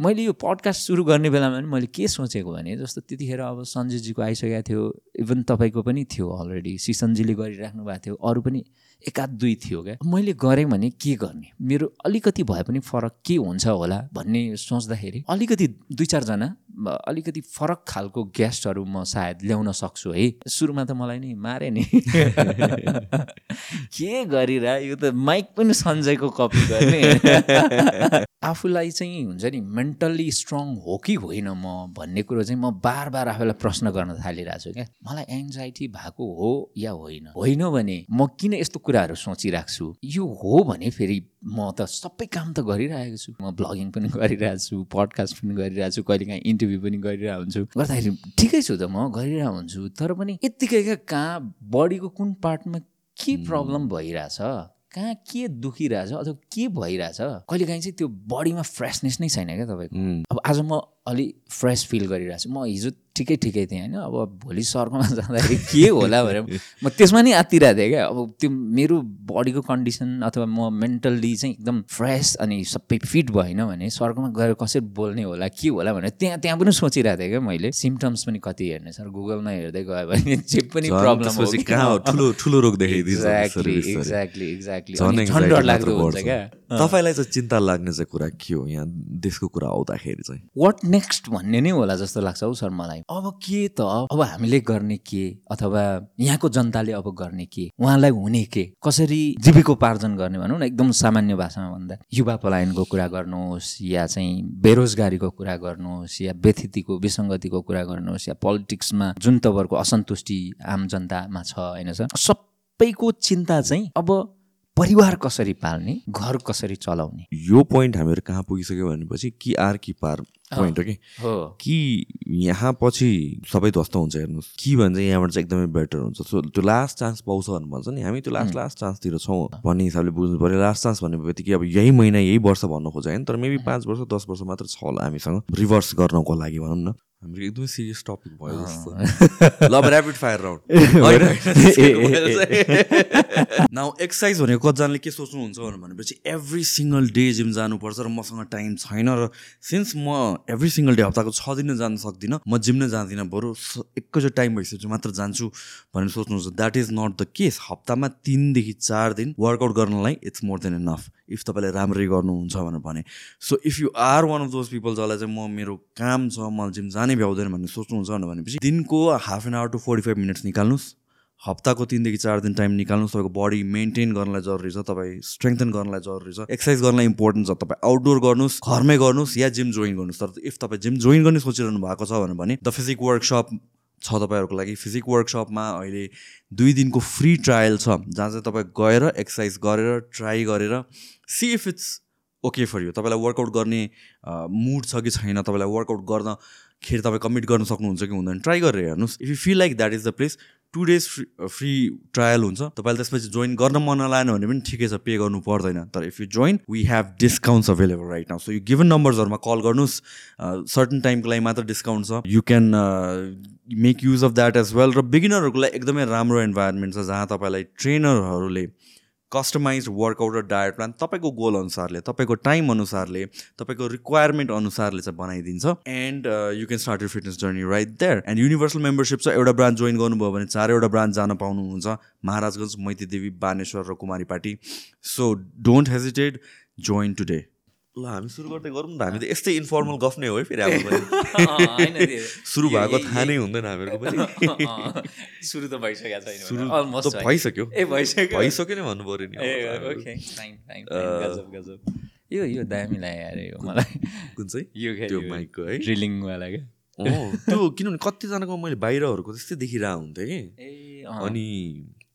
मैले यो पडकास्ट सुरु गर्ने बेलामा पनि मैले के सोचेको भने जस्तो त्यतिखेर अब सञ्जयजीको आइसकेको थियो इभन तपाईँको पनि थियो अलरेडी सिसनजीले गरिराख्नु भएको थियो अरू पनि एकाध दुई थियो क्या। मैले गरेँ भने के गर्ने? मेरो अलिकति भए पनि फरक के हुन्छ होला भन्ने सोच्दाखेरि अलिकति दुई चारजना अलिकति फरक खालको गेस्टहरू म सायद ल्याउन सक्छु है। सुरुमा त मलाई नि मारे नि। के गरिरह? यो त माइक पनि सञ्जयको कपी गर्ने। आफूलाई चाहिँ हुन्छ नि मेन्टल्ली स्ट्रङ हो कि होइन म भन्ने कुरो चाहिँ म बार बार आफूलाई प्रश्न गर्न थालिरहेको छु क्या। मलाई एङ्जाइटी भएको हो या होइन? होइन भने म किन यस्तो कुराहरू सोचिरहेको छु यो हो भने फेरि म त सबै काम त गरिरहेको छु। म ब्लगिङ पनि गरिरहेको छु पडकास्ट पनि गरिरहेको छु कहिलेकाहीँ इन्टरभ्यू पनि गरिरहेको हुन्छु। गर्दाखेरि ठिकै छु त म गरिरहेको हुन्छु। तर पनि यत्तिकै कहाँ बडीको कुन पार्टमा के प्रब्लम भइरहेछ कहाँ के दुखिरहेछ अथवा के भइरहेछ कहिलेकाहीँ चाहिँ त्यो बडीमा फ्रेसनेस नै छैन क्या तपाईँको। अब आज म अलि फ्रेस फिल गरिरहेको छु म हिजो ठिकै ठिकै थिएँ होइन? अब भोलि सर्कमा जाँदाखेरि के होला भनेर म त्यसमा नि आत्तिरहेको थिएँ क्या। अब त्यो मेरो बडीको कन्डिसन अथवा म मेन्टल्ली चाहिँ एकदम फ्रेस अनि सबै फिट भएन भने सर्कमा गएर कसरी बोल्ने होला के होला भनेर त्यहाँ त्यहाँ पनि सोचिरहेको थिएँ क्या मैले। सिम्टम्स पनि कति हेर्ने सर गुगलमा हेर्दै गयो भने जे पनि प्रब्लम ठुलो रोग एक्ज्याक्टली एक्ज्याक्टली एक्ज्याक्टली डर लाग्दो हुन्छ क्या। तपाईँलाई चाहिँ चिन्ता लाग्ने चाहिँ कुरा के हो यहाँ देशको कुरा आउँदाखेरि चाहिँ? वाट नेक्स्ट भन्ने नै होला जस्तो लाग्छ हौ सर मलाई। अब के त? अब हामीले गर्ने के? अथवा यहाँको जनताले अब गर्ने के? उहाँलाई हुने के? कसरी जीविकोपार्जन गर्ने भनौँ न एकदम सामान्य भाषामा भन्दा। युवा पलायनको कुरा गर्नुहोस् या चाहिँ बेरोजगारीको कुरा गर्नुहोस् या व्यथितिको विसङ्गतिको कुरा गर्नुहोस् या पोलिटिक्समा जुन तपाईँहरूको असन्तुष्टि आम जनतामा छ होइन सर? सबैको चिन्ता चाहिँ अब परिवार कसरी पाल्ने घर कसरी चलाउने? यो पोइन्ट हामीहरू कहाँ पुगिसक्यो भनेपछि कि आर कि पार पोइन्ट हो कि? कि यहाँ पछि सबै ध्वस्त हुन्छ हेर्नुहोस्। कि भने चाहिँ यहाँबाट चाहिँ एकदमै बेटर हुन्छ। सो त्यो लास्ट चान्स पाउँछ भन्नु भन्छ नि हामी त्यो लास्ट लास्ट चान्सतिर छौँ भन्ने हिसाबले बुझ्नु पऱ्यो। लास्ट चान्स भन्ने बित्तिकै अब यही महिना यही वर्ष भन्नु खोज्यो होइन तर मेबी पाँच वर्ष दस वर्ष मात्र छ होला हामीसँग। रिभर्स गर्नको लागि भनौँ न। हाम्रो एकदमै सिरियस टपिक भयो जस्तो। ल rapid fire round now exercise भनेको कतिजनाले के सोच्नुहुन्छ भनेपछि एभ्री सिङ्गल डे जिम जानुपर्छ र मसँग टाइम छैन र सिन्स म एभ्री सिङ्गल डे हप्ताको छ दिन जान सक्दिनँ म जिम नै जाँदिनँ बरु। एकैचोटि टाइम भइसकेपछि मात्र जान्छु भनेर सोच्नुहुन्छ। That is not the case हप्तामा तिनदेखि चार दिन वर्कआउट गर्नलाई it's more than enough if तपाईँले राम्ररी गर्नुहुन्छ भनेर भने। So if you are one of those people जसलाई चाहिँ म मेरो काम छ मलाई जिम जानै भ्याउँदैन भन्ने सोच्नुहुन्छ भनेपछि दिनको half an hour to forty five minutes निकाल्नुहोस्। हप्ताको तिनदेखि चार दिन टाइम निकाल्नुहोस्। तपाईँको बडी मेन्टेन गर्नलाई जरुरी छ तपाईँ स्ट्रेङ्थन गर्नलाई जरुरी छ। एक्सर्साइज गर्नलाई इम्पोर्टेन्ट छ तपाईँ आउटडोर गर्नुहोस् घरमै गर्नुहोस् या जिम जोइन गर्नुहोस्। तर इफ तपाईँ जिम जोइन गर्ने सोचिरहनु भएको छ भने द फिजिक वर्कसप छ तपाईँहरूको लागि फिजिक वर्कसपमा अहिले दुई दिनको फ्री ट्रायल छ जहाँ चाहिँ तपाईँ गएर एक्सर्साइज गरेर ट्राई गरेर see if it's okay for you तपाईँलाई वर्कआउट गर्ने मुड छ कि छैन तपाईँलाई वर्कआउट गर्न खेरि तपाईँ कमिट गर्न सक्नुहुन्छ कि हुँदैन ट्राई गरेर हेर्नुहोस्. If you feel like that is the place two days free free trial हुन्छ। तपाईँले त्यसपछि जोइन गर्न मन नलाएन भने पनि ठिकै छ पे गर्नु पर्दैन। तर if you join we have discounts available right now so यो गिभन नम्बर्सहरूमा कल गर्नुहोस्। सर्टन टाइमको लागि मात्र डिस्काउन्ट छ। You can make use of that as well र बिगिनरहरूको लागि एकदमै राम्रो इन्भाइरोमेन्ट छ जहाँ तपाईँलाई ट्रेनरहरूले कस्टमाइज वर्कआउट र डायट प्लान तपाईँको गोल अनुसारले तपाईँको टाइम अनुसारले तपाईँको रिक्वायरमेन्ट अनुसारले चाहिँ बनाइदिन्छ। And you can start you fitness journey right there and universal membership छ एउटा ब्रान्च जोइन गर्नुभयो भने चारवटा ब्रान्च जान पाउनुहुन्छ। महाराजगञ्ज मैतीदेवी बानेश्वर र Kumaripati so don't hesitate join today ल हामी सुरु गर्दै गरौँ न हामी त यस्तै इन्फर्मल गफ नै हो है फेरि सुरु भएको थाहा नै हुँदैन हामीहरूको पनि। सुरु त भइसकेको छैन सुरु त भइसक्यो। ए भइसक्यो। भइसक्यो नै भन्नु पऱ्यो नि यो यो दामी लाग्यो अरे यो मलाई। कुन चाहिँ? यो त्यो माइकको है ड्रिलिङवाला क्या त्यो किनभने कतिजनाको मैले बाहिरहरूको त्यस्तै देखिरहेको हुन्थेँ कि। अनि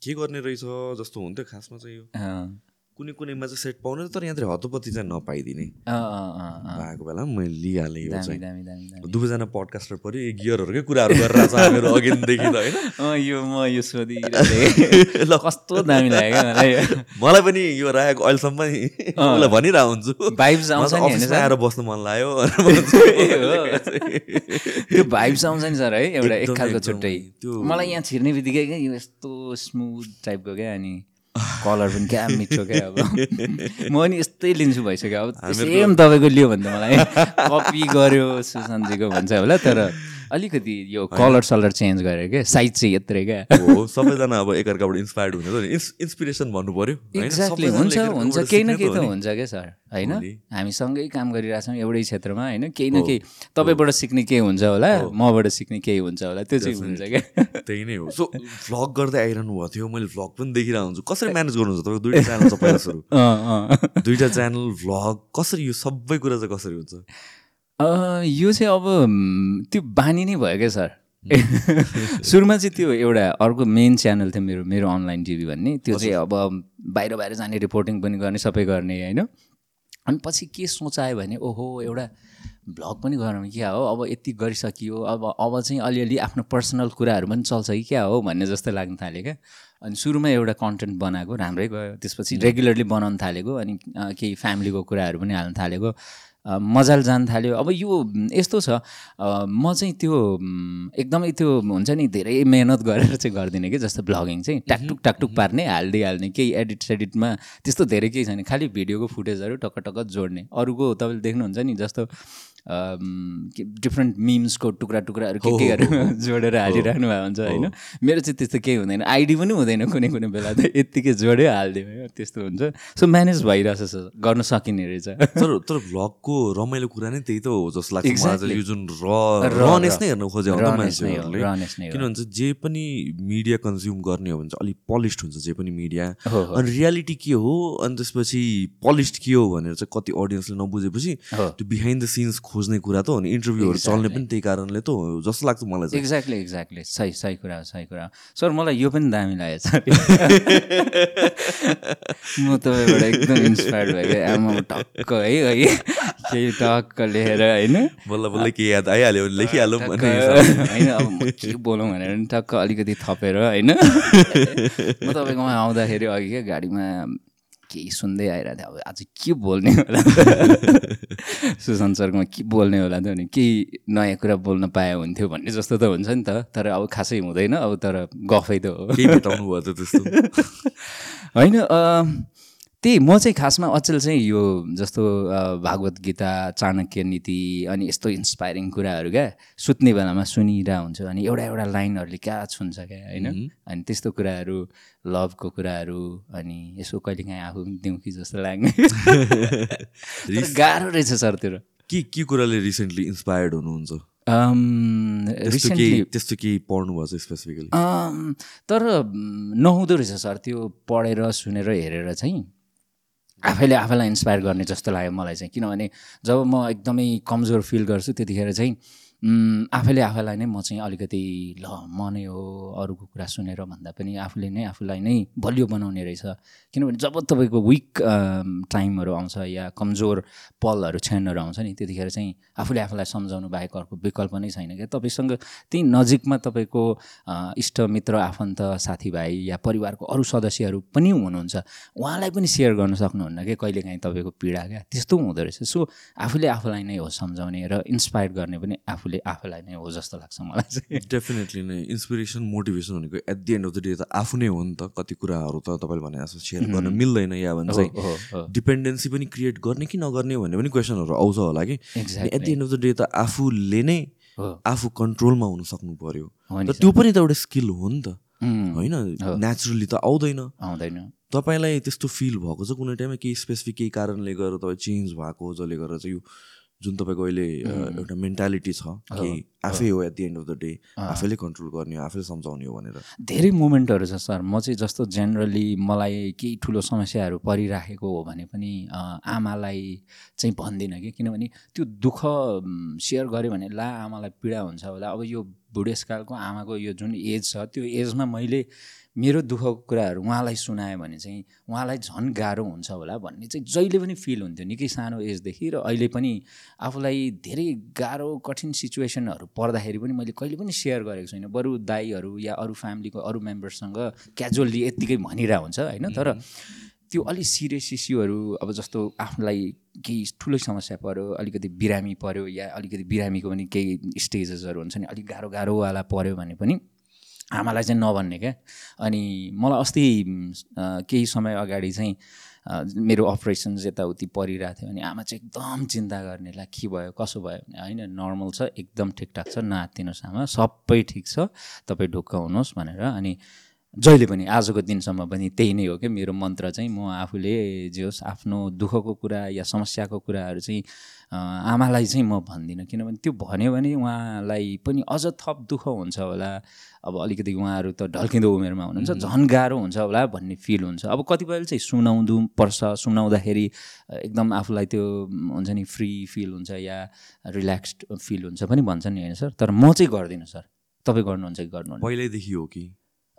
के गर्ने रहेछ जस्तो हुन्थ्यो खासमा चाहिँ यो। कुनै कुनैमा चाहिँ सेट पाउने तर यहाँतिर हतोपत्ती चाहिँ नपाइदिने। भएको बेला मैले लिइहालेँ यो चाहिँ। दुवैजना पडकास्टर पऱ्यो गियरहरूकै कुराहरू गरिरहेको छ हामीहरू अघिदेखि त होइन। यो म यो सोधि ल। कस्तो दामी लाग्यो मलाई पनि यो राखेको अहिलेसम्म उसलाई भनिरहेको हुन्छु। भाइब्स आउँछ आएर बस्नु मन लाग्यो। त्यो भाइब्स आउँछ नि सर है एउटा एक खालको छुट्टै। त्यो मलाई यहाँ छिर्ने बित्तिकै क्या यो यस्तो स्मुथ टाइपको क्या अनि कलर पनि क्या मिठो क्या अब। म पनि यस्तै लिन्छु भइसक्यो। अब सेम तपाईँको लियो भने त मलाई। कपी गर्यो सुशान्तजीको भन्छ होला तर अलिकति यो कलर सलर चेन्ज गरेर क्या साइज चाहिँ यत्रै क्या हो सबैजना अब एकअर्काबाट इन्सपायर्ड हुने त इन्स इन्सपिरेसन भन्नु पऱ्यो? एक्ज्याक्टली हुन्छ हुन्छ। केही न केही त नि। हुन्छ क्या सर? होइन? नि। हामी सँगै काम गरिरहेछौँ एउटै क्षेत्रमा होइन? केही न केही। तपाईँबाट सिक्ने केही हुन्छ होला? मबाट सिक्ने केही हुन्छ होला? त्यो चाहिँ हुन्छ क्या त्यही नै हो। सो भ्लग गर्दै आइरहनु भएको थियो। मैले भ्लग पनि देखिरहेको हुन्छु। कसरी म्यानेज गर्नुहुन्छ? तपाईँको दुइटा च्यानल छ पहिला सुरु। दुइटा च्यानल भ्लग कसरी यो सबै कुरा चाहिँ कसरी हुन्छ? यो चाहिँ अब त्यो बानी नै भयो क्या सर। सुरुमा चाहिँ त्यो एउटा अर्को मेन च्यानल थियो मेरो मेरो अनलाइन टिभी भन्ने। त्यो चाहिँ अब बाहिर बाहिर जाने रिपोर्टिङ पनि गर्ने सबै गर्ने होइन? अनि पछि के सोचायो भने ओहो एउटा भ्लग पनि गरौँ क्या हो? अब यति गरिसकियो। अब अब चाहिँ अलिअलि आफ्नो पर्सनल कुराहरू पनि चल्छ कि क्या हो भन्ने जस्तो लाग्न थाल्यो क्या। अनि सुरुमा एउटा कन्टेन्ट बनाएको राम्रै गयो। त्यसपछि रेगुलरली बनाउन थालेको अनि केही फ्यामिलीको कुराहरू पनि हाल्न थालेको। मजाले जान थाल्यो। अब यो यस्तो छ म चाहिँ त्यो एकदमै त्यो हुन्छ नि धेरै मेहनत गरेर चाहिँ गर्दिनँ कि जस्तो ब्लगिङ चाहिँ। टाकटुक टाकटुक पार्ने हालिदिइहाल्ने केही एडिट सेडिटमा त्यस्तो धेरै केही छैन। खालि भिडियोको फुटेजहरू टक्क टक्क जोड्ने। अरूको तपाईँले देख्नुहुन्छ नि जस्तो डिफ्रेन्ट मिम्सको टुक्रा टुक्राहरू के केहरू जोडेर हालिराख्नु भएको हुन्छ होइन? मेरो चाहिँ त्यस्तो केही हुँदैन। आइडी पनि हुँदैन कुनै कुनै बेला त। यत्तिकै जोड्यो हालिदियो होइन त्यस्तो हुन्छ। सो म्यानेज भइरहेछ सर। गर्न सकिने रहेछ। तर तर भ्लगको रमाइलो कुरा नै त्यही त हो जस्तो लाग्छ यो जुन रनेस नै हेर्नु खोज्यो हुन्छ Rawness नै हो, मान्छेहरूले। rawness नै हो। किनभने चाहिँ जे पनि मिडिया कन्ज्युम गर्ने हो भने चाहिँ अलिक पोलिस्ड हुन्छ जे पनि मिडिया। अनि रियालिटी के हो? अनि त्यसपछि पोलिस्ड के हो भनेर चाहिँ कति अडियन्सले नबुझेपछि। त्यो बिहाइन्ड द सिन्स खोज्ने कुरा त हो नि। इन्टरभ्यूहरू चल्ने पनि त्यही कारणले त हो। जस्तो लाग्छ मलाई चाहिँ। एक्ज्याक्टली एक्ज्याक्टली सही सही कुरा हो सही कुरा। हो सर मलाई यो पनि दामी लागेको छ म तपाईँबाट एकदम इन्सपायर्ड भयो आमा टक्क है है। केही टक्क लेखेर होइन? बल्ल बल्ल के याद आइहाल्यो भने लेखिहालौँ। होइन अब म के बोलौँ भनेर नि टक्क अलिकति थपेर होइन? म तपाईँकोमा आउँदाखेरि अघि क्या गाडीमा केही सुन्दै आइरहेको थिएँ अब आज के बोल्ने होला? सुशान्त सरकोमा के बोल्ने होला त भने केही नयाँ कुरा बोल्न पाए हुन्थ्यो भन्ने जस्तो त हुन्छ नि त तर अब खासै हुँदैन अब तर गफै त हो। भयो त त्यस्तो। होइन त्यही म चाहिँ खासमा अचेल चाहिँ यो जस्तो भागवत गीता चाणक्य नीति अनि यस्तो इन्सपाइरिङ कुराहरू क्या सुत्ने बेलामा सुनिरहेको हुन्छु अनि एउटा एउटा लाइनहरूले क्या छुन्छ क्या होइन? अनि त्यस्तो कुराहरू लभको कुराहरू अनि यसो कहिलेकाहीँ आफू पनि दिउँ कि जस्तो लाग्ने। गाह्रो रहेछ सर त्यो के के कुराले रिसेन्टली इन्सपायर्ड हुनुहुन्छ? त्यस्तो केही पढ्नु भएको छ स्पेसिफिकली तर नहुँदो रहेछ सर त्यो पढेर सुनेर हेरेर चाहिँ। आफैले आफैलाई इन्सपायर गर्ने जस्तो लाग्यो मलाई चाहिँ। किनभने जब म एकदमै कमजोर फिल गर्छु त्यतिखेर चाहिँ आफैले आफैलाई नै म चाहिँ अलिकति ल म नै हो अरूको कुरा सुनेर भन्दा पनि आफूले नै आफूलाई नै बलियो बनाउने रहेछ। किनभने जब तपाईँको विक टाइमहरू आउँछ या कमजोर पलहरू क्षणहरू आउँछ नि त्यतिखेर चाहिँ आफूले आफूलाई सम्झाउनु बाहेक अर्को विकल्प नै छैन क्या। तपाईँसँग त्यही नजिकमा तपाईँको अ, इष्ट मित्र आफन्त साथीभाइ या परिवारको अरू सदस्यहरू पनि हुनुहुन्छ। उहाँलाई पनि सेयर गर्न सक्नुहुन्न क्या कहिलेकाहीँ तपाईँको पीडा क्या? त्यस्तो हुँदो रहेछ। सो आफूले आफूलाई नै हो सम्झाउने र इन्सपायर गर्ने पनि आफूले आफूलाई नै हो जस्तो लाग्छ मलाई चाहिँ। डेफिनेटली नै। इन्सपिरेसन मोटिभेसन भनेको at the end of the day त आफू नै हो नि त। कति कुराहरू त तपाईँले भने जस्तो सेयर गर्न मिल्दैन या भने हो, हो, हो। चाहिँ डिपेन्डेन्सी पनि क्रिएट गर्ने कि नगर्ने भन्ने पनि क्वेसनहरू आउँछ होला कि? At the end of the day त आफूले नै आफू कन्ट्रोलमा हुन सक्नु पर्यो। त्यो पनि त एउटा स्किल हो नि त। होइन? नेचुरली त आउँदैन। आउँदैन। तपाईँलाई त्यस्तो फिल भएको छ कुनै टाइममा केही स्पेसिफिक केही कारणले गर्दा तपाईँ चेन्ज भएको जसले गर्दा चाहिँ यो जुन तपाईँको अहिले एउटा मेन्टालिटी छ कि आफै हो at the end of the day आफैले कन्ट्रोल गर्ने हो आफैले सम्झाउने हो भनेर। धेरै मोमेन्टहरू छ सर। म चाहिँ जस्तो जेनरली मलाई केही ठुलो समस्याहरू परिराखेको हो भने पनि आमालाई चाहिँ भन्दिनँ कि किनभने त्यो दुःख सेयर गऱ्यो भने ला आमालाई पीडा हुन्छ होला। अब यो बुढेसकालको आमाको यो जुन एज छ त्यो एजमा मैले मेरो दुःखको कुराहरू उहाँलाई सुनाएँ भने चाहिँ उहाँलाई झन् गाह्रो हुन्छ होला भन्ने चाहिँ जहिले पनि फिल हुन्थ्यो निकै सानो एजदेखि र अहिले पनि आफूलाई धेरै गाह्रो कठिन सिचुएसनहरू पर्दाखेरि पनि मैले कहिले पनि सेयर गरेको छैन। बरु दाईहरू या अरू फ्यामिलीको अरू मेम्बर्ससँग क्याजुअल्ली यत्तिकै भनिरहेको हुन्छ होइन? तर त्यो अलिक सिरियस इस्युहरू अब जस्तो आफूलाई केही ठुलो समस्या पऱ्यो अलिकति बिरामी पऱ्यो या अलिकति बिरामीको पनि केही स्टेजेसहरू हुन्छ नि अलिक गाह्रो गाह्रोवाला पऱ्यो भने पनि आमालाई चाहिँ नभन्ने क्या। अनि मलाई अस्ति केही समय अगाडि चाहिँ मेरो अपरेसन्स यताउति परिरहेको थियो अनि आमा चाहिँ एकदम चिन्ता गर्ने ला के भयो कसो भयो भने होइन नर्मल छ एकदम ठिकठाक छ नआत्तिनुहोस् आमा सबै ठिक छ तपाईँ ढुक्क हुनुहोस् भनेर। अनि जहिले पनि आजको दिनसम्म पनि त्यही नै हो क्या मेरो मन्त्र चाहिँ म आफूले जे होस् आफ्नो दुःखको कुरा या समस्याको कुराहरू चाहिँ आमालाई चाहिँ म भन्दिनँ। किनभने त्यो भन्यो भने उहाँलाई पनि अझ थप दुःख हुन्छ होला। अब अलिकति उहाँहरू त ढल्किँदो उमेरमा हुनुहुन्छ झन् गाह्रो हुन्छ होला भन्ने फिल हुन्छ। अब कतिपयले चाहिँ सुनाउँदो पर्छ सुनाउँदाखेरि एकदम आफूलाई त्यो हुन्छ नि फ्री फिल हुन्छ या रिल्याक्स्ड फिल हुन्छ पनि भन्छ नि होइन सर? तर म चाहिँ गर्दिनँ सर। तपाईँ गर्नुहुन्छ कि गर्नुहुन्न? पहिल्यैदेखि हो कि?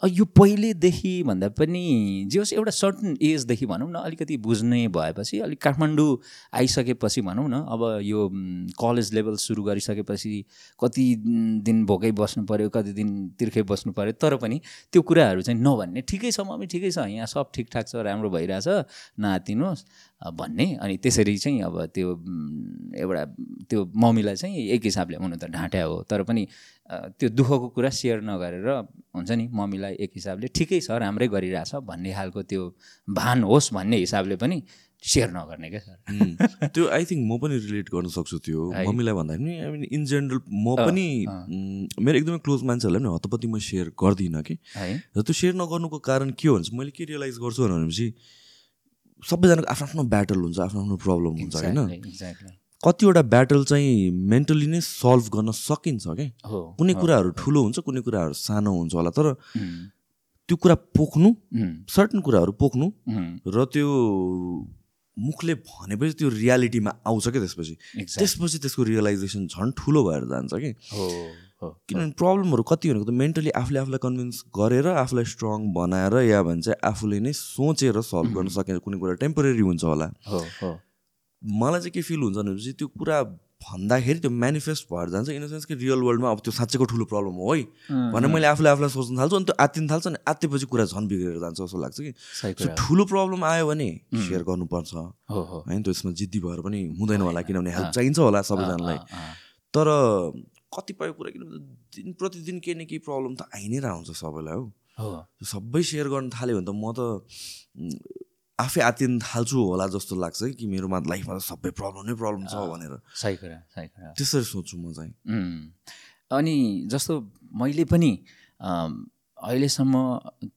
यो पहिलेदेखि भन्दा पनि जे होस् एउटा सर्टन एजदेखि भनौँ न अलिकति बुझ्ने भएपछि अलिक काठमाडौँ आइसकेपछि भनौँ न अब यो कलेज लेभल सुरु गरिसकेपछि कति दिन भोकै बस्नु पऱ्यो कति दिन तिर्खै बस्नु पऱ्यो तर पनि त्यो कुराहरू चाहिँ नभन्ने ठिकै छ मम्मी ठिकै छ यहाँ सब ठिकठाक छ राम्रो भइरहेछ नआतिनुहोस्। अ, भन्ने। अनि त्यसरी चाहिँ अब त्यो एउटा त्यो मम्मीलाई चाहिँ एक हिसाबले हुनु त ढाँट्या हो। तर पनि त्यो दुःखको कुरा सेयर नगरेर हुन्छ नि मम्मीलाई एक हिसाबले ठिकै छ राम्रै गरिरहेछ भन्ने खालको त्यो भान होस् भन्ने हिसाबले पनि सेयर नगर्ने क्या सर। त्यो आई थिङ्क म पनि रिलेट गर्न सक्छु त्यो। मम्मीलाई भन्दाखेरि आई मिन इन जेनरल म पनि मेरो एकदमै क्लोज मान्छेहरूलाई पनि हतपत्ती म सेयर गर्दिनँ कि। र त्यो सेयर नगर्नुको कारण के हो भने मैले के रियलाइज गर्छु भनेपछि सबैजनाको आफ्नो आफ्नो ब्याटल हुन्छ आफ्नो आफ्नो प्रब्लम हुन्छ होइन? कतिवटा ब्याटल चाहिँ मेन्टली नै सल्भ गर्न सकिन्छ क्या कुनै कुराहरू ठुलो हुन्छ कुनै कुराहरू सानो हुन्छ होला तर त्यो कुरा पोख्नु सर्टन कुराहरू पोख्नु र त्यो मुखले भनेपछि त्यो रियालिटीमा आउँछ क्या त्यसपछि. त्यसपछि त्यसको रियलाइजेसन झन् ठुलो भएर जान्छ कि? किनभने प्रब्लमहरू कति भनेको त मेन्टली आफूले आफूलाई कन्भिन्स गरेर आफूलाई स्ट्रङ बनाएर या भन्छ आफूले नै सोचेर सल्भ गर्न सकेर कुनै कुरा टेम्पोरेरी हुन्छ होला। हो हो। मलाई चाहिँ के फिल हुन्छ भनेपछि त्यो कुरा भन्दाखेरि त्यो मेनिफेस्ट भएर जान्छ इन द सेन्स कि रियल वर्ल्डमा अब त्यो साँच्चैको ठुलो प्रब्लम हो है। भनेर मैले आफूले आफूलाई सोच्न थाल्छु अनि त्यो आत्तिन थाल्छ अनि आत्तेपछि कुरा झन् बिग्रेर जान्छ जस्तो लाग्छ कि। ठुलो प्रब्लम आयो भने सेयर गर्नुपर्छ। होइन त्यसमा जिद्दी भएर पनि हुँदैन होला किनभने हेल्प चाहिन्छ होला सबैजनालाई। तर कतिपय कुरा किनभने दिन प्रतिदिन केही न केही प्रब्लम त आइ नै रहन्छ सबैलाई हो। सबै सेयर गर्न थाल्यो भने त म त आफै आत्तिन थाल्छु होला जस्तो लाग्छ कि मेरोमा लाइफमा त सबै प्रब्लम नै प्रब्लम छ भनेर। सही कुरा सही कुरा। त्यसरी सोच्छु म चाहिँ। अनि जस्तो मैले पनि अहिलेसम्म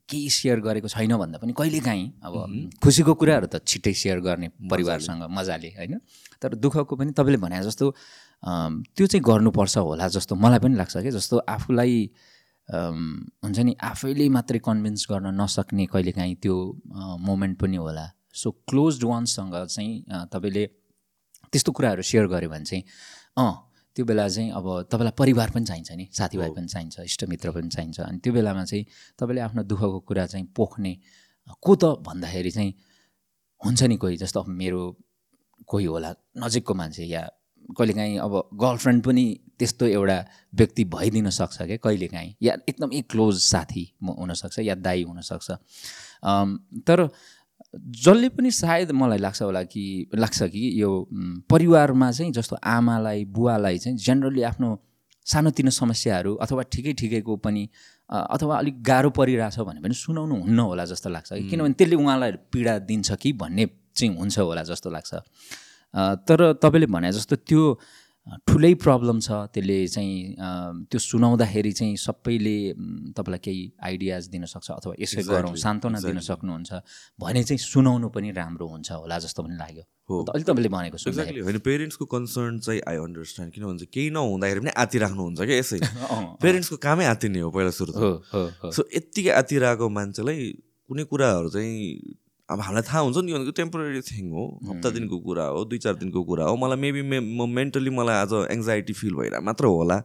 केही सेयर गरेको छैन भन्दा पनि कहिलेकाहीँ अब खुसीको कुराहरू त छिट्टै सेयर गर्ने परिवारसँग मजाले होइन? तर दुःखको पनि तपाईँले भने जस्तो त्यो चाहिँ गर्नुपर्छ होला जस्तो मलाई पनि लाग्छ कि जस्तो आफूलाई हुन्छ नि आफैले मात्रै कन्भिन्स गर्न नसक्ने कहिलेकाहीँ त्यो मोमेन्ट पनि होला। सो क्लोज वान्ससँग चाहिँ तपाईँले त्यस्तो कुराहरू सेयर गऱ्यो भने चाहिँ अँ त्यो बेला चाहिँ अब तपाईँलाई परिवार पनि चाहिन्छ नि साथीभाइ पनि चाहिन्छ इष्टमित्र पनि चाहिन्छ। अनि त्यो बेलामा चाहिँ तपाईँले आफ्नो दुःखको कुरा चाहिँ पोख्ने को त भन्दाखेरि चाहिँ हुन्छ नि कोही जस्तो अब मेरो कोही होला नजिकको मान्छे या कहिलेकाहीँ अब गर्लफ्रेन्ड पनि त्यस्तो एउटा व्यक्ति भइदिन सक्छ क्या कहिलेकाहीँ। या एकदमै क्लोज साथी म हुनसक्छ या दाई हुनसक्छ। तर जसले पनि सायद मलाई लाग्छ होला कि लाग्छ कि यो परिवारमा चाहिँ जस्तो आमालाई बुवालाई चाहिँ जेनरली आफ्नो सानोतिनो समस्याहरू अथवा ठिकै ठिकैको पनि अथवा अलिक गाह्रो परिरहेछ भने पनि सुनाउनु हुन्न होला जस्तो लाग्छ। कि किनभने त्यसले उहाँलाई पीडा दिन्छ कि भन्ने चाहिँ हुन्छ होला जस्तो लाग्छ। तर तपाईँले भने जस्तो त्यो ठुलै प्रब्लम छ त्यसले चाहिँ त्यो सुनाउँदाखेरि चाहिँ सबैले तपाईँलाई केही आइडियाज दिन सक्छ अथवा यसै गरौँ सान्त्वना दिन. सक्नुहुन्छ भने चाहिँ सुनाउनु पनि राम्रो हुन्छ होला जस्तो पनि लाग्यो। हो। अलिक तपाईँले भनेको एक्ज्याक्टली होइन पेरेन्ट्सको कन्सर्न चाहिँ आई अन्डरस्ट्यान्ड किनभने चाहिँ केही नहुँदाखेरि पनि आत्ति राख्नुहुन्छ क्या यसै। पेरेन्ट्सको कामै आत्तिने हो पहिला सुरु त। सो यत्तिकै आत्तिरहेको मान्छेलाई कुनै कुराहरू चाहिँ अब हामीलाई थाहा हुन्छ नि भनेको टेम्पोरेरी थिङ हो हप्ता दिनको कुरा हो दुई चार दिनको कुरा हो मलाई मेबी मे म मेन्टली मलाई आज एङ्जाइटी फिल भइरहेको मात्र होला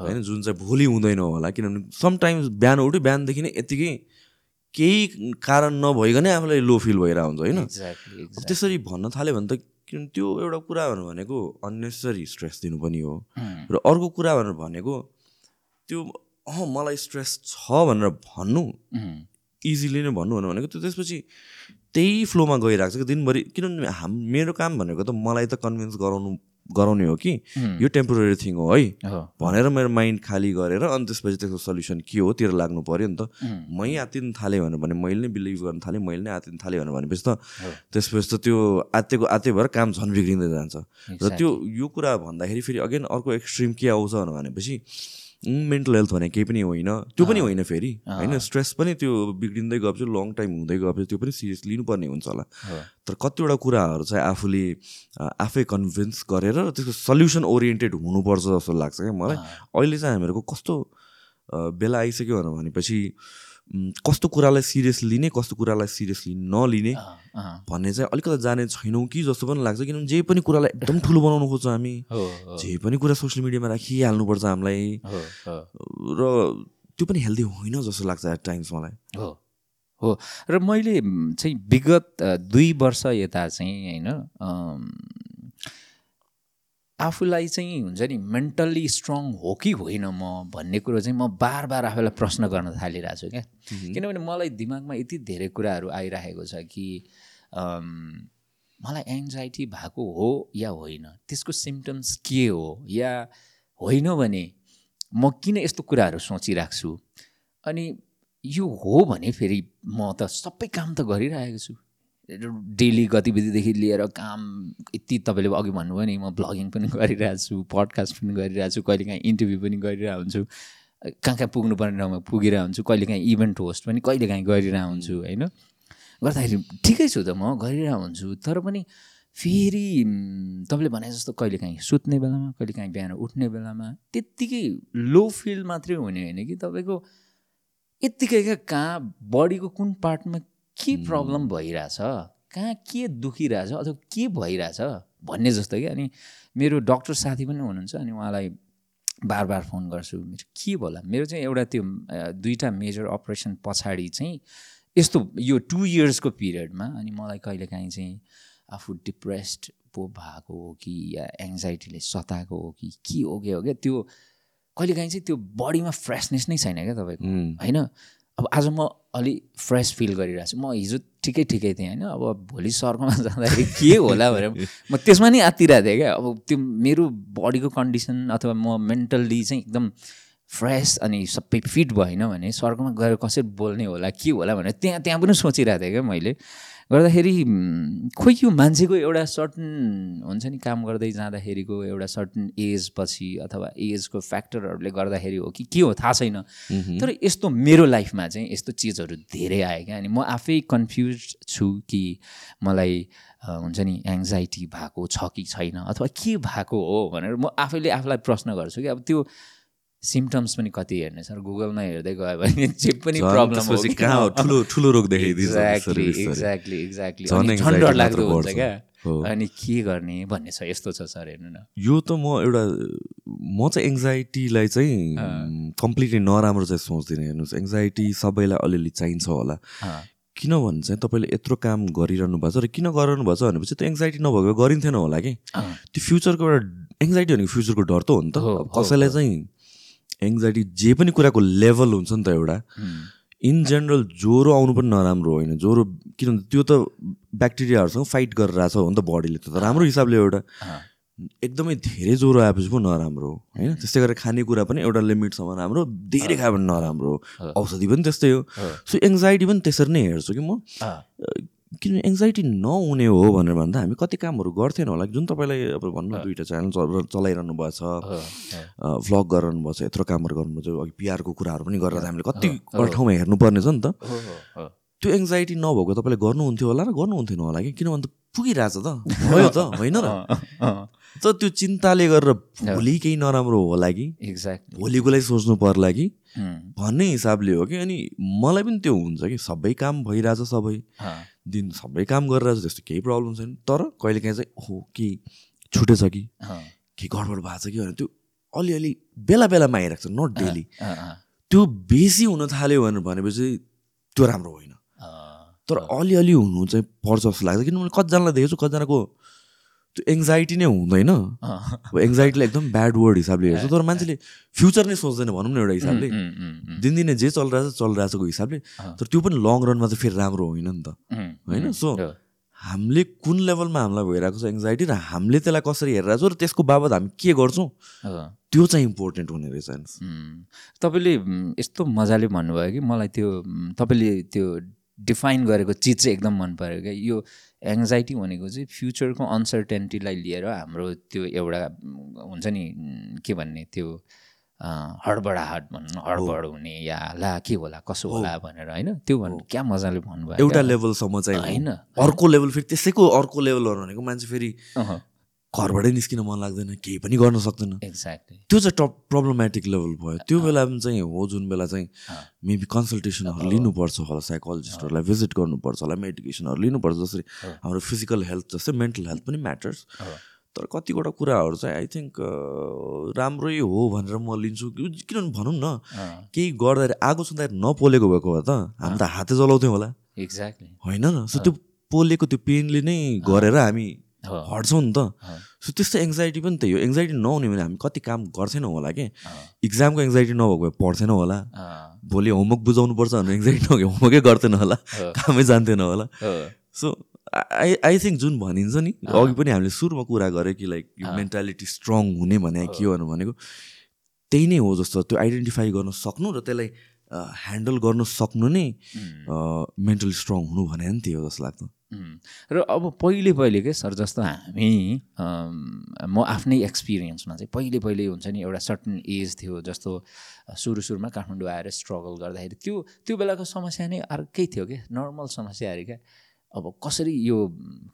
होइन जुन चाहिँ भोलि हुँदैन होला किनभने समटाइम्स बिहान उठ्यो बिहानदेखि नै यत्तिकै केही कारण नभइकनै आफूलाई लो फिल भइरहेको हुन्छ होइन त्यसरी भन्न थाल्यो भने त किन त्यो एउटा कुरा भनेको अन्नेसरी स्ट्रेस दिनु पनि हो र अर्को कुरा भनेर भनेको त्यो अँ मलाई स्ट्रेस छ भनेर भन्नु इजिली नै भन्नु भनेको त्यो त्यसपछि त्यही फ्लोमा गइरहेको छ कि दिनभरि। किनभने हाम मेरो काम भनेको त मलाई त कन्भिन्स गराउनु गराउने हो कि यो टेम्पोररी थिङ हो है। भनेर मेरो माइन्ड खाली गरेर अनि त्यसपछि त्यसको सल्युसन के हो तिर लाग्नु पऱ्यो नि त। मै आत्तिन थालेँ भने मैले नै बिलिभ गर्न थालेँ मैले नै आत्तिन थालेँ भनेर भनेपछि त। त्यसपछि त त्यो आत्तेको आत्ते भएर काम झन् बिग्रिँदै जान्छ। र. त्यो यो कुरा भन्दाखेरि फेरि अगेन अर्को एक्सट्रिम के आउँछ भनेपछि मेन्टल हेल्थ भने केही पनि होइन। त्यो पनि होइन फेरि। होइन स्ट्रेस पनि त्यो बिग्रिँदै गएपछि लङ टाइम हुँदै गएपछि त्यो पनि सिरियस लिनुपर्ने हुन्छ होला। तर कतिवटा कुराहरू चाहिँ आफूले आफै कन्भिन्स गरेर र त्यसको सल्युसन ओरिएन्टेड हुनुपर्छ जस्तो लाग्छ क्या मलाई। अहिले चाहिँ हामीहरूको कस्तो बेला आइसक्यो भनेपछि कस्तो कुरालाई सिरियस लिने कस्तो कुरालाई सिरियसली नलिने भन्ने चाहिँ अलिकति जाने छैनौँ कि जस्तो पनि लाग्छ। किनभने जे पनि कुरालाई एकदम ठुलो बनाउनु खोज्छ हामी जे पनि कुरा सोसियल मिडियामा राखिहाल्नुपर्छ हामीलाई। र त्यो पनि हेल्दी होइन जस्तो लाग्छ एट टाइम्स मलाई। हो हो। र मैले चाहिँ विगत दुई वर्ष यता चाहिँ होइन आफूलाई चाहिँ हुन्छ नि मेन्टल्ली स्ट्रङ हो कि होइन म भन्ने कुरो चाहिँ म बार बार आफूलाई प्रश्न गर्न थालिरहेको छु क्या। किनभने मलाई दिमागमा यति धेरै कुराहरू आइरहेको छ कि मलाई एङ्जाइटी भएको हो या होइन त्यसको सिम्टम्स के हो या होइन भने म किन यस्तो कुराहरू सोचिरहेको छु? अनि यो हो भने फेरि म त सबै काम त गरिरहेको छु। डेली गतिविधिदेखि लिएर काम यति तपाईँले अघि भन्नुभयो नि म ब्लगिङ पनि गरिरहेको छु पडकास्ट पनि गरिरहेको छु कहिलेकाहीँ इन्टरभ्यू पनि गरिरहेको हुन्छु। कहाँ कहाँ पुग्नुपर्ने ठाउँमा पुगिरहेको हुन्छु कहिलेकाहीँ इभेन्ट होस्ट पनि कहिलेकाहीँ गरिरहेको हुन्छु होइन? गर्दाखेरि ठिकै छु त म गरिरहेको हुन्छु तर पनि फेरि तपाईँले भने जस्तो कहिलेकाहीँ सुत्ने बेलामा कहिलेकाहीँ बिहान उठ्ने बेलामा त्यत्तिकै लो फिल मात्रै हुने होइन कि तपाईँको यत्तिकै कहाँ बडीको कुन पार्टमा के प्रब्लम भइरहेछ? कहाँ के दुखिरहेछ? अथवा के भइरहेछ? भन्ने जस्तो कि अनि मेरो डक्टर साथी पनि हुनुहुन्छ अनि उहाँलाई बार बार फोन गर्छु। मेरो के होला? मेरो चाहिँ एउटा त्यो दुईवटा मेजर अपरेसन पछाडि चाहिँ यस्तो यो टु इयर्सको पिरियडमा अनि मलाई कहिलेकाहीँ चाहिँ आफू डिप्रेस्ड पो भएको हो कि या एङ्जाइटीले सताएको हो कि के हो के हो क्या त्यो कहिलेकाहीँ चाहिँ त्यो बडीमा फ्रेसनेस नै छैन क्या तपाईँको। होइन? अब आज म अलि फ्रेस फिल गरिरहेको छु म हिजो ठिकै ठिकै थिएँ होइन? अब भोलि सर्कमा जाँदाखेरि के होला भनेर म त्यसमा नै आत्तिरहेको थिएँ क्या। अब त्यो मेरो बडीको कन्डिसन अथवा म मेन्टल्ली चाहिँ एकदम फ्रेस अनि सबै फिट भएन भने स्वर्गमा गएर कसरी बोल्ने होला के होला भनेर त्यहाँ त्यहाँ पनि सोचिरहेको थिएँ क्या मैले। गर्दाखेरि खोइ यो मान्छेको एउटा सर्टन हुन्छ नि काम गर्दै जाँदाखेरिको एउटा सर्टन एज पछि अथवा एजको फ्याक्टरहरूले गर्दाखेरि हो कि के हो थाहा छैन। तर यस्तो मेरो लाइफमा चाहिँ यस्तो चिजहरू धेरै आयो क्या। अनि म आफै कन्फ्युज छु कि मलाई हुन्छ नि एङ्जाइटी भएको छ कि छैन अथवा के भएको हो भनेर म आफैले आफूलाई प्रश्न गर्छु कि। अब त्यो सिम्टम्स पनि कति हेर्ने सर? गुगलमा हेर्दै गयो भने जे पनि प्रब्लम एक्ज्याक्टली। एक्ज्याक्टली एक्ज्याक्टली झन् अनि झन् anxiety डर मात्र लाग्दो हुन्छ। क्या। अनि के गर्ने भन्ने छ? यस्तो छ सर हेर्नु न। यो त म एउटा म चाहिँ एङ्जाइटीलाई चाहिँ कम्प्लिटली नराम्रो चाहिँ सोच्दिनँ। हेर्नुहोस् एङ्जाइटी सबैलाई अलिअलि चाहिन्छ होला। किनभने चाहिँ तपाईँले यत्रो काम गरिरहनु भएको छ र किन गरिरहनु भएको छ भनेपछि त्यो एङ्जाइटी नभएको भए गरिन्थेन होला कि? त्यो फ्युचरको एउटा एङ्जाइटी भनेको फ्युचरको डर त हो नि त। कसैलाई चाहिँ एङ्जाइटी जे पनि कुराको लेभल हुन्छ नि त एउटा इन जेनरल ज्वरो आउनु पनि नराम्रो होइन। ज्वरो किनभने त्यो त ब्याक्टेरियाहरूसँग फाइट गरेर आएको छ हो नि त बडीले त। राम्रो हिसाबले एउटा एकदमै धेरै ज्वरो आएपछि पो नराम्रो हो होइन? त्यस्तै गरेर खानेकुरा पनि एउटा लिमिटसम्म राम्रो धेरै खायो भने नराम्रो हो। औषधि पनि त्यस्तै हो। सो एङ्जाइटी पनि त्यसरी नै हेर्छु कि म। किनभने एङ्जाइटी नहुने हो भनेर भन्दा हामी कति कामहरू गर्थेन होला। जुन तपाईँलाई अब भन्नु दुइटा च्यानल चल चलाइरहनु भएको छ भ्लग गरिरहनु भएको छ यत्रो कामहरू छ अघि पिआरको कुराहरू पनि गरेर हामीले कति ठाउँमा हेर्नुपर्ने छ नि त। त्यो एङ्जाइटी नभएको तपाईँले गर्नुहुन्थ्यो होला र गर्नुहुन्थेन होला कि? किनभने त पुगिरहेछ त। भयो त होइन र? अँ, अँ, त त्यो चिन्ताले गरेर भोलि केही नराम्रो होला कि एक्ज्याक्टली भोलिको लागि सोच्नु पर्ला कि भन्ने हिसाबले हो कि अनि मलाई पनि त्यो हुन्छ कि सबै काम भइरहेछ सबै। दिन सबै काम गरिरहेछ त्यस्तो केही प्रब्लम छैन। तर कहिलेकाहीँ चाहिँ हो के छुटेछ कि। के गडबड भएको छ कि भनेर त्यो अलिअलि बेला बेलामा आइरहेको छ नट डेली त्यो बेसी हुन थाल्यो भनेर भनेपछि त्यो राम्रो होइन। तर अलिअलि हुनु चाहिँ पर्छ जस्तो लाग्छ। किनभने कतिजनालाई देखेको छु कतिजनाको एङ्जाइटी नै हुँदैन। अब एङ्जाइटीलाई एकदम ब्याड वर्ड हिसाबले हेर्छ। तर मान्छेले फ्युचर नै सोच्दैन भनौँ न एउटा हिसाबले। दिनदिनै जे चलिरहेछ चलिरहेछको हिसाबले। तर त्यो पनि लङ रनमा चाहिँ फेरि राम्रो होइन नि त। होइन? सो हामीले कुन लेभलमा हामीलाई भइरहेको छ एङ्जाइटी र हामीले त्यसलाई कसरी हेरिरहेको छौँ र त्यसको बाबत हामी के गर्छौँ। त्यो चाहिँ इम्पोर्टेन्ट हुने रहेछ तपाईँले यस्तो मजाले भन्नुभयो कि मलाई त्यो तपाईँले त्यो डिफाइन गरेको चिज चाहिँ एकदम मन पऱ्यो क्या। यो एङ्जाइटी भनेको चाहिँ फ्युचरको अनसर्टेन्टीलाई लिएर हाम्रो त्यो एउटा हुन्छ नि के भन्ने त्यो हडबडाहट भनौँ न हडबड हुने या ला के होला कसो होला भनेर होइन? त्यो भन्नु क्या मजाले भन्नुभयो एउटा? लेभलसम्म चाहिँ होइन। अर्को लेभल फेरि त्यसैको अर्को लेभलहरू भनेको मान्छे फेरि घरबाटै निस्किन मन लाग्दैन केही पनि गर्न सक्दैन। एक्ज्याक्टली त्यो चाहिँ टप प्रब्लमेटिक लेभल भयो। त्यो बेलामा चाहिँ हो जुन बेला चाहिँ मेबी कन्सल्टेसनहरू लिनुपर्छ होला साइकोलोजिस्टहरूलाई भिजिट गर्नुपर्छ होला मेडिकेसनहरू लिनुपर्छ जसरी हाम्रो फिजिकल हेल्थ जस्तै मेन्टल हेल्थ पनि म्याटर्स तर कतिवटा कुराहरू चाहिँ आई थिङ्क राम्रै हो भनेर म लिन्छु। किनभने भनौँ न केही गर्दाखेरि आगो छँदाखेरि नपोलेको भएको भए त हामी त हातै जलाउँथ्यौँ होला। एक्ज्याक्टली होइन र सो त्यो पोलेको त्यो पेनले नै गरेर हामी। हट्छौँ नि त। सो त्यस्तो एङ्जाइटी पनि त्यही हो. एङ्जाइटी नहुने भने हामी कति काम गर्थेनौँ होला कि? इक्जामको एङ्जाइटी नभएको भए पढ्थेनौँ होला। भोलि होमवर्क बुझाउनु पर्छ भने एङ्जाइटी नभए होमवर्कै गर्थेन होला। कामै जान्थेन होला। सो आई आई थिङ्क जुन भनिन्छ नि अघि पनि हामीले सुरुमा कुरा गऱ्यो कि लाइक मेन्टालिटी स्ट्रङ हुने भने के हो भनेको त्यही नै हो जस्तो त्यो आइडेन्टिफाई गर्न सक्नु र त्यसलाई ह्यान्डल गर्न सक्नु नै मेन्टली स्ट्रङ हुनु भने नि हो जस्तो लाग्छ र अब पहिले पहिले के सर जस्तो हामी म आफ्नै एक्सपिरियन्समा चाहिँ पहिले पहिले हुन्छ नि एउटा सर्टन एज थियो जस्तो सुरु सुरुमा काठमाडौँ आएर स्ट्रगल गर्दाखेरि त्यो त्यो बेलाको समस्या नै अर्कै थियो क्या नर्मल समस्याहरू क्या अब कसरी यो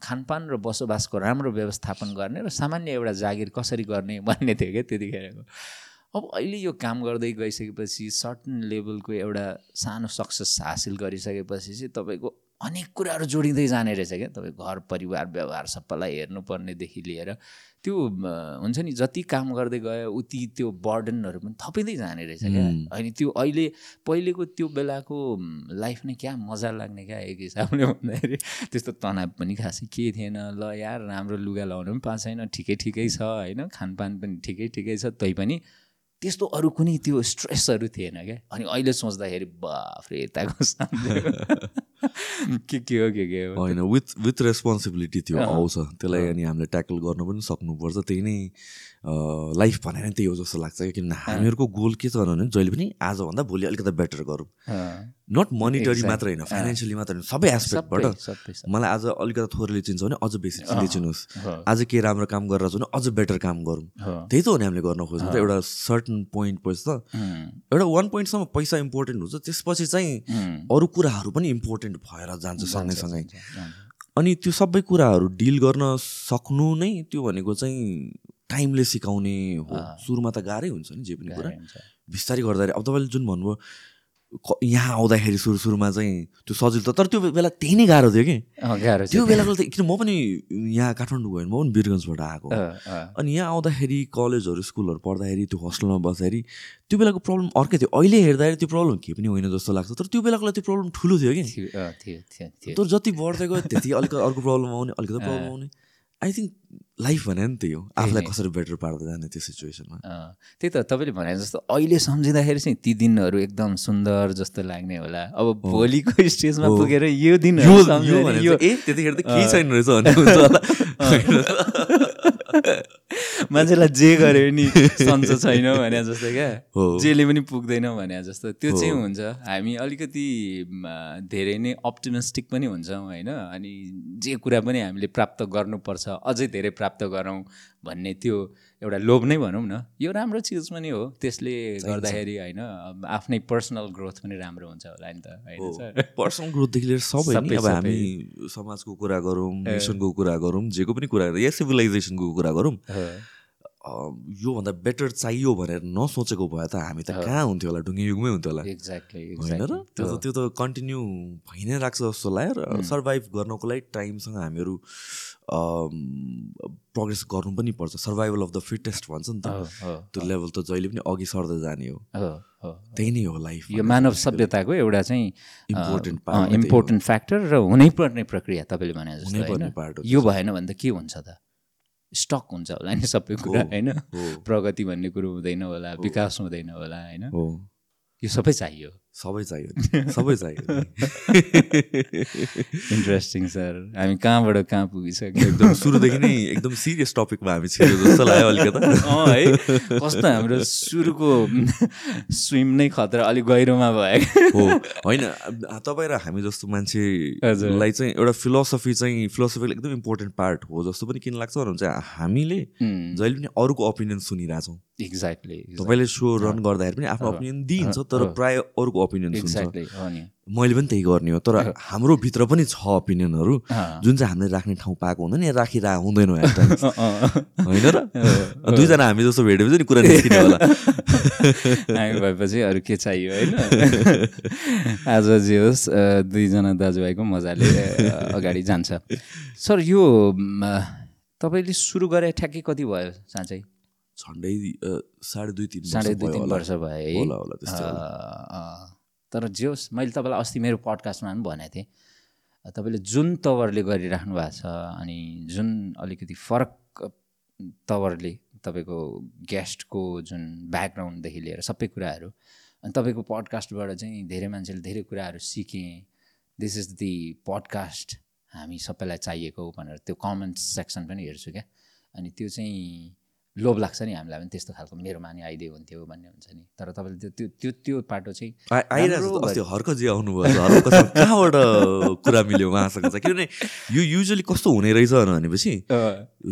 खानपान र बसोबासको राम्रो व्यवस्थापन गर्ने र सामान्य एउटा जागिर कसरी गर्ने भन्ने थियो क्या त्यतिखेरको। अब अहिले यो काम गर्दै गइसकेपछि सर्टन लेभलको एउटा सानो सक्सेस हासिल गरिसकेपछि चाहिँ तपाईँको अनेक कुराहरू जोडिँदै जाने रहेछ क्या। तपाईँ घर परिवार व्यवहार सबैलाई हेर्नुपर्नेदेखि लिएर त्यो हुन्छ नि जति काम गर्दै गयो उति त्यो बर्डनहरू पनि थपिँदै जाने रहेछ क्या। अनि त्यो अहिले पहिलेको त्यो बेलाको लाइफ नै क्या मजा लाग्ने क्या एक हिसाबले भन्दाखेरि। त्यस्तो तनाव पनि खासै के थिएन। ल यार राम्रो लुगा लाउनु पनि पाएको छैन। ठिकै ठिकै छ होइन। खानपान पनि ठिकै ठिकै छ। तैपनि त्यस्तो अरू कुनै त्यो स्ट्रेसहरू थिएन क्या। अनि अहिले सोच्दाखेरि बाफ्रे यताको के के हो के के हो? होइन विथ विथ रेस्पोन्सिबिलिटी त्यो। आउँछ। त्यसलाई अनि हामीले ट्याकल गर्न पनि सक्नुपर्छ। त्यही नै लाइफ भनेर त्यही हो जस्तो लाग्छ क्या। किनभने हामीहरूको गोल के छ भने जहिले पनि आजभन्दा भोलि अलिकति बेटर गरौँ। Not monetary. मात्र होइन फाइनेन्सियली मात्र होइन सबै एस्पेक्टबाट मलाई आज अलिकति थोरले चिन्छ भने अझ बेसी चिन्दै चिन्नुहोस् आज के राम्रो काम गरेर छ भने अझ बेटर काम गरौँ। त्यही त हो नि हामीले गर्न खोज्नु त एउटा सर्टन पोइन्ट पछि त। एउटा वान पोइन्टसम्म पैसा इम्पोर्टेन्ट हुन्छ त्यसपछि चाहिँ अरू कुराहरू पनि इम्पोर्टेन्ट भएर जान्छ सँगै सँगै जान्छ, जान्छ। अनि त्यो सबै कुराहरू डिल गर्न सक्नु नै त्यो भनेको चाहिँ टाइमले सिकाउने हो। सुरुमा त गाह्रै हुन्छ नि जे पनि कुरा। बिस्तारै गर्दाखेरि अब तपाईँले जुन भन्नुभयो यहाँ आउँदाखेरि सुरु सुरुमा चाहिँ त्यो सजिलो त तर त्यो बेला त्यही नै गाह्रो थियो कि। गाह्रो त्यो बेलाको त किन म पनि यहाँ काठमाडौँ गएँ म पनि वीरगन्जबाट आएको। अनि यहाँ आउँदाखेरि कलेजहरू स्कुलहरू पढ्दाखेरि त्यो होस्टेलमा बस्दाखेरि त्यो बेलाको प्रब्लम अर्कै थियो। अहिले हेर्दाखेरि त्यो प्रब्लम केही पनि होइन जस्तो लाग्छ तर त्यो बेलाको लागि त्यो प्रब्लम ठुलो थियो कि। तर जति बढ्दै गयो त्यति अलिकति अर्को प्रब्लम आउने अलिकति प्रब्लम आउने। आई थिङ्क लाइफ भने नि त्यही हो आफूलाई कसरी बेटर पार्दै जाने त्यो सिचुएसनमा त्यही त तपाईँले भने जस्तो अहिले सम्झिँदाखेरि चाहिँ ती दिनहरू एकदम सुन्दर जस्तो लाग्ने होला। अब भोलिको स्टेजमा पुगेर यो ए त्यतिखेर त केही छैन रहेछ मान्छेलाई जे गर्यो नि सन्चो छैन भने जस्तो क्या। जेले पनि पुग्दैन भने जस्तो। त्यो चाहिँ हुन्छ। हामी अलिकति धेरै नै अप्टिमिस्टिक पनि हुन्छौँ होइन? अनि जे कुरा पनि हामीले प्राप्त गर्नुपर्छ अझै धेरै प्राप्त गरौँ भन्ने त्यो एउटा लोभ नै भनौँ न। यो राम्रो चिज पनि हो। त्यसले गर्दाखेरि होइन आफ्नै पर्सनल ग्रोथ पनि राम्रो हुन्छ होला नि त होइन पर्सनल ग्रोथदेखि लिएर सबै अब हामी समाजको कुरा गरौँ नेसनको कुरा गरौँ जेको पनि कुरा गरौँ या सिभिलाइजेसनको कुरा गरौँ योभन्दा बेटर चाहियो भनेर नसोचेको भए त हामी त कहाँ हुन्थ्यो होला? ढुङ्गे युगमै हुन्थ्यो होला। एक्ज्याक्टली होइन र? त्यो त त्यो। त कन्टिन्यू भइ नै राख्छ जस्तो लाग्यो र सर्भाइभ गर्नको लागि टाइमसँग हामीहरू प्रोग्रेस गर्नु पनि पर्छ। सर्भाइभल अफ द फिटेस्ट भन्छ नि त। त्यो लेभल त जहिले पनि अघि सर्दै जाने हो। त्यही नै हो लाइफ यो मानव सभ्यताको एउटा चाहिँ हो। इम्पोर्टेन्ट फ्याक्टर र हुनैपर्ने प्रक्रिया तपाईँले भने जस्तो यो भएन भने त के हुन्छ त? स्टक हुन्छ होला नि सबै कुरा होइन? प्रगति भन्ने कुरो हुँदैन होला विकास हुँदैन होला होइन? यो सबै चाहियो। सबै चाहियो सबै चाहियो। इन्ट्रेस्टिङ सर हामी कहाँबाट कहाँ पुगिसक्यो? एकदम सुरुदेखि नै एकदम सिरियस टपिकमा हामी छिर्यो जस्तो लाग्यो अलिकता। अँ है। कस्तो हाम्रो सुरुको स्विम नै खतरा अलिक गहिरोमा भयो। हो होइन। तपाईँ र हामी जस्तो मान्छेलाई चाहिँ एउटा फिलोसफी चाहिँ फिलोसफीको एकदम इम्पोर्टेन्ट पार्ट हो जस्तो पनि किन लाग्छ। भन्नुहुन्छ हामीले जहिले पनि अरूको ओपिनियन सुनिरहेछौँ। एक्ज्याक्टली तपाईँले सो रन गर्दाखेरि पनि आफ्नो ओपिनियन दिइन्छ तर प्राय अरूको ओपिनियन सुन्छ एक्ज्याक्टली हो नि। मैले पनि त्यही गर्ने हो तर हाम्रो भित्र पनि छ ओपिनियनहरू। जुन चाहिँ हामीले राख्ने ठाउँ पाएको हुँदैन या राखिरहेको हुँदैनौँ। होइन र? दुईजना हामी जस्तो भेटेपछि नि कुरा निस्किने होला। हामी भएपछि अरू के चाहियो होइन? आज जे होस् दुईजना दाजुभाइको मजाले अगाडि जान्छ। सर यो तपाईँले सुरु गरे ठ्याक्कै कति भयो साँच्चै? झन्डै साढे दुई तिन वर्ष साढे दुई भयो तिन। वर्ष भयो है। तर जे होस् मैले तपाईँलाई अस्ति मेरो पडकास्टमा पनि भनेको थिएँ। तपाईँले जुन तवरले गरिराख्नु भएको छ अनि जुन अलिकति फरक तवरले तपाईँको गेस्टको जुन ब्याकग्राउन्डदेखि लिएर सबै कुराहरू अनि तपाईँको पडकास्टबाट चाहिँ धेरै मान्छेले धेरै कुराहरू सिकेँ दिस इज दि पडकास्ट हामी सबैलाई चाहिएको भनेर त्यो कमेन्ट सेक्सन पनि हेर्छु क्या। अनि त्यो चाहिँ लोभ लाग्छ नि हामीलाई पनि त्यस्तो खालको मेरोमा नि आइदियो हुन्थ्यो भन्ने हुन्छ नि। तर तपाईँले त्यो त्यो त्यो त्यो पाटो चाहिँ हर्कजी आउनुभयो। कहाँबाट कुरा मिल्यो उहाँसँग चाहिँ? किनभने यो युजली कस्तो हुने रहेछ भनेपछि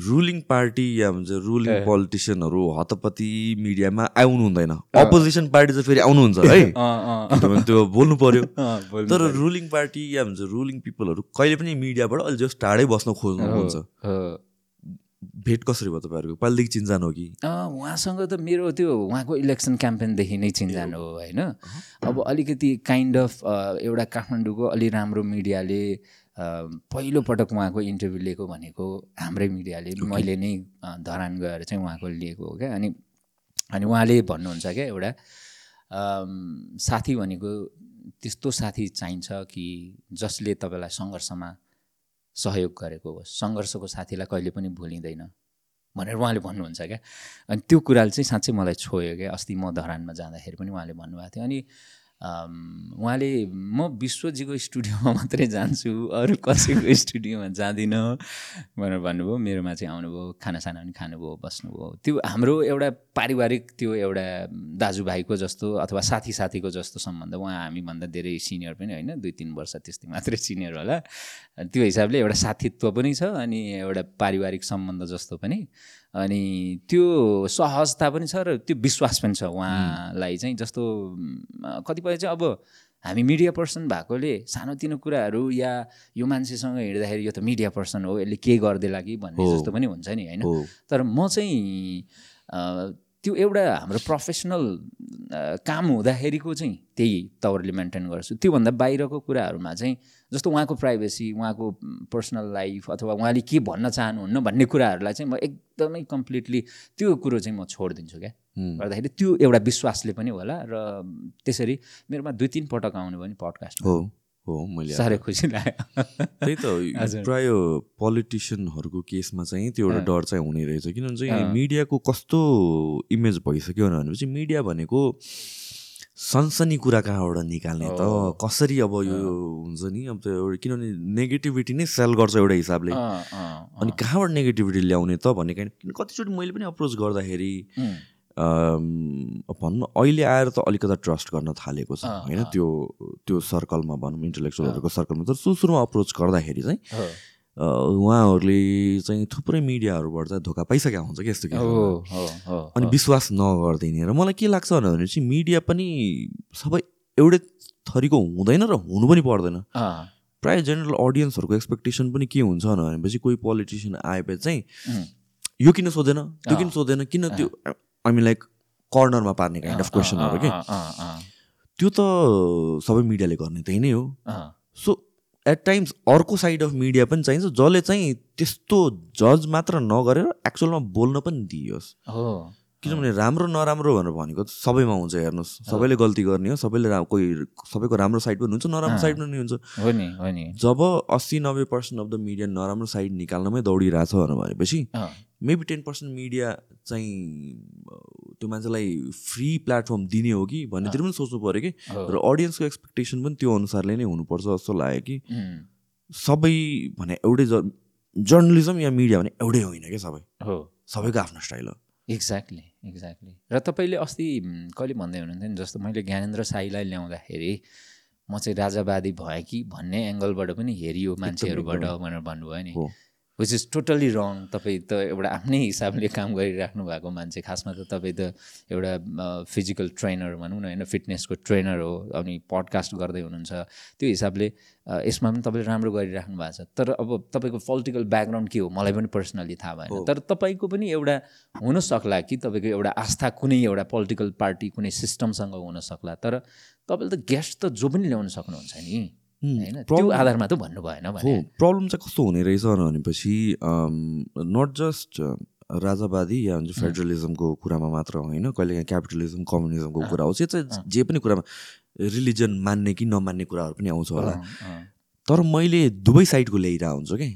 रुलिङ पार्टी या भन्छ रुलिङ पोलिटिसियनहरू हतपति मिडियामा आउनु हुँदैन। अपोजिसन पार्टी चाहिँ फेरि आउनुहुन्छ है। त्यो बोल्नु पर्यो। तर रुलिङ पार्टी या भन्छ रुलिङ पिपलहरू कहिले पनि मिडियाबाट अलि जस्ट टाढै बस्न खोज्नुहुन्छ। भेट कसरी भयो तपाईँहरूको? पहिलेदेखि चिन्जान हो कि? उहाँसँग त मेरो त्यो उहाँको इलेक्सन क्याम्पेनदेखि नै चिन्जान हो होइन? अब अलिकति काइन्ड अफ एउटा काठमाडौँको अलि राम्रो मिडियाले पहिलोपटक उहाँको इन्टरभ्यू लिएको भनेको हाम्रै मिडियाले। मैले नै धरान गएर चाहिँ उहाँको लिएको हो क्या। अनि अनि उहाँले भन्नुहुन्छ क्या एउटा साथी भनेको त्यस्तो साथी चाहिन्छ कि जसले तपाईँलाई सङ्घर्षमा सहयोग गरेको होस् सङ्घर्षको साथीलाई कहिले पनि भुलिँदैन भनेर उहाँले भन्नुहुन्छ क्या। अनि त्यो कुराले चाहिँ साँच्चै मलाई छोयो क्या। अस्ति म धरानमा जाँदाखेरि पनि उहाँले भन्नुभएको थियो। अनि उहाँले म विश्वजीको स्टुडियोमा मात्रै जान्छु अरू कसैको स्टुडियोमा जाँदिनँ। भनेर भन्नुभयो। मेरोमा चाहिँ आउनुभयो खानासाना पनि खानुभयो बस्नुभयो। त्यो हाम्रो एउटा पारिवारिक त्यो एउटा दाजुभाइको जस्तो अथवा साथी साथीको जस्तो सम्बन्ध उहाँ हामीभन्दा धेरै सिनियर पनि होइन दुई तिन वर्ष त्यस्तै मात्रै सिनियर होला। त्यो हिसाबले एउटा साथीत्व पनि छ अनि एउटा पारिवारिक सम्बन्ध जस्तो पनि। अनि त्यो सहजता पनि छ र त्यो विश्वास पनि छ उहाँलाई चाहिँ जस्तो कतिपय चाहिँ अब हामी मिडिया पर्सन भएकोले सानोतिनो कुराहरू या यो मान्छेसँग हिँड्दाखेरि यो त मिडिया पर्सन हो यसले के गरिदिएला कि भन्ने। जस्तो पनि हुन्छ नि होइन? तर म चाहिँ त्यो एउटा हाम्रो प्रोफेसनल काम हुँदाखेरिको चाहिँ त्यही तवरले मेन्टेन गर्छु। त्योभन्दा बाहिरको कुराहरूमा चाहिँ जस्तो उहाँको प्राइभेसी उहाँको पर्सनल लाइफ अथवा उहाँले के भन्न चाहनुहुन्न भन्ने कुराहरूलाई चाहिँ म एकदमै कम्प्लिटली त्यो कुरो चाहिँ म छोडिदिन्छु क्या। गर्दाखेरि त्यो एउटा विश्वासले पनि होला र त्यसरी मेरोमा दुई तिन पटक आउनु पनि पडकास्ट हो हो मैले साह्रै खुसी लाग्यो त्यही त। प्राय पोलिटिसियनहरूको केसमा चाहिँ त्यो एउटा डर चाहिँ हुने रहेछ किनभने चाहिँ। मिडियाको कस्तो इमेज भइसक्यो भनेपछि मिडिया भनेको सनसनी कुरा कहाँबाट निकाल्ने त। कसरी अब यो हुन्छ नि अब त्यो एउटा किनभने नेगेटिभिटी नै सेल गर्छ एउटा हिसाबले। अनि कहाँबाट नेगेटिभिटी ल्याउने त भन्ने किन कतिचोटि मैले पनि अप्रोच गर्दाखेरि भनौँ अहिले आएर त अलिकता ट्रस्ट गर्न थालेको छ होइन। त्यो त्यो सर्कलमा भनौँ इन्टेलेक्चुअलहरूको सर्कलमा तर सुरु सुरुमा अप्रोच गर्दाखेरि चाहिँ उहाँहरूले चाहिँ थुप्रै मिडियाहरूबाट चाहिँ धोका पाइसकेका हुन्छ कि यस्तो हो अनि विश्वास नगरिदिने र मलाई के लाग्छ भने चाहिँ मिडिया पनि सबै एउटै थरीको हुँदैन र हुनु पनि पर्दैन। प्रायः जेनरल अडियन्सहरूको एक्सपेक्टेसन पनि के हुन्छ भनेपछि कोही पोलिटिसियन आएपछि चाहिँ यो किन सोधेन त्यो किन। सोधेन किन त्यो आई मिन लाइक कर्नरमा पार्ने काइन्ड अफ क्वेसनहरू के? त्यो त सबै मिडियाले गर्ने त्यही नै हो। सो एट टाइम्स अर्को साइड अफ मिडिया पनि चाहिन्छ जसले चाहिँ त्यस्तो जज मात्र नगरेर एक्चुअलमा बोल्न पनि दियोस्। हो। किनभने राम्रो नराम्रो भनेर भनेको सबैमा हुन्छ हेर्नुहोस्। सबैले गल्ती गर्ने हो सबैले कोही सबैको राम्रो साइड पनि हुन्छ नराम्रो साइड पनि हुन्छ। जब अस्सी नब्बे पर्सेन्ट अफ द मिडिया नराम्रो साइड निकाल्नमै दौडिरहेछ भनेर भनेपछि मेबी टेन पर्सेन्ट मिडिया चाहिँ त्यो मान्छेलाई फ्री प्लेटफर्म दिने हो कि भन्नेतिर पनि सोच्नु पऱ्यो कि। र अडियन्सको एक्सपेक्टेसन पनि त्यो अनुसारले नै हुनुपर्छ जस्तो लाग्यो कि। सबै भने एउटै जर्नलिजम या मिडिया भने एउटै होइन क्या सबै। हो। सबैको आफ्नो स्टाइल हो। एक्ज्याक्टली एक्ज्याक्टली र तपाईँले अस्ति कहिले भन्दै हुनुहुन्थ्यो नि जस्तो मैले ज्ञानेन्द्र साईलाई ल्याउँदाखेरि म चाहिँ राजावादी भएँ कि भन्ने एङ्गलबाट पनि हेरियो मान्छेहरूबाट भनेर भन्नुभयो नि। विच इज टोटल्ली रङ तपाईँ त एउटा आफ्नै हिसाबले काम गरिराख्नु भएको मान्छे खासमा त तपाईँ त एउटा फिजिकल ट्रेनर भनौँ न होइन फिटनेसको ट्रेनर हो अनि पडकास्ट गर्दै हुनुहुन्छ। त्यो हिसाबले यसमा पनि तपाईँले राम्रो गरिराख्नु भएको छ। तर अब तपाईँको पोलिटिकल ब्याकग्राउन्ड के हो? मलाई पनि पर्सनली थाहा भएन। तर तपाईँको पनि एउटा हुन सक्ला कि तपाईँको एउटा आस्था कुनै एउटा पोलिटिकल पार्टी कुनै सिस्टमसँग हुन सक्ला? तर तपाईँले त गेस्ट त जो पनि ल्याउन सक्नुहुन्छ नि। होइन? त्यो आधारमा त भन्नु भएन हो प्रब्लम चाहिँ कस्तो हुने रहेछ भनेपछि नट जस्ट राजावादी या हुन्छ फेडरलिजमको कुरामा मात्र होइन कहिलेकाहीँ क्यापिटलिजम कम्युनिजमको कुरा होस् यो चाहिँ जे पनि कुरामा रिलिजन मान्ने कि नमान्ने कुराहरू पनि आउँछ होला। तर मैले दुवै साइडको ल्याइरहेको हुन्छु कि?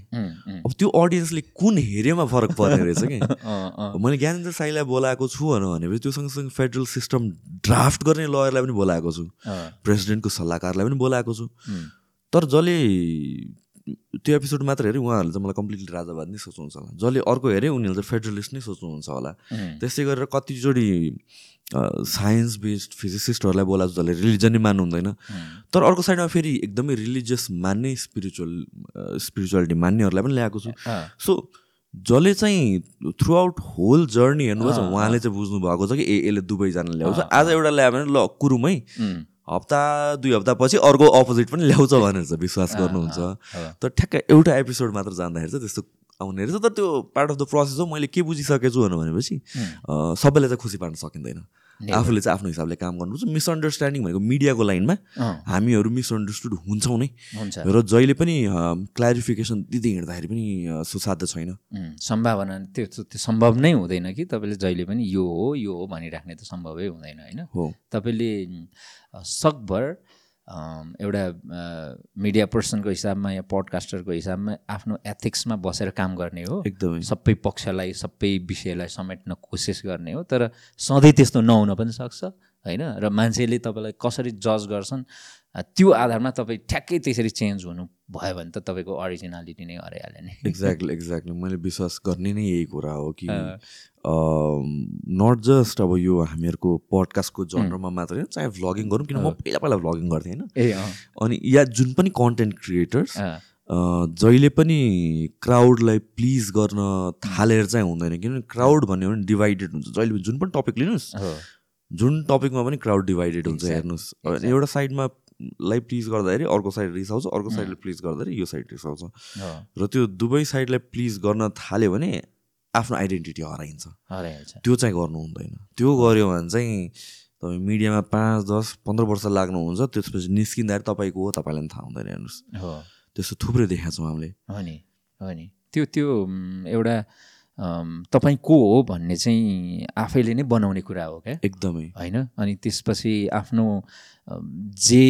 अब त्यो अडियन्सले कुन हेरेमा फरक पर्ने रहेछ कि? मैले ज्ञानेन्द्र साईलाई बोलाएको छु भनेर भनेपछि त्यो सँगसँगै फेडरल सिस्टम ड्राफ्ट गर्ने लयरलाई पनि बोलाएको छु। प्रेसिडेन्टको सल्लाहकारलाई पनि बोलाएको छु। तर जसले त्यो एपिसोड मात्र हेऱ्यो उहाँहरूले चाहिँ मलाई कम्प्लिटली राजावाद नै सोच्नुहुन्छ होला। जसले अर्को हेऱ्यो उनीहरूले चाहिँ फेडरलिस्ट नै सोच्नुहुन्छ होला। त्यसै गरेर कतिचोटि साइन्स बेस्ड फिजिसिस्टहरूलाई बोलाएको जसले रिलिजन नै मान्नु हुँदैन। तर अर्को साइडमा फेरि एकदमै रिलिजियस मान्ने स्पिरिचुअल स्पिरिचुअलिटी मान्नेहरूलाई पनि ल्याएको छु। सो जसले चाहिँ थ्रु आउट होल जर्नी हेर्नुभएको छ अँ, उहाँले चाहिँ बुझ्नु भएको छ कि ए यसले दुवैजना ल्याउँछ। आज एउटा ल्यायो भने ल कुरुमै। हप्ता दुई हप्तापछि अर्को अपोजिट पनि ल्याउँछ भनेर चाहिँ विश्वास गर्नुहुन्छ। तर ठ्याक्क एउटा एपिसोड मात्र जाँदाखेरि चाहिँ त्यस्तो आउने रहेछ तर त्यो पार्ट अफ द प्रोसेस हो मैले के बुझिसकेको छु भनेर भनेपछि सबैलाई चाहिँ खुसी पार्न सकिँदैन। आफूले चाहिँ आफ्नो हिसाबले काम गर्नुपर्छ मिसअन्डरस्ट्यान्डिङ भनेको मिडियाको लाइनमा हामीहरू मिसअन्डरस्टुड हुन्छौँ नै। र जहिले पनि क्ल्यारिफिकेसन दिँदै हिँड्दाखेरि पनि सुसाध्य छैन। सम्भावना त्यो त्यो सम्भव नै हुँदैन कि? तपाईँले जहिले पनि यो हो यो हो भनिराख्ने त सम्भवै हुँदैन होइन? हो। तपाईँले सकभर एउटा मिडिया पर्सनको हिसाबमा या पडकास्टरको हिसाबमा आफ्नो एथिक्समा बसेर काम गर्ने हो। एकदमै। सबै पक्षलाई सबै विषयलाई समेट्न कोसिस गर्ने हो तर सधैँ त्यस्तो नहुन पनि सक्छ होइन? र मान्छेले तपाईँलाई कसरी जज गर्छन् त्यो आधारमा तपाईँ ठ्याक्कै त्यसरी चेन्ज हुनु भयो भने त तपाईँको अरिजिनालिटी नै हराइहाल्यो नि। एक्ज्याक्टली एक्ज्याक्टली मैले विश्वास गर्ने नै यही कुरा हो कि नट जस्ट अब यो हामीहरूको पडकास्टको जनरमा मात्रै होइन चाहे भ्लगिङ गरौँ किन म पहिला पहिला भ्लगिङ गर्थेँ होइन। अनि या जुन पनि कन्टेन्ट क्रिएटर्स जहिले पनि क्राउडलाई प्लिज गर्न थालेर चाहिँ हुँदैन किनभने क्राउड भन्यो भने डिभाइडेड हुन्छ। जहिले पनि जुन पनि टपिक लिनुहोस् जुन टपिकमा पनि क्राउड डिभाइडेड हुन्छ हेर्नुहोस्। एउटा साइडमा लाई प्लिज गर्दाखेरि अर्को साइड रिसाउँछ अर्को साइडले प्लिज गर्दाखेरि यो साइड रिसाउँछ हो। र त्यो दुवै साइडलाई प्लिज गर्न थाल्यो भने आफ्नो आइडेन्टिटी हराइन्छ। हराइहाल्छ। त्यो चाहिँ गर्नु हुँदैन। त्यो गऱ्यो भने चाहिँ तपाईँ मिडियामा पाँच दस पन्ध्र वर्ष लाग्नुहुन्छ त्यसपछि निस्किँदाखेरि तपाईँको हो तपाईँलाई पनि थाहा हुँदैन हेर्नुहोस्। हो। त्यस्तो थुप्रै देखाएको छौँ हामीले। हो नि हो नि। त्यो त्यो एउटा तपाईँ को हो भन्ने चाहिँ आफैले नै बनाउने कुरा हो क्या? एकदमै। होइन? अनि त्यसपछि आफ्नो जे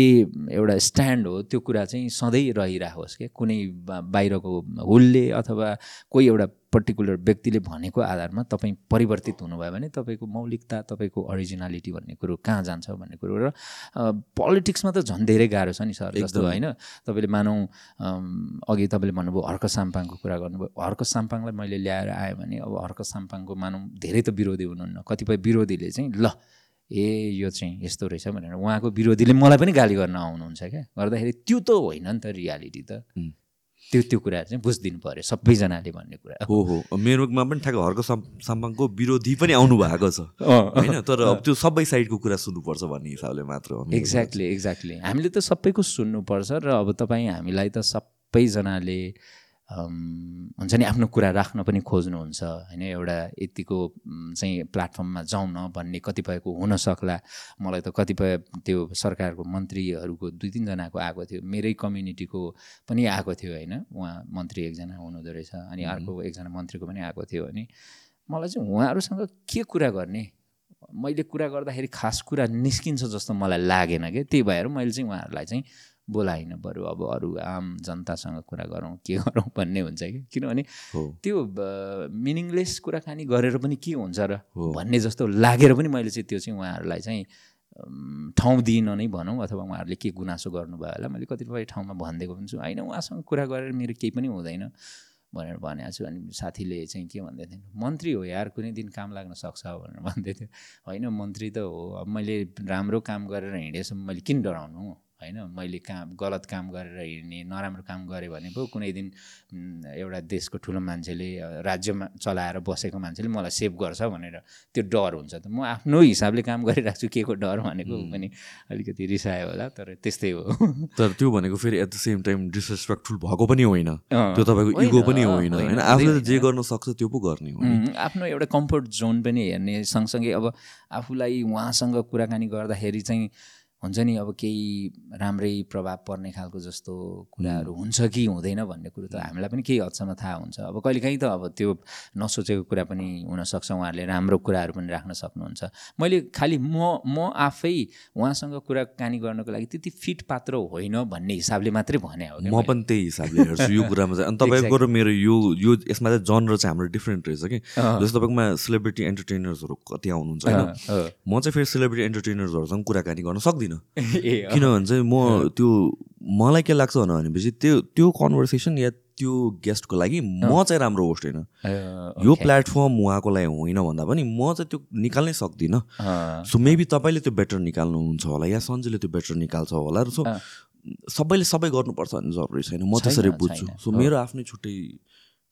एउटा स्ट्यान्ड हो त्यो कुरा चाहिँ सधैँ रहिरहोस् क्या। कुनै बाहिरको हुलले अथवा कोही एउटा पर्टिकुलर व्यक्तिले भनेको आधारमा तपाईँ परिवर्तित हुनुभयो भने तपाईँको मौलिकता तपाईँको अरिजिनालिटी भन्ने कुरो कहाँ जान्छ भन्ने कुरो र पोलिटिक्समा त झन् धेरै गाह्रो छ नि सर जस्तो। होइन। तपाईँले मानौँ अघि तपाईँले भन्नुभयो हर्क साम्पाङको कुरा गर्नुभयो। हर्क साम्पाङलाई मैले ल्याएर आएँ भने अब हर्क साम्पाङको मानौँ धेरै त विरोधी हुनुहुन्न। कतिपय विरोधीले चाहिँ ल ए यो चाहिँ यस्तो रहेछ भनेर उहाँको विरोधीले मलाई पनि गाली गर्न आउनुहुन्छ क्या। गर्दाखेरि त्यो त होइन नि त रियालिटी त। त्यो त्यो कुरा चाहिँ बुझिदिनु पऱ्यो सबैजनाले भन्ने कुरा हो। हो मेरोमा पनि ठ्याक्क हर्क साम साम्पाङको विरोधी पनि आउनु भएको छ होइन? तर अब त्यो सबै साइडको कुरा सुन्नुपर्छ भन्ने हिसाबले मात्र हो एक्ज्याक्टली एक्ज्याक्टली हामीले त सबैको सुन्नुपर्छ र अब तपाईँ हामीलाई त सबैजनाले हुन्छ नि आफ्नो कुरा राख्न पनि खोज्नुहुन्छ होइन? एउटा यतिको चाहिँ प्लेटफर्ममा जाउँ न भन्ने कतिपयको हुन सक्ला। मलाई त कतिपय त्यो सरकारको मन्त्रीहरूको दुई तिनजनाको आएको थियो। मेरै कम्युनिटीको पनि आएको थियो होइन? उहाँ मन्त्री एकजना हुनुहुँदो रहेछ अनि अर्को एकजना मन्त्रीको पनि आएको थियो अनि मलाई चाहिँ उहाँहरूसँग के कुरा गर्ने? मैले कुरा गर्दाखेरि खास कुरा निस्किन्छ जस्तो मलाई लागेन कि? त्यही भएर मैले चाहिँ उहाँहरूलाई चाहिँ बोलाइन बरु अब अरू आम जनतासँग कुरा गरौँ के गरौँ भन्ने हुन्छ कि? किनभने त्यो मिनिङलेस कुराकानी गरेर पनि के हुन्छ र। भन्ने जस्तो लागेर पनि मैले चाहिँ त्यो चाहिँ उहाँहरूलाई चाहिँ ठाउँ दिइनँ नै भनौँ अथवा उहाँहरूले के गुनासो गर्नुभयो होला मैले कतिपय ठाउँमा भनिदिएको पनि छु। होइन उहाँसँग कुरा गरेर मेरो केही पनि हुँदैन भनेर भनेको छु। अनि साथीले चाहिँ के भन्दै थियो मन्त्री हो यार कुनै दिन काम लाग्न सक्छ भनेर भन्दै थियो। होइन मन्त्री त हो। अब मैले राम्रो काम गरेर हिँडेसम्म मैले किन डराउनु? होइन मैले काम गलत काम गरेर हिँड्ने नराम्रो काम गरेँ भने पो कुनै दिन एउटा देशको ठुलो मान्छेले राज्यमा चलाएर बसेको मान्छेले मलाई सेभ गर्छ भनेर त्यो डर हुन्छ त। म आफ्नो हिसाबले काम गरिरहेको छु के को डर भनेको पनि अलिकति रिसायो होला तर त्यस्तै हो। तर त्यो भनेको फेरि at the same time disrespectful भएको पनि होइन। त्यो तपाईँको इगो पनि होइन होइन, आफूले जे। गर्न सक्छ त्यो पो गर्ने हो आफ्नो एउटा कम्फर्ट जोन पनि हेर्ने सँगसँगै अब आफूलाई उहाँसँग कुराकानी गर्दाखेरि चाहिँ हुन्छ नि अब केही राम्रै प्रभाव पर्ने खालको जस्तो कुराहरू हुन्छ कि हुँदैन भन्ने कुरो त हामीलाई पनि केही हदसम्म थाहा हुन्छ। अब कहिलेकाहीँ त अब त्यो नसोचेको कुरा पनि हुनसक्छ उहाँहरूले राम्रो कुराहरू पनि राख्न सक्नुहुन्छ। मैले खालि म म आफै उहाँसँग कुराकानी गर्नको लागि त्यति फिट पात्र होइन भन्ने हिसाबले मात्रै भने हो म। पनि त्यही हिसाबले हेर्छु यो कुरामा चाहिँ। अनि तपाईँको र मेरो यो यो यसमा चाहिँ जनर चाहिँ हाम्रो डिफ्रेन्ट रहेछ कि। जस्तो तपाईँकोमा सेलिब्रिटी एन्टरटेनर्सहरू कति आउनुहुन्छ होइन। म चाहिँ फेरि सेलिब्रिटी एन्टरटेनर्सहरूसँग कुराकानी गर्न सक्दिनँ। ए अँ, किनभने चाहिँ म त्यो मलाई के लाग्छ भनेपछि त्यो त्यो कन्भर्सेसन या त्यो गेस्टको लागि म चाहिँ राम्रो होस्ट होइन। यो. प्लेटफर्म उहाँको लागि होइन भन्दा पनि म चाहिँ त्यो निकाल्नै सक्दिनँ। सो मेबी तपाईँले त्यो बेटर निकाल्नुहुन्छ होला या सन्जुले त्यो बेटर निकाल्छ होला। र सो। सबैले सबै गर्नुपर्छ भन्ने जरुरी छैन। म त्यसरी बुझ्छु। सो। मेरो आफ्नै छुट्टै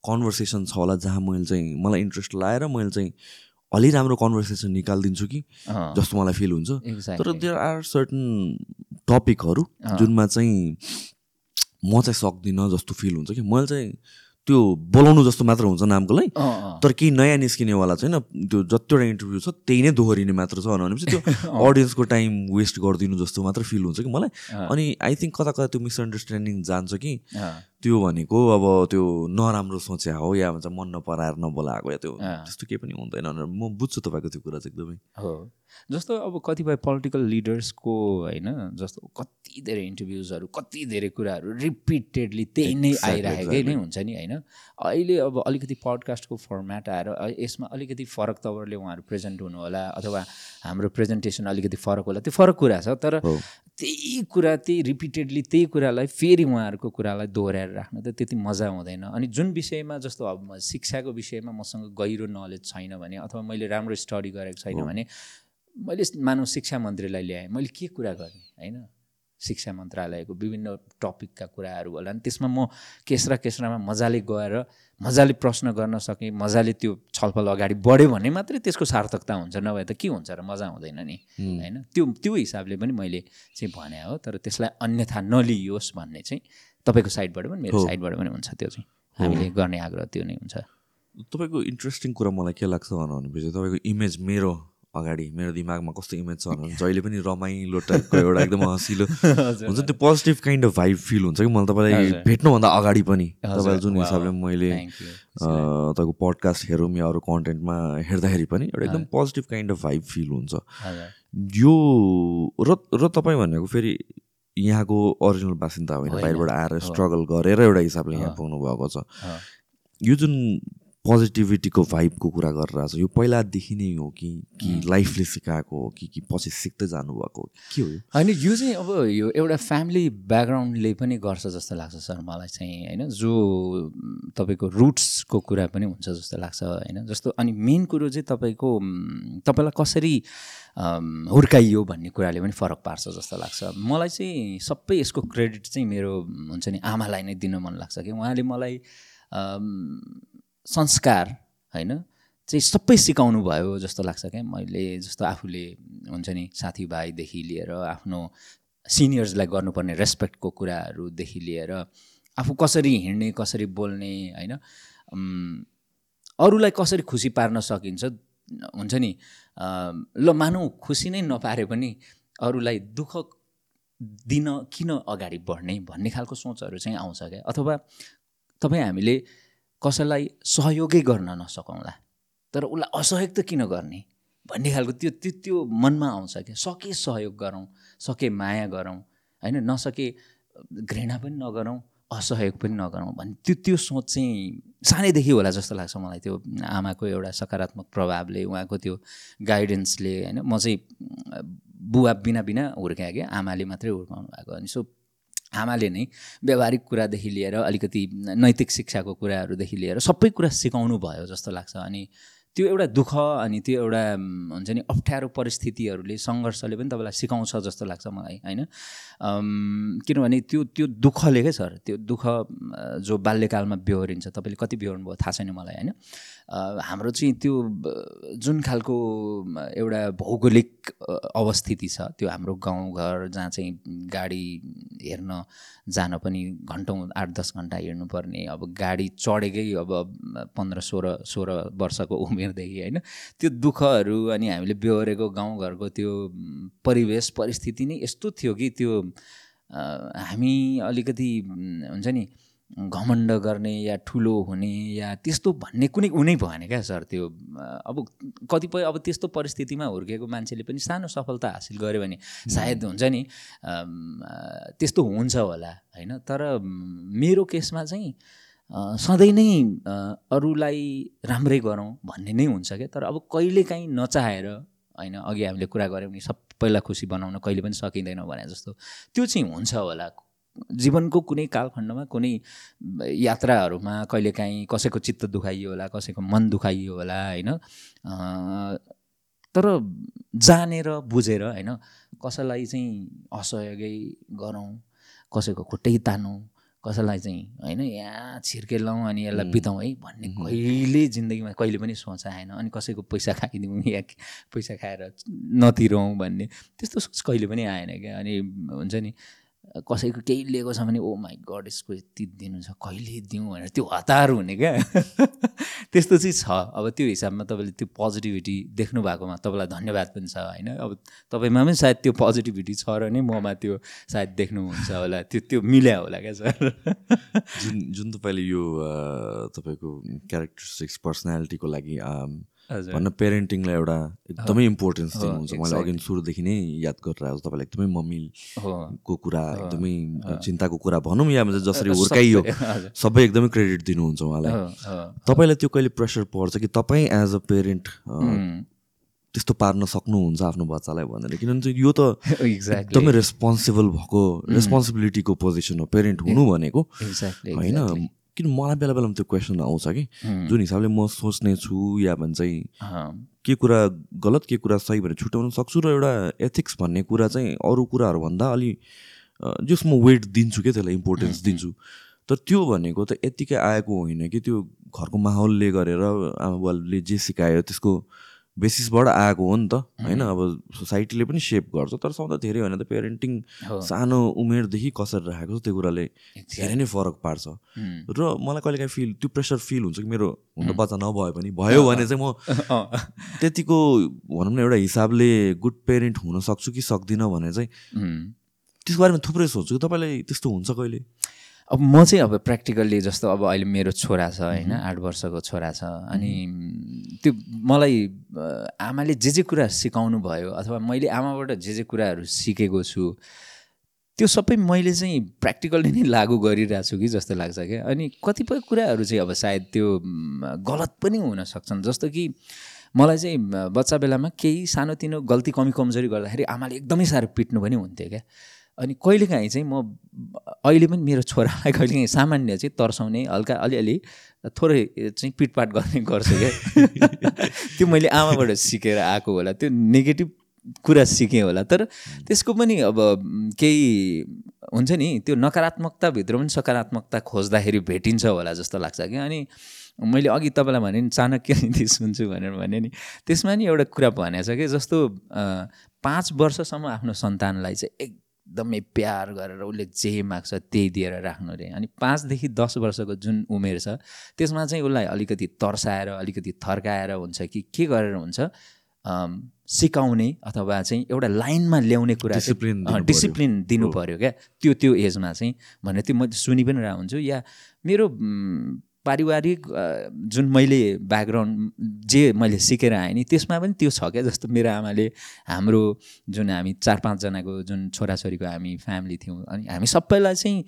कन्भर्सेसन छ होला जहाँ मैले चाहिँ मलाई इन्ट्रेस्ट लाएर मैले चाहिँ अलि राम्रो कन्भर्सेसन निकालिदिन्छु कि जस्तो मलाई फिल हुन्छ तर. देयर आर सर्टन टपिकहरू। जुनमा चाहिँ म चाहिँ सक्दिनँ जस्तो फिल हुन्छ कि मैले चाहिँ त्यो बोलाउनु जस्तो मात्र हुन्छ नामको लागि तर केही नयाँ निस्किनेवाला छैन त्यो जतिवटा इन्टरभ्यू छ त्यही नै दोहोरिने मात्र छ भनेपछि त्यो अडियन्सको टाइम वेस्ट गरिदिनु जस्तो मात्र फिल हुन्छ कि मलाई। अनि आई थिङ्क कता कता त्यो मिसअन्डरस्ट्यान्डिङ जान्छ कि त्यो भनेको अब त्यो नराम्रो सोच्या हो या भन्छ मन नपराएर नबोलाएको या त्यो। त्यस्तो केही पनि हुँदैन म बुझ्छु तपाईँको त्यो कुरा चाहिँ एकदमै। हो। जस्तो अब कतिपय पोलिटिकल लिडर्सको होइन जस्तो कति धेरै इन्टरभ्युजहरू कति धेरै कुराहरू रिपिटेडली त्यही नै आइरहेकै नै. हुन्छ नि होइन अहिले अब अलिकति पडकास्टको फर्मेट आएर यसमा अलिकति फरक तवरले उहाँहरू प्रेजेन्ट हुनु होला अथवा हाम्रो प्रेजेन्टेसन अलिकति फरक होला त्यो फरक कुरा छ तर त्यही कुरा त्यही रिपिटेडली त्यही कुरालाई फेरि उहाँहरूको कुरालाई दोहोऱ्याएर राख्न त त्यति मजा हुँदैन अनि जुन विषयमा जस्तो अब शिक्षाको विषयमा मसँग गहिरो नलेज छैन भने अथवा मैले राम्रो स्टडी गरेको छैन। भने मैले मानव शिक्षा मन्त्रीलाई ल्याएँ। मैले के कुरा गर्ने होइन? शिक्षा मन्त्रालयको विभिन्न टपिकका कुराहरू होला नि त्यसमा म केस्रा केस्रामा मजाले गएर मजाले प्रश्न गर्न सकेँ मजाले त्यो छलफल अगाडि बढ्यो भने मात्रै त्यसको सार्थकता हुन्छ नभए त के हुन्छ र मजा हुँदैन नि होइन? त्यो त्यो हिसाबले पनि मैले चाहिँ भने हो तर त्यसलाई अन्यथा नलियोस् भन्ने चाहिँ तपाईँको साइडबाट पनि मेरो। साइडबाट पनि हुन्छ त्यो चाहिँ। हामीले गर्ने आग्रह त्यो नै हुन्छ। तपाईँको इन्ट्रेस्टिङ कुरा मलाई के लाग्छ भनेपछि तपाईँको इमेज मेरो अगाडि मेरो दिमागमा कस्तो इमेज छ भने जहिले पनि रमाइलो टाइपको एउटा एकदम हँसिलो हुन्छ त्यो positive kind of vibe feel हुन्छ कि मलाई तपाईँलाई। भेट्नुभन्दा अगाडि पनि हजुर, तपाईँले जुन. हिसाबले मैले तपाईँको पडकास्ट हेरौँ या अरू कन्टेन्टमा हेर्दाखेरि पनि एउटा एकदम positive kind of vibe feel हुन्छ यो र र तपाईँ भनेको फेरि यहाँको ओरिजिनल बासिन्दा होइन। बाहिरबाट आएर। स्ट्रगल गरेर एउटा हिसाबले यहाँ। पुग्नु भएको छ। यो जुन पोजिटिभिटीको भाइबको कुरा गरिरहेको छ। यो पहिलादेखि नै हो कि कि लाइफले सिकाएको हो कि कि पछि सिक्दै जानुभएको हो। कि हो? होइन यो चाहिँ अब यो एउटा फ्यामिली ब्याकग्राउन्डले पनि गर्छ जस्तो लाग्छ सर मलाई चाहिँ होइन? जो तपाईँको रुट्सको कुरा पनि हुन्छ जस्तो लाग्छ होइन? जस्तो अनि मेन कुरो चाहिँ तपाईँको तपाईँलाई कसरी हुर्काइयो भन्ने कुराले पनि फरक पार्छ जस्तो लाग्छ। मलाई चाहिँ सबै यसको क्रेडिट चाहिँ मेरो हुन्छ नि आमालाई नै दिन मन लाग्छ कि उहाँले मलाई संस्कार होइन? चाहिँ सबै सिकाउनु भयो जस्तो लाग्छ क्या। मैले जस्तो आफूले हुन्छ नि साथीभाइदेखि लिएर आफ्नो सिनियर्सलाई गर्नुपर्ने रेस्पेक्टको कुराहरूदेखि लिएर आफू कसरी हिँड्ने कसरी बोल्ने होइन? अरूलाई कसरी खुसी पार्न सकिन्छ हुन्छ नि? ल मानौँ खुसी नै नपारे पनि अरूलाई दुःख दिन किन अगाडि बढ्ने भन्ने खालको सोचहरू चाहिँ आउँछ क्या। अथवा तपाईँ हामीले कसैलाई सहयोगै गर्न नसकौँला। तर उसलाई असहयोग त किन गर्ने? भन्ने खालको त्यो त्यो त्यो मनमा आउँछ क्या। सके सहयोग गरौँ सके माया गरौँ होइन? नसके घृणा पनि नगरौँ असहयोग पनि नगरौँ भन्ने त्यो त्यो सोच चाहिँ सानैदेखि होला जस्तो लाग्छ मलाई त्यो आमाको एउटा सकारात्मक प्रभावले उहाँको त्यो गाइडेन्सले होइन? म चाहिँ बुवा बिना बिना हुर्काएँ क्या। आमाले मात्रै हुर्काउनु भएको अनि सो आमाले नै व्यवहारिक कुरादेखि लिएर अलिकति नैतिक शिक्षाको कुराहरूदेखि लिएर सबै कुरा सिकाउनु भयो जस्तो लाग्छ। अनि त्यो एउटा दुःख अनि त्यो एउटा हुन्छ नि अप्ठ्यारो परिस्थितिहरूले सङ्घर्षले पनि तपाईँलाई सिकाउँछ जस्तो लाग्छ मलाई होइन? किनभने त्यो त्यो दुःखले क्या सर? त्यो दुःख जो बाल्यकालमा बेहोरिन्छ तपाईँले कति बेहोर्नु भयो थाहा छैन मलाई होइन? हाम्रो चाहिँ त्यो जुन खालको एउटा भौगोलिक अवस्थिति छ त्यो हाम्रो गाउँघर जहाँ चाहिँ गाडी हेर्न जान पनि घन्टौँ आठ दस घन्टा हिँड्नुपर्ने अब गाडी चढेकै अब पन्ध्र सोह्र सोह्र वर्षको उमेरदेखि होइन त्यो दुःखहरू अनि हामीले बेहोरेको गाउँघरको त्यो परिवेश परिस्थिति नै यस्तो थियो कि त्यो हामी अलिकति हुन्छ नि घमण्ड गर्ने या ठुलो हुने या त्यस्तो भन्ने कुनै उनै भएन क्या सर त्यो अब कतिपय अब त्यस्तो परिस्थितिमा हुर्केको मान्छेले पनि सानो सफलता हासिल गर्यो भने सायद हुन्छ नि त्यस्तो हुन्छ होला होइन? तर मेरो केसमा चाहिँ सधैँ नै अरूलाई राम्रै गरौँ भन्ने नै हुन्छ क्या। तर अब कहिलेकाहीँ नचाहेर होइन अघि हामीले कुरा गऱ्यौँ नि सबैलाई खुसी बनाउन कहिले पनि सकिँदैन भने जस्तो त्यो चाहिँ हुन्छ होला। जीवनको कुनै कालखण्डमा कुनै यात्राहरूमा कहिलेकाहीँ कसैको चित्त दुखाइयो होला कसैको मन दुखाइयो होला होइन? तर जानेर बुझेर होइन? कसैलाई चाहिँ असहयोगै गरौँ कसैको खुट्टै तानौँ कसैलाई चाहिँ होइन यहाँ छिर्केलाउँ अनि यसलाई बिताउँ है? भन्ने कहिले जिन्दगीमा कहिले पनि सोच आएन अनि कसैको पैसा खाइदिउँ या पैसा खाएर नतिरौँ भन्ने त्यस्तो सोच कहिले पनि आएन क्या। अनि हुन्छ नि कसैको केही लिएको छ भने ओ माई गड यसको यति दिनु छ कहिले दिउँ? भनेर त्यो हतार हुने क्या। त्यस्तो चाहिँ छ। अब त्यो हिसाबमा तपाईँले त्यो पोजिटिभिटी देख्नु भएकोमा तपाईँलाई धन्यवाद पनि छ होइन? अब तपाईँमा पनि सायद त्यो पोजिटिभिटी छ र नै ममा त्यो सायद देख्नुहुन्छ होला त्यो त्यो मिल्या होला क्या सर। जुन जुन तपाईँले यो तपाईँको क्यारेक्टरिस्टिक्स पर्सनालिटीको लागि भन्न पेरेन्टिङलाई एउटा एकदमै इम्पोर्टेन्स दिनुहुन्छ। मैले अघि सुरुदेखि नै याद गरेर आएको तपाईँलाई। एकदमै मम्मीको कुरा एकदमै चिन्ताको कुरा भनौँ या जसरी हुर्काइयो सबै एकदमै क्रेडिट दिनुहुन्छ उहाँलाई। तपाईँलाई त्यो कहिले प्रेसर पर्छ कि तपाईँ एज अ पेरेन्ट त्यस्तो पार्न सक्नुहुन्छ आफ्नो बच्चालाई भनेर? किनभने यो त एकदमै रेस्पोन्सिबल भएको रेस्पोन्सिबिलिटीको पोजिसन हो। पेरेन्ट हुनु भनेको। होइन? किन मलाई बेला बेलामा त्यो क्वेसन आउँछ कि? जुन हिसाबले म सोच्ने छु या भन्छ के कुरा गलत के कुरा सही भनेर छुट्याउन सक्छु र एउटा एथिक्स भन्ने कुरा चाहिँ अरू कुराहरूभन्दा अलि जस म वेट दिन्छु क्या त्यसलाई इम्पोर्टेन्स दिन्छु। तर त्यो भनेको त यत्तिकै आएको होइन कि त्यो घरको माहौलले गरेर आमा बुवाले जे सिकायो त्यसको बेसिसबाट आएको हो नि त। होइन? अब सोसाइटीले पनि सेप गर्छ तर सौदा धेरै होइन त। पेरेन्टिङ सानो उमेरदेखि कसरी राखेको छ त्यो कुराले धेरै नै फरक पार्छ। र मलाई कहिले काहीँ फिल त्यो प्रेसर फिल हुन्छ कि मेरो हुन बच्चा नभए पनि भयो भने चाहिँ म त्यतिको भनौँ न एउटा हिसाबले गुड पेरेन्ट हुन सक्छु कि सक्दिनँ भने चाहिँ त्यसको बारेमा थुप्रै सोध्छु कि तपाईँलाई त्यस्तो हुन्छ कहिले? अब म चाहिँ अब प्र्याक्टिकल्ली जस्तो अब अहिले मेरो छोरा छ होइन आठ वर्षको छोरा छ अनि त्यो मलाई आमाले जे जे कुरा सिकाउनु भयो अथवा मैले आमाबाट जे जे कुराहरू सिकेको छु त्यो सबै मैले चाहिँ प्र्याक्टिकल्ली नै लागु गरिरहेको छु कि जस्तो लाग्छ क्या। अनि कतिपय कुराहरू चाहिँ अब सायद त्यो गलत पनि हुन सक्छन् जस्तो कि मलाई चाहिँ बच्चा बेलामा केही सानोतिनो गल्ती कमी कमजोरी गर्दाखेरि आमाले एकदमै साह्रो पिट्नु पनि हुन्थ्यो क्या। अनि कहिलेकाहीँ चाहिँ म अहिले पनि मेरो छोरालाई कहिलेकाहीँ सामान्य चाहिँ तर्साउने हल्का अलिअलि थोरै चाहिँ पिटपाट गर्ने गर्छु क्या। त्यो मैले आमाबाट सिकेर आएको होला त्यो नेगेटिभ कुरा सिकेँ होला। तर त्यसको पनि अब केही हुन्छ नि त्यो नकारात्मकताभित्र पनि सकारात्मकता खोज्दाखेरि भेटिन्छ होला जस्तो लाग्छ क्या। अनि मैले अघि तपाईँलाई भने नि चाणक्य नीति सुन्छु भनेर भने नि त्यसमा नि एउटा कुरा भनेको छ कि जस्तो पाँच वर्षसम्म आफ्नो सन्तानलाई चाहिँ एकदमै प्यार गरेर उसले जे माग्छ त्यही दिएर राख्नु अरे। अनि पाँचदेखि दस वर्षको जुन उमेर छ त्यसमा चाहिँ उसलाई अलिकति तर्साएर अलिकति थर्काएर हुन्छ कि के गरेर हुन्छ सिकाउने अथवा चाहिँ एउटा लाइनमा ल्याउने कुरा डिसिप्लिन दिनु पऱ्यो क्या? त्यो त्यो एजमा चाहिँ भनेर त्यो मैले सुनि पनि रहेको हुन्छु या मेरो पारिवारिक जुन मैले ब्याकग्राउन्ड जे मैले सिकेर आएँ नि त्यसमा पनि त्यो छ क्या। जस्तो मेरो आमाले हाम्रो जुन हामी चार पाँचजनाको जुन छोराछोरीको हामी फ्यामिली थियौँ अनि हामी सबैलाई चाहिँ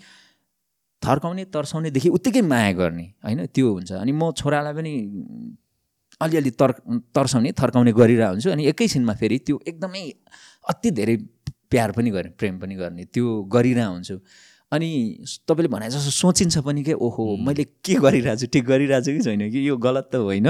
थर्काउने तर्साउनेदेखि उत्तिकै माया गर्ने होइन? त्यो हुन्छ। अनि म छोरालाई पनि अलिअलि तर तर्साउने थर्काउने गरिरहेको हुन्छु। अनि एकैछिनमा फेरि त्यो एकदमै अति धेरै प्यार पनि गर्ने प्रेम पनि गर्ने त्यो गरिरहेको हुन्छु। अनि तपाईँले भने जस्तो सोचिन्छ पनि के ओहो मैले के गरिरहेको छु ठिक गरिरहेको छु कि छैन कि? यो गलत त होइन।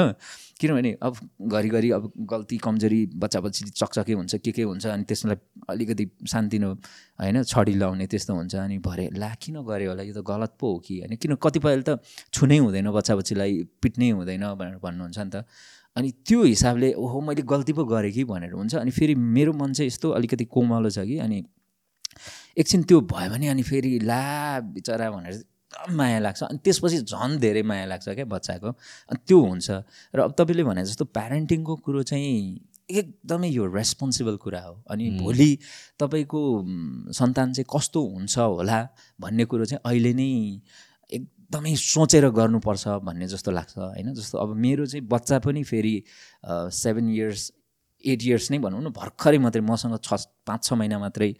किनभने अब घरिघरि अब गल्ती कमजोरी बच्चा बच्ची चकचके हुन्छ के के हुन्छ अनि त्यसलाई अलिकति सानतिनो होइन छडी लाउने त्यस्तो हुन्छ अनि भरे ला किन गऱ्यो होला? यो त गलत पो हो कि? होइन किन कतिपयले त छुनै हुँदैन बच्चा बच्चीलाई पिट्नै हुँदैन भनेर भन्नुहुन्छ नि त। अनि त्यो हिसाबले ओहो मैले गल्ती पो गरेँ कि भनेर हुन्छ। अनि फेरि मेरो मन चाहिँ यस्तो अलिकति कोमलो छ कि अनि एकछिन त्यो भयो भने अनि फेरि ला बिचरा भनेर एकदम माया लाग्छ। अनि त्यसपछि झन् धेरै माया लाग्छ क्या बच्चाको। अनि त्यो हुन्छ। र अब तपाईँले भने जस्तो प्यारेन्टिङको कुरो चाहिँ एकदमै यो रेस्पोन्सिबल कुरा हो। अनि भोलि तपाईँको सन्तान चाहिँ कस्तो हुन्छ होला भन्ने कुरो चाहिँ अहिले नै एकदमै सोचेर गर्नुपर्छ भन्ने जस्तो लाग्छ होइन? जस्तो अब मेरो चाहिँ बच्चा पनि फेरि सेभेन इयर्स एट इयर्स नै भनौँ न भर्खरै मात्रै मसँग छ पाँच छ महिना मात्रै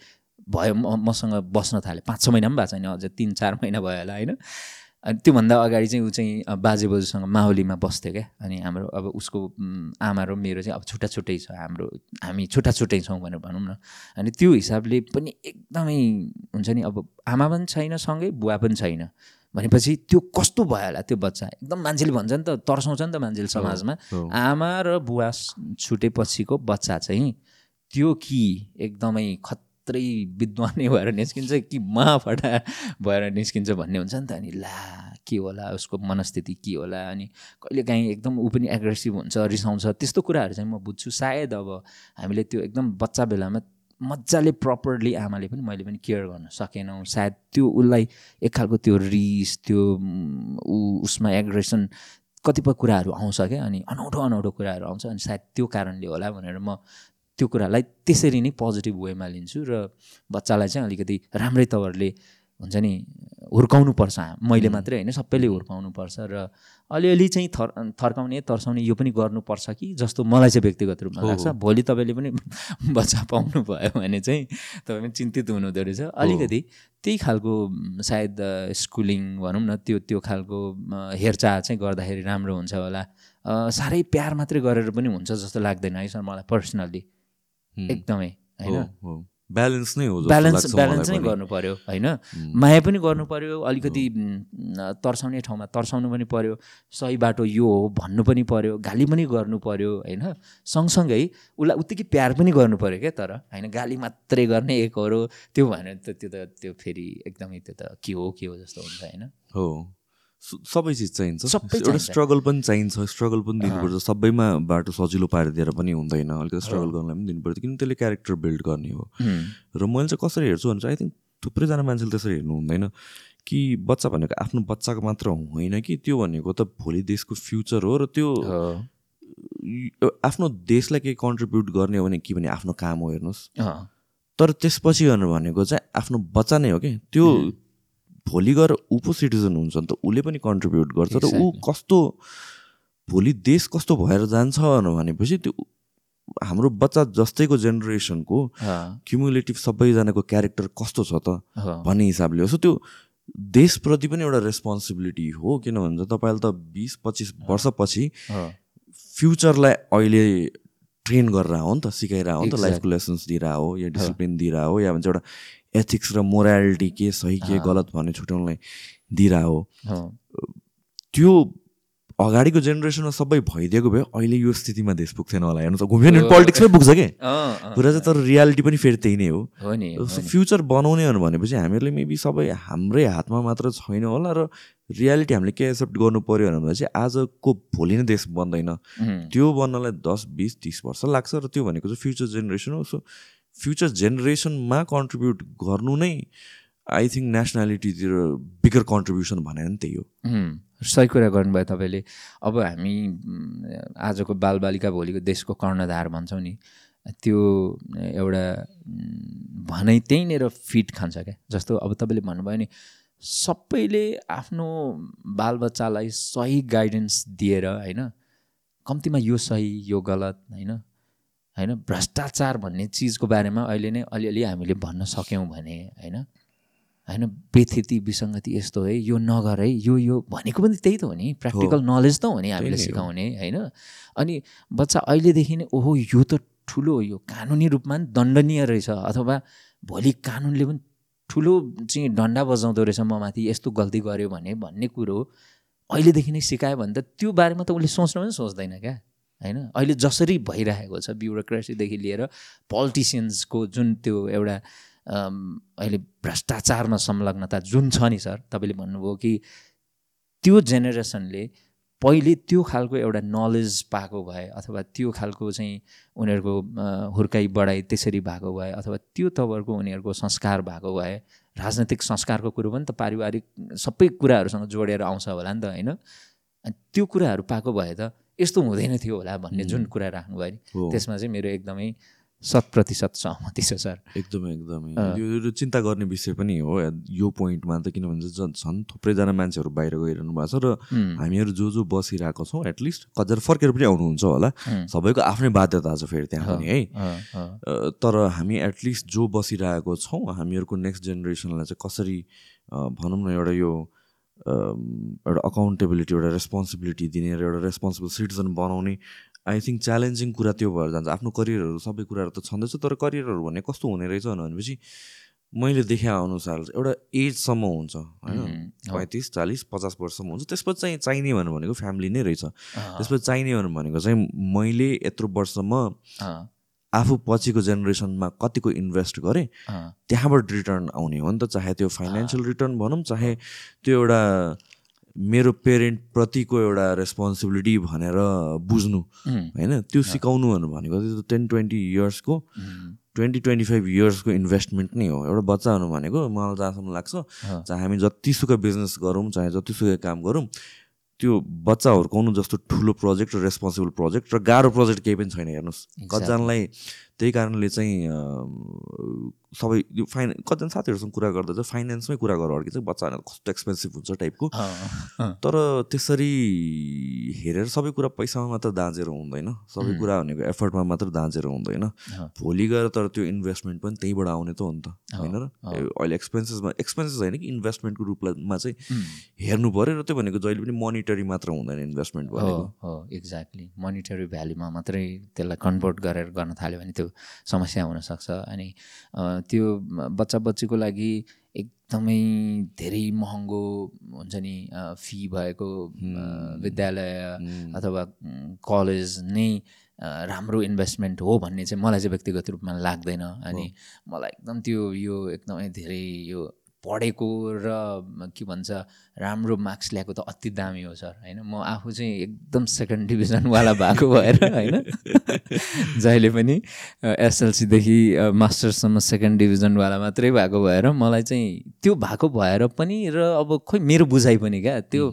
भयो म मसँग बस्न थाल्यो पाँच छ महिना पनि भएको छैन अझै तिन चार महिना भयो होला होइन? अनि त्योभन्दा अगाडि चाहिँ ऊ चाहिँ बाजे बोजूसँग माहुलीमा बस्थ्यो क्या। अनि हाम्रो अब उसको आमा र मेरो चाहिँ अब छुट्टा छुट्टै छ हाम्रो हामी छुट्टा छुट्टै छौँ भनेर भनौँ न। अनि त्यो हिसाबले पनि एकदमै हुन्छ नि अब आमा पनि छैन सँगै बुवा पनि छैन। भनेपछि त्यो कस्तो भयो होला त्यो बच्चा? एकदम मान्छेले भन्छ नि त तर्साउँछ नि त मान्छेले समाजमा। आमा र बुवा छुटेपछिको बच्चा चाहिँ त्यो कि एकदमै खत्रै विद्वानै भएर निस्किन्छ कि महाफटा भएर निस्किन्छ भन्ने हुन्छ नि त। अनि ला के होला उसको मनस्थिति के होला अनि कहिलेकाहीँ एकदम ऊ पनि एग्रेसिभ हुन्छ रिसाउँछ। त्यस्तो कुराहरू चाहिँ म बुझ्छु। सायद अब हामीले त्यो एकदम बच्चा बेलामा मजाले प्रपरली आमाले पनि मैले पनि केयर गर्न सकेनौँ। सायद त्यो उसलाई एक खालको त्यो रिस त्यो ऊ उसमा एग्रेसन कतिपय कुराहरू आउँछ क्या अनि अनौठो अनौठो कुराहरू आउँछ। अनि सायद त्यो कारणले होला भनेर म त्यो कुरालाई त्यसरी नै पोजिटिभ वेमा लिन्छु र बच्चालाई चाहिँ अलिकति राम्रै तवरले हुन्छ नि हुर्काउनुपर्छ। मैले मात्रै होइन सबैले हुर्काउनुपर्छ र अलिअलि चाहिँ थर थर्काउने तर्साउने यो पनि गर्नुपर्छ कि जस्तो मलाई चाहिँ व्यक्तिगत रूपमा लाग्छ। भोलि तपाईँले पनि बच्चा पाउनु भयो भने चाहिँ तपाईँ पनि चिन्तित हुनुहुँदो रहेछ अलिकति त्यही खालको सायद स्कुलिङ भनौँ न त्यो त्यो खालको हेरचाह चाहिँ गर्दाखेरि राम्रो हुन्छ होला। साह्रै प्यार मात्रै गरेर पनि हुन्छ जस्तो लाग्दैन है सर मलाई पर्सनल्ली। एकदमै होइन। ब्यालेन्स नै हो ब्यालेन्स ब्यालेन्स नै। गर्नु पर्यो होइन। माया पनि गर्नु पर्यो अलिकति तर्साउने ठाउँमा तर्साउनु पनि पर्यो सही बाटो यो हो भन्नु पनि पर्यो गाली पनि गर्नु पर्यो होइन? सँगसँगै उसलाई उत्तिकै प्यार पनि गर्नु पर्यो क्या तर होइन? गाली मात्रै गर्ने एक हो त्यो भनेर त त्यो त त्यो फेरि एकदमै त्यो त के हो के हो जस्तो हुन्छ होइन? हो। सबै चिज चाहिन्छ। सबै एउटा। स्ट्रगल पनि चाहिन्छ स्ट्रगल पनि दिनुपर्छ। सबैमा बाटो सजिलो पारिदिएर पनि हुँदैन। अलिकति स्ट्रगल गर्नलाई पनि दिनुपर्छ। किन त्यसले क्यारेक्टर बिल्ड गर्ने हो। र मैले चाहिँ कसरी हेर्छु भने चाहिँ आई थिङ्क थुप्रैजना मान्छेले त्यसरी हेर्नु हुँदैन कि बच्चा भनेको आफ्नो बच्चाको मात्र होइन कि त्यो भनेको त भोलि देशको फ्युचर हो र त्यो आफ्नो देशलाई केही कन्ट्रिब्युट गर्ने हो भने के भने आफ्नो काम हो हेर्नुहोस्। तर त्यसपछि भनेको चाहिँ आफ्नो बच्चा नै हो कि त्यो भोलि गएर ऊ पो सिटिजन हुन्छ नि त उसले पनि कन्ट्रिब्युट गर्छ र ऊ. कस्तो भोलि देश कस्तो भएर जान्छ भनेपछि त्यो हाम्रो बच्चा जस्तैको जेनेरेसनको क्युमुलेटिभ सबैजनाको क्यारेक्टर कस्तो छ त भन्ने हिसाबले हो। सो त्यो देशप्रति पनि एउटा रेस्पोन्सिबिलिटी हो किन भन्छ तपाईँले त बिस पच्चिस वर्षपछि फ्युचरलाई अहिले ट्रेन गरेर हो नि त सिकाइरह हो नि त. लाइफको लेसन्स दिइरह हो या डिसिप्लिन दिइरह हो या भन्छ एउटा एथिक्स र मोरालिटी के सही के गलत भन्ने छुट्याउनलाई दिइरह हो। हो, त्यो अगाडिको जेनेरेसनमा सबै भइदिएको भए अहिले यो स्थितिमा देश पुग्थेन होला। हेर्नु त घुम्यो भने पोलिटिक्समै पुग्छ कि? कुरा चाहिँ तर रियालिटी पनि फेरि त्यही नै हो। नि। फ्युचर बनाउने हो भनेपछि हामीहरूले मेबी सबै हाम्रै हातमा मात्र छैन होला र रियालिटी हामीले के एक्सेप्ट गर्नु पऱ्यो भनेपछि आजको भोलि नै देश बन्दैन। त्यो बन्नलाई दस बिस तिस वर्ष लाग्छ र त्यो भनेको चाहिँ फ्युचर जेनेरेसन हो। सो फ्युचर जेनेरेसनमा कन्ट्रिब्युट गर्नु नै आई थिङ्क नेसनालिटीतिर बिगर कन्ट्रिब्युसन भनेर नि त्यही हो। सही कुरा गर्नुभयो तपाईँले। अब हामी आजको बालबालिका भोलिको देशको कर्णधार भन्छौँ नि त्यो एउटा भनाइ त्यहीँनिर फिट खान्छ क्या। जस्तो अब तपाईँले भन्नुभयो नि सबैले आफ्नो बालबच्चालाई सही गाइडेन्स दिएर होइन कम्तीमा यो सही यो गलत होइन होइन भ्रष्टाचार भन्ने चिजको बारेमा अहिले नै अलिअलि हामीले भन्न सक्यौँ भने होइन? होइन बेथिति विसङ्गति यस्तो है यो नगर है यो यो भनेको पनि त्यही त हो नि। प्र्याक्टिकल नलेज त हो नि हामीले। सिकाउने होइन? अनि बच्चा अहिलेदेखि नै ओहो यो त ठुलो यो कानुनी रूपमा नि दण्डनीय रहेछ। अथवा भोलि कानुनले पनि ठुलो चाहिँ डन्डा बजाउँदो रहेछ म माथि यस्तो गल्ती गऱ्यो भने भन्ने कुरो अहिलेदेखि नै सिकायो भने त त्यो बारेमा त उसले सोच्न पनि सोच्दैन क्या। होइन? अहिले जसरी भइरहेको छ ब्युरोक्रेसीदेखि लिएर पोलिटिसियन्सको जुन त्यो एउटा अहिले भ्रष्टाचारमा संलग्नता जुन छ नि सर तपाईँले भन्नुभयो कि त्यो जेनेरेसनले पहिले त्यो खालको एउटा नलेज पाएको भए अथवा त्यो खालको चाहिँ उनीहरूको हुर्काइ बढाइ त्यसरी भएको भए अथवा त्यो तवरको उनीहरूको संस्कार भएको भए राजनैतिक संस्कारको कुरो पनि त पारिवारिक सबै कुराहरूसँग जोडेर आउँछ होला नि त होइन? त्यो कुराहरू पाएको भए त यस्तो हुँदैन थियो होला भन्ने जुन कुरा राख्नुभयो नि त्यसमा चाहिँ मेरो एकदमै शत प्रतिशत सहमति छ सर। एकदमै एकदमै। यो चिन्ता गर्ने विषय पनि हो यो पोइन्टमा त किनभने झन् थुप्रैजना मान्छेहरू बाहिर गइरहनु भएको छ र हामीहरू जो जो बसिरहेको छौँ एटलिस्ट कतिजना फर्केर पनि आउनुहुन्छ होला। सबैको आफ्नै बाध्यता छ फेरि त्यहाँ पनि है। तर हामी एटलिस्ट जो बसिरहेको छौँ हामीहरूको नेक्स्ट जेनेरेसनलाई चाहिँ कसरी भनौँ न एउटा यो एउटा अकाउन्टेबिलिटी एउटा रेस्पोन्सिबिलिटी दिने र एउटा रेस्पोन्सिबल सिटिजन बनाउने आई थिङ्क च्यालेन्जिङ कुरा त्यो भएर जान्छ। आफ्नो करियरहरू सबै कुराहरू त छँदैछ तर करियरहरू भन्ने कस्तो हुने रहेछ भनेपछि मैले देखे अनुसार एउटा एजसम्म हुन्छ होइन? पैँतिस चालिस पचास वर्षसम्म हुन्छ। त्यसपछि चाहिँ चाहिने भनेर भनेको फ्यामिली नै रहेछ। त्यसपछि चाहिने भनेर भनेको चाहिँ मैले यत्रो वर्षसम्म आफू पछिको जेनेरेसनमा कतिको इन्भेस्ट गरेँ त्यहाँबाट रिटर्न आउने हो नि त चाहे त्यो फाइनेन्सियल रिटर्न भनौँ चाहे त्यो एउटा मेरो पेरेन्ट प्रतिको एउटा रेस्पोन्सिबिलिटी भनेर बुझ्नु होइन? त्यो सिकाउनु भनेको त्यो टेन ट्वेन्टी इयर्सको ट्वेन्टी ट्वेन्टी फाइभ इयर्सको इन्भेस्टमेन्ट नै हो। एउटा बच्चा हुनु भनेको मलाई जहाँसम्म लाग्छ चाहे हामी जतिसुकै बिजनेस गरौँ चाहे जतिसुकै काम गरौँ त्यो बच्चा हुर्काउनु जस्तो ठुलो प्रोजेक्ट र रेस्पोन्सिबल प्रोजेक्ट र गाह्रो प्रोजेक्ट केही पनि छैन हेर्नुहोस्. कतिजनालाई त्यही कारणले चाहिँ सबै यो फाइन कतिजना साथीहरूसँग कुरा गर्दा चाहिँ फाइनेन्समै कुरा गरेर अड्के चाहिँ बच्चा कस्तो एक्सपेन्सिभ हुन्छ टाइपको। तर त्यसरी हेरेर सबै कुरा पैसामा मात्र दाँजेर हुँदैन। सबै. कुरा भनेको एफर्टमा मात्र दाँजेर हुँदैन। भोलि गएर तर त्यो इन्भेस्टमेन्ट पनि त्यहीँबाट आउने त हो नि त। होइन र? अहिले एक्सपेन्सेसमा एक्सपेन्सेस होइन कि इन्भेस्टमेन्टको रूपमा चाहिँ हेर्नु पऱ्यो र त्यो भनेको जहिले पनि मोनिटरी मात्र हुँदैन इन्भेस्टमेन्ट भनेको। हो एक्ज्याक्टली। मोनिटरी भ्याल्युमा मात्रै त्यसलाई कन्भर्ट गरेर गर्न थाल्यो भने त्यो समस्या हुनसक्छ अनि त्यो बच्चा बच्चीको लागि एकदमै धेरै महँगो हुन्छ नि फी भएको विद्यालय अथवा कलेज नै राम्रो इन्भेस्टमेन्ट हो भन्ने चाहिँ मलाई चाहिँ व्यक्तिगत रूपमा लाग्दैन। अनि मलाई एकदम त्यो यो एकदमै धेरै यो पढेको र के भन्छ राम्रो मार्क्स ल्याएको त अति दामी हो सर होइन? म आफू चाहिँ एकदम सेकेन्ड डिभिजनवाला भएको भएर होइन? जहिले पनि एसएलसीदेखि मास्टर्ससम्म सेकेन्ड डिभिजनवाला मात्रै भएको भएर मलाई चाहिँ त्यो भएको भएर पनि र अब खोइ मेरो बुझाइ पनि क्या त्यो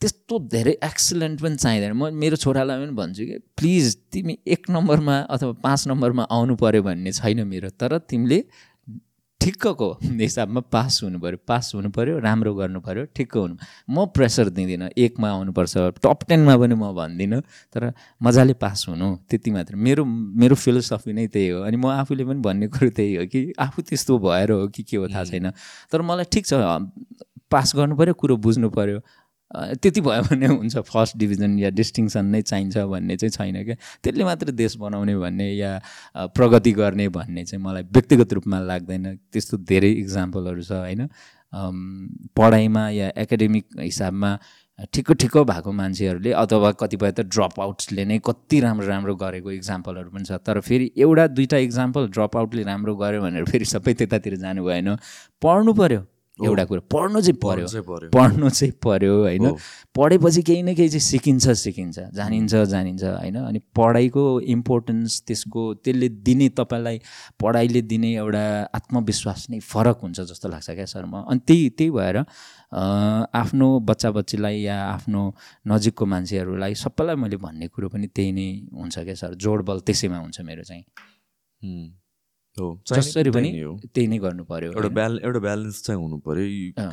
त्यस्तो धेरै एक्सलेन्ट पनि चाहिँदैन। म मेरो छोरालाई पनि भन्छु कि प्लिज तिमी एक नम्बरमा अथवा पाँच नम्बरमा आउनु पऱ्यो भन्ने छैन मेरो तर तिमीले ठिक्कको हिसाबमा पास हुनु पऱ्यो पास हुनु पऱ्यो राम्रो गर्नु पऱ्यो ठिक्क हुनु। म प्रेसर दिँदिनँ एकमा आउनुपर्छ टप टेनमा पनि म भन्दिनँ तर मजाले पास हुनु त्यति मात्र। मेरो मेरो फिलोसफी नै त्यही हो अनि म आफूले पनि भन्ने कुरो त्यही हो कि आफू त्यस्तो भएर हो कि के हो थाहा छैन। तर मलाई ठिक छ पास गर्नु पऱ्यो कुरो बुझ्नु पऱ्यो त्यति भयो भने हुन्छ फर्स्ट डिभिजन या डिस्टिङसन नै चाहिन्छ भन्ने चाहिँ छैन क्या। त्यसले मात्र देश बनाउने भन्ने या प्रगति गर्ने भन्ने चाहिँ मलाई व्यक्तिगत रूपमा लाग्दैन। त्यस्तो धेरै इक्जाम्पलहरू छ होइन। पढाइमा या एकाडेमिक हिसाबमा ठिक्क ठिक्क भएको मान्छेहरूले अथवा कतिपय त ड्रप आउट्सले नै कति राम्रो राम्रो गरेको इक्जाम्पलहरू पनि छ। तर फेरि एउटा दुइटा इक्जाम्पल ड्रप आउटले राम्रो गर्यो भनेर फेरि सबै त्यतातिर जानु भएन पढ्नु पऱ्यो एउटा कुरो पढ्नु चाहिँ पऱ्यो पढ्नु चाहिँ पऱ्यो होइन। पढेपछि केही न केही चाहिँ सिकिन्छ सिकिन्छ। जानिन्छ जानिन्छ होइन? अनि पढाइको इम्पोर्टेन्स त्यसको त्यसले दिने तपाईँलाई पढाइले दिने एउटा आत्मविश्वास नै फरक हुन्छ जस्तो लाग्छ क्या सर म। अनि त्यही त्यही भएर आफ्नो बच्चा बच्चीलाई या आफ्नो नजिकको मान्छेहरूलाई सबैलाई मैले भन्ने कुरो पनि त्यही नै हुन्छ क्या सर। जोडबल त्यसैमा हुन्छ मेरो चाहिँ। हो। जसरी पनि। त्यही नै गर्नु पर्यो एउटा? ब्याल एउटा ब्यालेन्स चाहिँ हुनु पर्यो।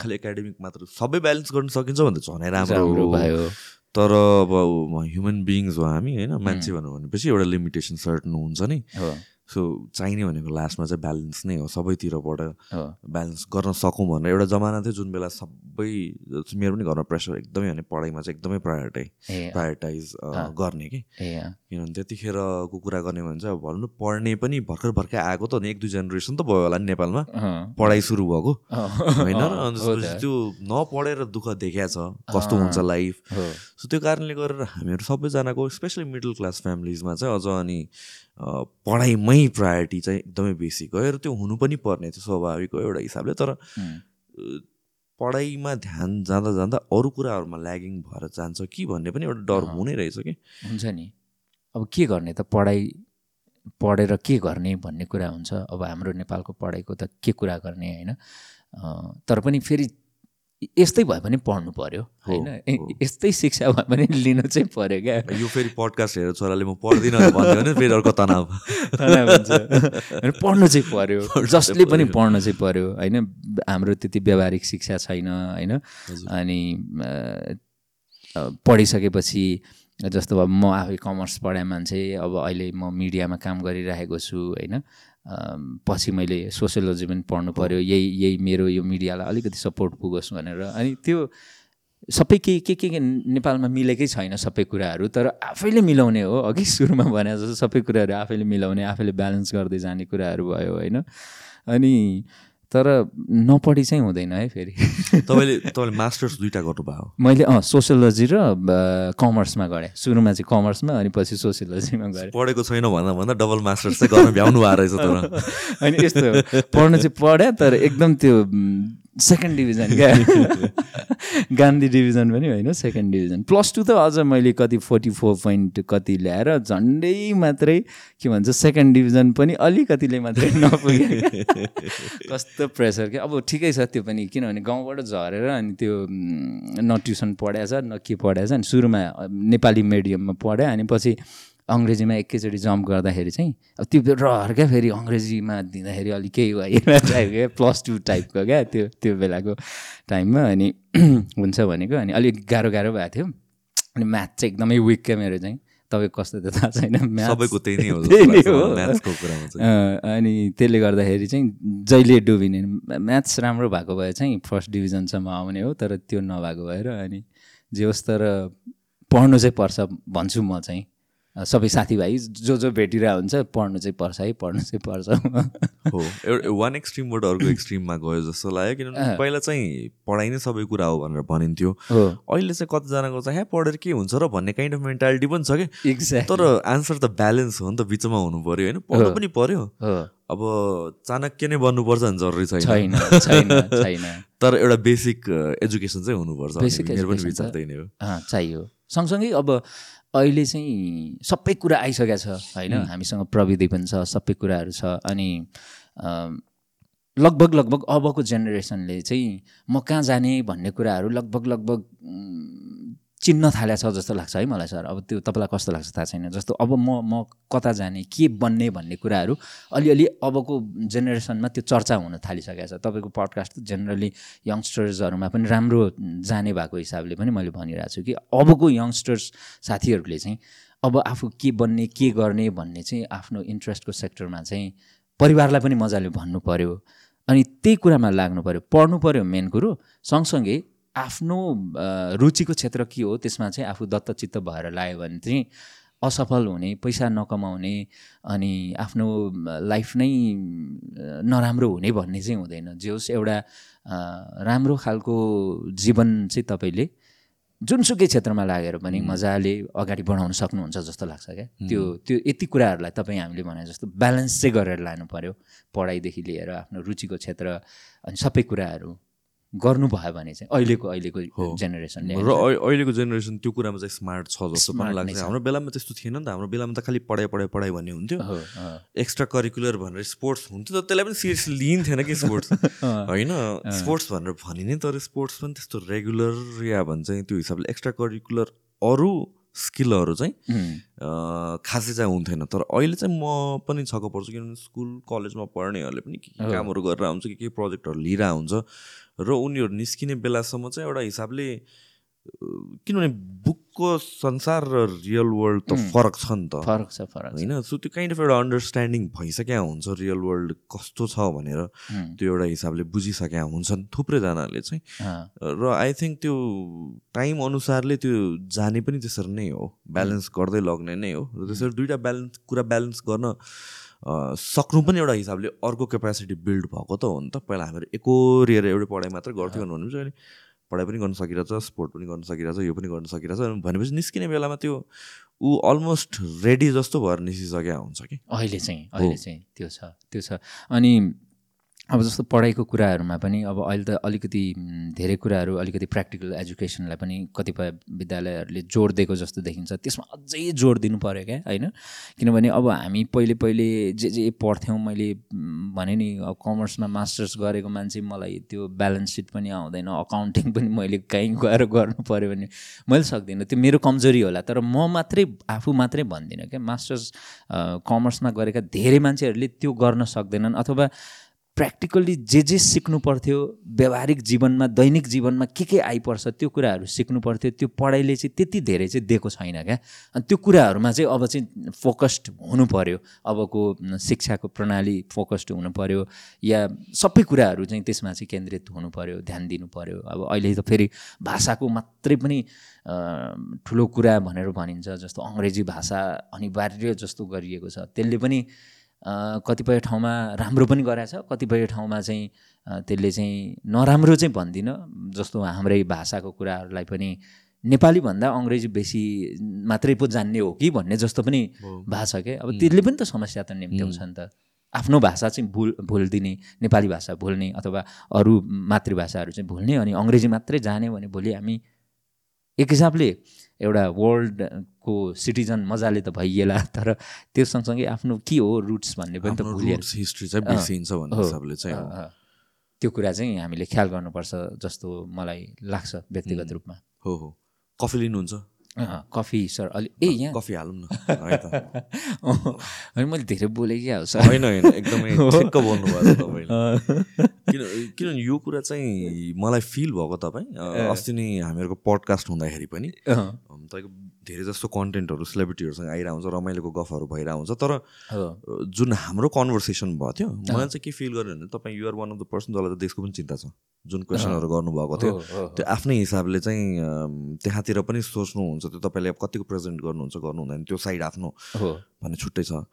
खालि एकाडेमिक मात्र सबै ब्यालेन्स गर्न सकिन्छ भने त झनै राम्रो भयो। तर अब ह्युमन बिङ्स हो हामी होइन? मान्छे भन्नु भनेपछि एउटा लिमिटेसन सर्टन हुन्छ नि। सो चाहिने भनेको लास्टमा चाहिँ ब्यालेन्स नै हो सबैतिरबाट ब्यालेन्स गर्न सकौँ भनेर। एउटा जमाना थियो जुन बेला सबै मेरो पनि घरमा प्रेसर एकदमै भने पढाइमा चाहिँ एकदमै प्रायोरिटाइज प्रायोरिटाइज गर्ने कि। किनभने त्यतिखेरको कुरा गर्ने भने चाहिँ अब भनौँ न पढ्ने पनि भर्खर भर्खर आएको त एक दुई जेनेरेसन त भयो होला नि नेपालमा। पढाइ सुरु भएको। होइन? र अनि त्यो नपढेर दुःख देखिया छ कस्तो हुन्छ लाइफ सो त्यो कारणले गरेर हामीहरू सबैजनाको स्पेसली मिडल क्लास फ्यामिलिजमा चाहिँ अझ अनि पढाइमै प्रायोरिटी चाहिँ एकदमै बेसी गयो र त्यो हुनु पनि पर्ने थियो स्वाभाविक हो एउटा हिसाबले। तर पढाइमा ध्यान जाँदा जाँदा अरू कुराहरूमा ल्यागिङ भएर जान्छ कि भन्ने पनि एउटा डर। हुनै रहेछ कि? हुन्छ नि। अब के गर्ने त? पढाइ पढेर के गर्ने भन्ने कुरा हुन्छ। अब हाम्रो नेपालको पढाइको त के कुरा गर्ने होइन? तर पनि फेरि यस्तै भए पनि पढ्नु पर्यो होइन। यस्तै शिक्षा भए पनि लिनु चाहिँ पर्यो क्या। यो फेरि पडकास्ट हेरेर छोराले म पढ्दिनँ भन्यो भने फेरि अर्को तनाव। तनाव हुन्छ। होइन, पढ्नु चाहिँ पर्यो। जसले पनि। पढ्न चाहिँ पर्यो होइन? हाम्रो त्यति व्यावहारिक शिक्षा छैन होइन। अनि पढिसकेपछि जस्तो अब म आफै कमर्स पढाए मान्छे अब अहिले म मिडियामा काम गरिरहेको छु होइन? पछि मैले सोसियोलोजी पनि पढ्नु पऱ्यो यही यही मेरो यो मिडियालाई अलिकति सपोर्ट पुगोस् भनेर। अनि त्यो सबै के के के नेपालमा मिलेकै छैन सबै कुराहरू तर आफैले मिलाउने हो। अघि सुरुमा भने जस्तो सबै कुराहरू आफैले मिलाउने आफैले ब्यालेन्स गर्दै जाने कुराहरू भयो होइन? अनि तर नपढी चाहिँ हुँदैन है फेरि। तपाईँले तपाईँले मास्टर्स दुइटा गर्नुभयो। मैले अँ सोसियोलोजी र कमर्समा गरेँ। सुरुमा चाहिँ कमर्समा अनि पछि सोसियोलोजीमा गरेँ। पढेको छैन भन्दा भन्दा डबल मास्टर्स चाहिँ गर्न भ्याउनु भएको रहेछ तर। अनि यस्तो पढ्नु चाहिँ पढेँ तर एकदम त्यो सेकेन्ड डिभिजन क्या? गान्धी डिभिजन पनि होइन सेकेन्ड डिभिजन प्लस टू त अझ मैले कति फोर्टी फोर पोइन्ट कति ल्याएर झन्डै मात्रै के भन्छ सेकेन्ड डिभिजन पनि अलिकतिले मात्रै नपुगे। कस्तो प्रेसर क्या? अब ठिकै छ त्यो पनि किनभने गाउँबाट झरेर अनि त्यो न ट्युसन पढाएछ न के पढाएछ अनि सुरुमा नेपाली मिडियममा पढाएँ अनि पछि अङ्ग्रेजीमा एकैचोटि जम्प गर्दाखेरि चाहिँ अब त्यो रहर क्या फेरि अङ्ग्रेजीमा दिँदाखेरि अलिक केही भयो टाइपको क्या प्लस टू टाइपको क्या त्यो त्यो बेलाको टाइममा अनि हुन्छ भनेको अनि अलिक गाह्रो गाह्रो भएको थियो। अनि म्याथ चाहिँ एकदमै विक क्या मेरो चाहिँ। तपाईँको कस्तो त्यो थाहा छैन सबैको त्यही नै हो अनि त्यसले गर्दाखेरि चाहिँ जहिले डुबिने म्याथ्स राम्रो भएको भए चाहिँ फर्स्ट डिभिजनसम्म आउने हो तर त्यो नभएको भएर अनि जे होस् तर पढ्नु चाहिँ पर्छ भन्छु म चाहिँ। सबै साथीभाइ जो जो भेटिरहेको हुन्छ पढ्नु चाहिँ पर्छ है पढ्नु चाहिँ पर्छ। हो एउटा वान एक्सट्रिमबाट अर्को एक्सट्रिममा गयो जस्तो लाग्यो किनभने पहिला चाहिँ पढाइ नै सबै कुरा हो भनेर भनिन्थ्यो। अहिले चाहिँ कतिजनाको चाहिँ ह्या पढेर के हुन्छ र? भन्ने काइन्ड अफ मेन्टालिटी पनि छ कि? एक्ज्याक्ट तर एन्सर त ब्यालेन्स हो नि त बिचमा हुनु पऱ्यो होइन? पढ्नु। पनि पऱ्यो अब चाणक्य नै बन्नुपर्छ भने जरुरी छैन। छैन तर एउटा बेसिक एजुकेसन चाहिँ हुनुपर्छ। चाहियो। सँगसँगै अब अहिले चाहिँ सबै कुरा आइसकेको छ होइन? हामीसँग प्रविधि पनि छ सबै कुराहरू छ। अनि लगभग लगभग अबको जेनेरेसनले चाहिँ म कहाँ जाने भन्ने कुराहरू लगभग लगभग चिन्न थालेको छ जस्तो लाग्छ है मलाई सर। अब त्यो तपाईँलाई कस्तो लाग्छ थाहा छैन। जस्तो अब म म कता जाने के बन्ने भन्ने कुराहरू अलिअलि अबको जेनेरेसनमा त्यो चर्चा हुन थालिसकेको छ। तपाईँको पडकास्ट जेनरली यङ्स्टर्सहरूमा पनि राम्रो जाने भएको हिसाबले पनि मैले भनिरहेको छु कि अबको यङ्स्टर्स साथीहरूले चाहिँ अब आफू के बन्ने के गर्ने भन्ने चाहिँ आफ्नो इन्ट्रेस्टको सेक्टरमा चाहिँ परिवारलाई पनि मजाले भन्नु पऱ्यो अनि त्यही कुरामा लाग्नु पऱ्यो पढ्नु पऱ्यो मेन कुरो। सँगसँगै आफ्नो रुचिको क्षेत्र के हो त्यसमा चाहिँ आफू दत्तचित्त भएर लाग्यो भने चाहिँ असफल हुने पैसा नकमाउने अनि आफ्नो लाइफ नै नराम्रो हुने भन्ने चाहिँ हुँदैन। जे होस् एउटा राम्रो खालको जीवन चाहिँ तपाईँले जुनसुकै क्षेत्रमा लागेर पनि मजाले अगाडि बढाउन सक्नुहुन्छ जस्तो लाग्छ क्या। त्यो त्यो यति कुराहरूलाई तपाईँ हामीले भने जस्तो ब्यालेन्स चाहिँ गरेर लानु पऱ्यो पढाइदेखि लिएर आफ्नो रुचिको क्षेत्र अनि सबै कुराहरू। गर्नुभयो भने चाहिँ अहिलेको अहिलेको जेनेरेसनले र अहि- अहिलेको जेनेरेसन त्यो कुरामा चाहिँ स्मार्ट छ जस्तो पनि नै लाग्छ। हाम्रो बेलामा त्यस्तो थिएन नि त। हाम्रो बेलामा त खालि पढाइ पढाइ पढाइ भन्ने हुन्थ्यो। एक्स्ट्रा करिकुलर भनेर स्पोर्ट्स हुन्थ्यो तर त्यसलाई पनि सिरियसली लिइन्थेन कि स्पोर्ट्स होइन? स्पोर्ट्स भनेर भनिने तर स्पोर्ट्स पनि त्यस्तो रेगुलर या भन्छ त्यो हिसाबले एक्स्ट्रा करिकुलर अरू स्किलहरू चाहिँ खासै चाहिँ हुन्थेन। तर अहिले चाहिँ म पनि छक्क पर्छु किनभने स्कुल कलेजमा पढ्नेहरूले पनि के के। कामहरू गरेर हुन्छ के के प्रोजेक्टहरू लिइरहेको हुन्छ। र उनीहरू निस्किने बेलासम्म चाहिँ एउटा हिसाबले किनभने बुकको संसार र रियल वर्ल्ड त फरक छ नि त। फरक छ फरक होइन? सो त्यो काइन्ड अफ एउटा अन्डरस्ट्यान्डिङ भइसक्या हुन्छ रियल वर्ल्ड कस्तो छ भनेर त्यो एउटा हिसाबले बुझिसक्या हुन्छन् थुप्रैजनाले चाहिँ। र आई थिङ्क त्यो टाइम अनुसारले त्यो जाने पनि त्यसरी नै हो। ब्यालेन्स गर्दै लग्ने नै हो। र त्यसरी दुइटा ब्यालेन्स कुरा ब्यालेन्स गर्न सक्नु पनि एउटा हिसाबले अर्को क्यापेसिटी बिल्ड भएको त हो नि त। पहिला हामीहरू एकोरिएर एउटै पढाइ मात्र गर्थ्यौँ भनेपछि अहिले पढाइ पनि गर्न सकिरहेछ स्पोर्ट पनि गर्न सकिरहेछ यो पनि गर्न सकिरहेछ भनेपछि निस्किने बेलामा त्यो ऊ अलमोस्ट रेडी जस्तो भएर निस्किसकेका हुन्छ कि। अहिले चाहिँ अहिले चाहिँ त्यो छ त्यो छ। अनि अब जस्तो पढाइको कुराहरूमा पनि अब अहिले त अलिकति धेरै कुराहरू अलिकति प्र्याक्टिकल एजुकेसनलाई पनि कतिपय विद्यालयहरूले जोड दिएको जस्तो देखिन्छ। त्यसमा अझै जोड दिनु पऱ्यो क्या होइन? किनभने अब हामी पहिले पहिले जे जे पढ्थ्यौँ मैले भने नि अब कमर्समा मास्टर्स गरेको मान्छे मलाई त्यो ब्यालेन्स सिट पनि आउँदैन अकाउन्टिङ पनि मैले कहीँ गएर गर्नु पऱ्यो भने मैले सक्दिनँ। त्यो मेरो कमजोरी होला तर म मात्रै आफू मात्रै भन्दिनँ क्या। मास्टर्स कमर्समा गरेका धेरै मान्छेहरूले त्यो गर्न सक्दैनन् अथवा प्र्याक्टिकल्ली जे जे सिक्नु पर्थ्यो व्यावहारिक जीवनमा दैनिक जीवनमा के के आइपर्छ त्यो कुराहरू सिक्नु पर्थ्यो त्यो पढाइले चाहिँ त्यति धेरै चाहिँ दिएको छैन क्या। अनि त्यो कुराहरूमा चाहिँ अब चाहिँ फोकस्ड हुनु पऱ्यो अबको शिक्षाको प्रणाली फोकस्ड हुनु पऱ्यो या सबै कुराहरू चाहिँ त्यसमा चाहिँ केन्द्रित हुनु पऱ्यो ध्यान दिनु पऱ्यो अब अहिले त फेरि भाषाको मात्रै पनि ठुलो कुरा भनेर भनिन्छ जस्तो अङ्ग्रेजी भाषा अनिवार्य जस्तो गरिएको छ। त्यसले पनि कतिपय ठाउँमा राम्रो पनि गराएको छ कतिपय ठाउँमा चाहिँ त्यसले चाहिँ नराम्रो चाहिँ भन्दिनँ। जस्तो हाम्रै भाषाको कुराहरूलाई पनि नेपाली भन्दा अङ्ग्रेजी बेसी मात्रै पो जान्ने हो कि भन्ने जस्तो पनि छ क्या। अब त्यसले पनि त समस्या त निम्त्याउँछ नि त। आफ्नो भाषा चाहिँ भुल भुलिदिने नेपाली भाषा भुल्ने अथवा अरू मातृभाषाहरू चाहिँ भुल्ने अनि अङ्ग्रेजी मात्रै जाने भने भोलि हामी एक हिसाबले एउटा वर्ल्डको सिटिजन मजाले त भइएला तर त्यो सँगसँगै आफ्नो के हो रुट्स भन्ने पनि त भुलिएर हिस्ट्री चाहिँ बिर्सिन्छ भन्ने हो, हिसाबले चाहिँ। त्यो कुरा चाहिँ हामीले ख्याल गर्नुपर्छ जस्तो मलाई लाग्छ व्यक्तिगत रूपमा। हो हो। कफी लिनुहुन्छ? Coffee sir. अलि ए यहाँ। कफी हालौँ न। होइन मैले धेरै बोलेँ क्या हो सर। होइन होइन। एकदमै ठिक्क बोल्नुभयो तपाईँले किन किनभने यो कुरा चाहिँ मलाई फिल भएको तपाईँ। अस्ति नै हामीहरूको पडकास्ट हुँदाखेरि पनि तपाईँको धेरै जस्तो कन्टेन्टहरू सेलिब्रिटीहरूसँग आइरहेको हुन्छ रमाइलोको गफहरू भइरहेको हुन्छ तर जुन हाम्रो कन्भर्सेसन भयो थियो मलाई चाहिँ के फिल गर्यो भने तपाईँ you're one of the person जसलाई त देशको पनि चिन्ता छ जुन क्वेसनहरू गर्नुभएको थियो। त्यो आफ्नै हिसाबले चाहिँ त्यहाँतिर पनि सोच्नुहुन्छ त्यो तपाईँले अब कतिको प्रेजेन्ट गर्नुहुन्छ गर्नु हुँदैन त्यो साइड आफ्नो भन्ने छुट्टै छ।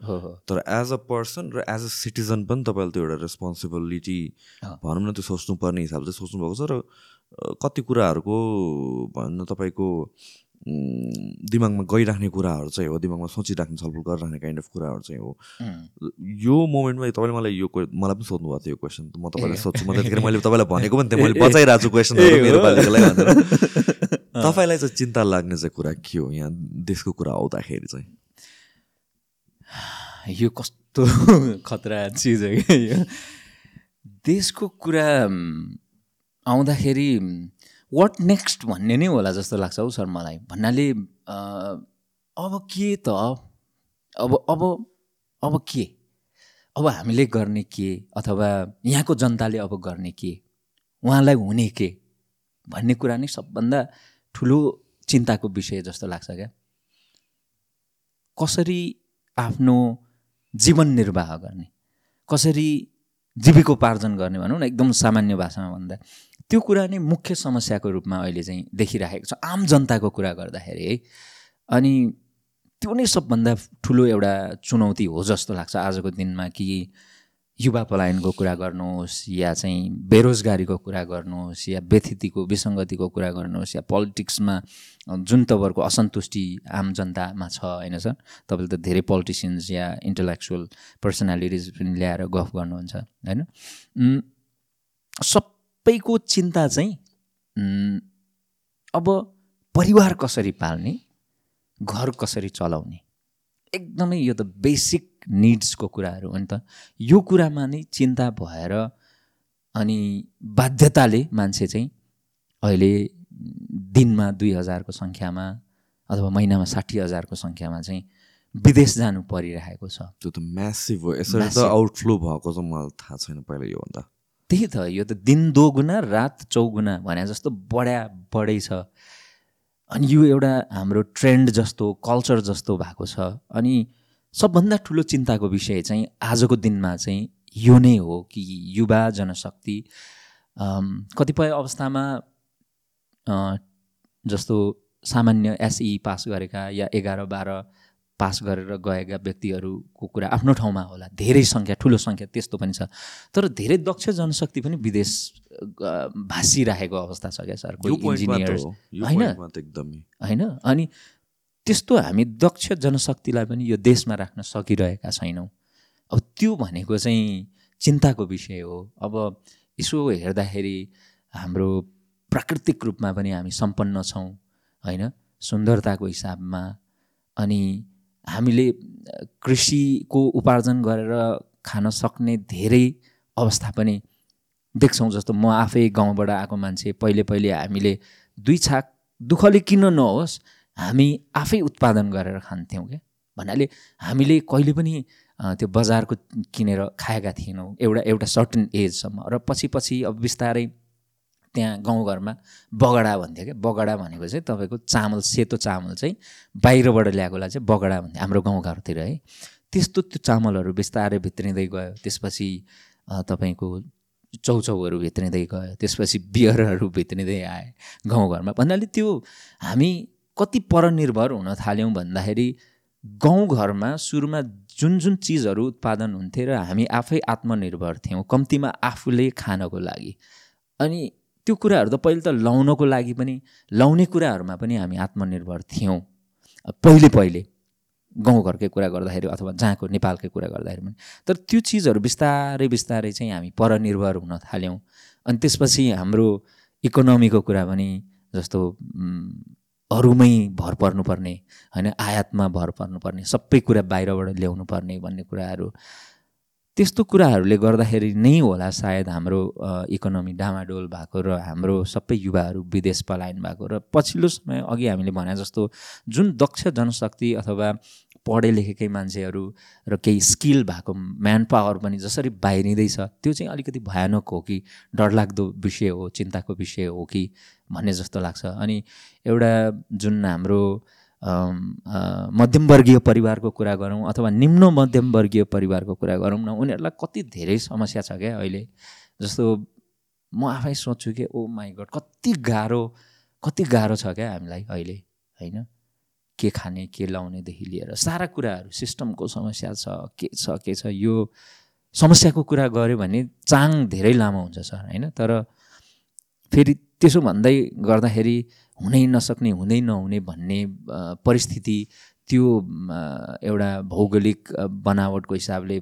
तर एज अ पर्सन र एज अ सिटिजन पनि तपाईँले त्यो एउटा रेस्पोन्सिबिलिटी। भनौँ न त्यो सोच्नुपर्ने हिसाबले सोच्नुभएको छ र कति कुराहरूको भन्न तपाईँको दिमागमा गइराख्ने कुराहरू चाहिँ हो दिमागमा सोचिराख्ने छलफल गरिराख्ने काइन्ड अफ कुराहरू चाहिँ हो। यो मोमेन्टमा तपाईँले मलाई यो मलाई पनि सोध्नु भएको थियो यो क्वेसन म तपाईँलाई सोध्छु म त्यतिखेर मैले तपाईँलाई भनेको पनि थिएँ मैले बचाइरहेको छु मेरो भनेर। तपाईँलाई चाहिँ चिन्ता लाग्ने चाहिँ कुरा के हो यहाँ देशको कुरा आउँदाखेरि चाहिँ? यो कस्तो खतरा चिज हो क्या यो। देशको कुरा आउँदाखेरि वाट नेक्स्ट भन्ने नै होला जस्तो लाग्छ हौ सर मलाई। भन्नाले अब के त? अब अब अब के? अब हामीले गर्ने के? अथवा यहाँको जनताले अब गर्ने के? उहाँलाई हुने के? भन्ने कुरा नै सबभन्दा ठुलो चिन्ताको विषय जस्तो लाग्छ क्या। कसरी आफ्नो जीवन निर्वाह गर्ने? कसरी जीविकोपार्जन गर्ने भनौँ न एकदम सामान्य भाषामा भन्दा। त्यो कुरा नै मुख्य समस्याको रूपमा अहिले चाहिँ देखिराखेको छ आम जनताको कुरा गर्दाखेरि है। अनि त्यो नै सबभन्दा ठुलो एउटा चुनौती हो जस्तो लाग्छ आजको दिनमा कि युवा पलायनको कुरा गर्नुहोस् या चाहिँ बेरोजगारीको कुरा गर्नुहोस् या व्यथितिको विसङ्गतिको कुरा गर्नुहोस् या पोलिटिक्समा जुन तपाईँहरूको असन्तुष्टि आम जनतामा छ होइन सर? तपाईँले त धेरै पोलिटिसियन्स या इन्टलेक्चुअल पर्सनालिटिज पनि ल्याएर गफ गर्नुहुन्छ होइन? सबैको चिन्ता चाहिँ अब परिवार कसरी पाल्ने घर कसरी चलाउने? एकदमै यो त बेसिक निड्सको कुराहरू हो नि त। यो कुरामा नै चिन्ता भएर अनि बाध्यताले मान्छे चाहिँ अहिले दिनमा दुई हजारको सङ्ख्यामा अथवा महिनामा साठी हजारको सङ्ख्यामा चाहिँ विदेश जानु परिरहेको छ। त्यो त म्यासिभ हो। यसरी त आउटफ्लो भएको चाहिँ मलाई थाहा छैन पहिला योभन्दा त्यही त यो त दिन दोगुना रात चौगुना भने जस्तो बढ्या बढै छ। अनि यो एउटा हाम्रो ट्रेन्ड जस्तो कल्चर जस्तो भएको छ। अनि सबभन्दा ठुलो चिन्ताको विषय चाहिँ आजको दिनमा चाहिँ यो नै हो कि युवा जनशक्ति कतिपय अवस्थामा जस्तो सामान्य एसई पास गरेका या एघार बाह्र पास गरेर गएका व्यक्तिहरूको कुरा आफ्नो ठाउँमा होला धेरै सङ्ख्या ठुलो सङ्ख्या त्यस्तो पनि छ। तर धेरै दक्ष जनशक्ति पनि विदेश भाँसिरहेको अवस्था छ क्या सर इन्जिनियर्स होइन? होइन? अनि त्यस्तो हामी दक्ष जनशक्तिलाई पनि यो देशमा राख्न सकिरहेका छैनौँ। अब त्यो भनेको चाहिँ चिन्ताको विषय हो। अब यसो हेर्दाखेरि हाम्रो प्राकृतिक रूपमा पनि हामी सम्पन्न छौँ होइन? सुन्दरताको हिसाबमा अनि हामीले कृषिको उपार्जन गरेर खान सक्ने धेरै अवस्था पनि देख्छौँ जस्तो म आफै गाउँबाट आएको मान्छे पहिले पहिले हामीले दुई छाक दुःखले किन नहोस् हामी आफै उत्पादन गरेर खान्थ्यौँ क्या भन्नाले हामीले कहिले पनि त्यो बजारको किनेर खाएका थिएनौँ। एउटा एउटा सर्टन एजसम्म र पछि पछि अब बिस्तारै त्यहाँ गाउँघरमा बगडा भन्थ्यो क्या बगडा भनेको चाहिँ तपाईँको चामल सेतो चामल चाहिँ बाहिरबाट ल्याएकोलाई चाहिँ बगडा भन्थ्यो हाम्रो गाउँघरतिर है। त्यस्तो त्यो चामलहरू बिस्तारै भित्रिँदै गयो। त्यसपछि तपाईँको चौचौहरू भित्रिँदै गयो। त्यसपछि बियरहरू भित्रिँदै आए गाउँघरमा भन्नाले त्यो हामी कति परनिर्भर हुन थाल्यौँ भन्दाखेरि गाउँघरमा सुरुमा जुन जुन चिजहरू उत्पादन हुन्थे र हामी आफै आत्मनिर्भर थियौँ कम्तीमा आफूले खानको लागि। अनि त्यो कुराहरू त पहिले त लाउनको लागि पनि लाउने कुराहरूमा पनि हामी आत्मनिर्भर थियौँ। पहिले पहिले गाउँघरकै कुरा गर्दाखेरि अथवा जहाँको नेपालकै कुरा गर्दाखेरि पनि। तर त्यो चिजहरू बिस्तारै बिस्तारै चाहिँ हामी परनिर्भर हुन थाल्यौँ। अनि त्यसपछि हाम्रो इकोनोमीको कुरा पनि जस्तो अरूमै भर पर्नुपर्ने होइन? आयातमा भर पर्नुपर्ने सबै कुरा बाहिरबाट ल्याउनु पर्ने भन्ने कुराहरू। त्यस्तो कुराहरूले गर्दाखेरि नै होला सायद हाम्रो इकोनोमी डामाडोल भएको र हाम्रो सबै युवाहरू विदेश पलायन भएको र पछिल्लो समय अघि हामीले भने जस्तो जुन दक्ष जनशक्ति अथवा पढे लेखेकै मान्छेहरू र केही स्किल भएको म्यान पावर पनि जसरी बाहिरिँदैछ त्यो चाहिँ अलिकति भयानक हो कि डरलाग्दो विषय हो चिन्ताको विषय हो कि भन्ने जस्तो लाग्छ। अनि एउटा जुन हाम्रो मध्यमवर्गीय परिवारको कुरा गरौँ अथवा निम्न मध्यमवर्गीय परिवारको कुरा गरौँ न उनीहरूलाई कति धेरै समस्या छ क्या अहिले? जस्तो म आफै सोध्छु कि ओ माई गड कति गाह्रो कति गाह्रो छ क्या हामीलाई अहिले? होइन? के खाने के लाउनेदेखि लिएर सारा कुराहरू सिस्टमको समस्या छ के छ के छ यो समस्याको कुरा गऱ्यो भने चाङ धेरै लामो हुन्छ सर होइन? तर फेरि त्यसो भन्दै गर्दाखेरि हुनै नसक्ने हुँदै नहुने भन्ने परिस्थिति त्यो एउटा भौगोलिक बनावटको हिसाबले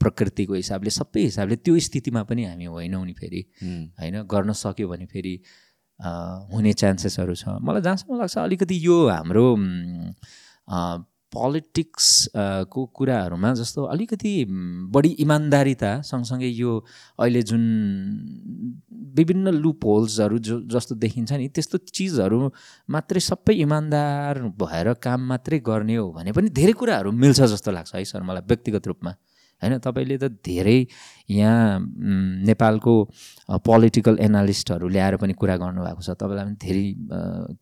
प्रकृतिको हिसाबले सबै हिसाबले त्यो स्थितिमा पनि हामी होइनौँ नि फेरि होइन? गर्न सक्यो भने फेरि हुने चान्सेसहरू छ। मलाई जहाँसम्म लाग्छ अलिकति यो हाम्रो पोलिटिक्स को कुराहरूमा जस्तो अलिकति बढी इमान्दारिता सँगसँगै यो अहिले जुन विभिन्न लुप होल्सहरू जो जस्तो देखिन्छ नि त्यस्तो चिजहरू मात्रै सबै इमान्दार भएर काम मात्रै गर्ने हो भने पनि धेरै कुराहरू मिल्छ जस्तो लाग्छ है सर मलाई व्यक्तिगत रूपमा। होइन तपाईँले त धेरै यहाँ नेपालको पोलिटिकल एनालिस्टहरू ल्याएर पनि कुरा गर्नुभएको छ। तपाईँलाई पनि धेरै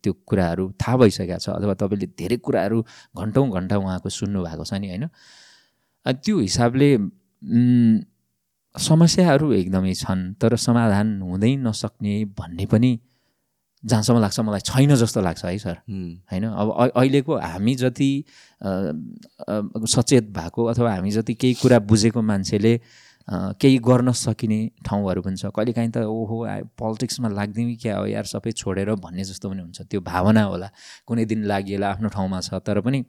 त्यो कुराहरू थाहा भइसकेको छ अथवा तपाईँले धेरै कुराहरू घन्टौँ घन्टा उहाँको सुन्नुभएको छ नि होइन? त्यो हिसाबले समस्याहरू एकदमै छन् तर समाधान हुँदै नसक्ने भन्ने पनि जहाँसम्म लाग्छ मलाई छैन जस्तो लाग्छ है सर। होइन? अब अहिलेको हामी जति सचेत भएको अथवा हामी जति केही कुरा बुझेको मान्छेले केही गर्न सकिने ठाउँहरू पनि छ। कहिलेकाहीँ त ओहो पोलिटिक्समा लाग्दिउँ क्या हो यार सबै छोडेर भन्ने जस्तो पनि हुन्छ। त्यो भावना होला। कुनै दिन लागि आफ्नो ठाउँमा छ। तर पनि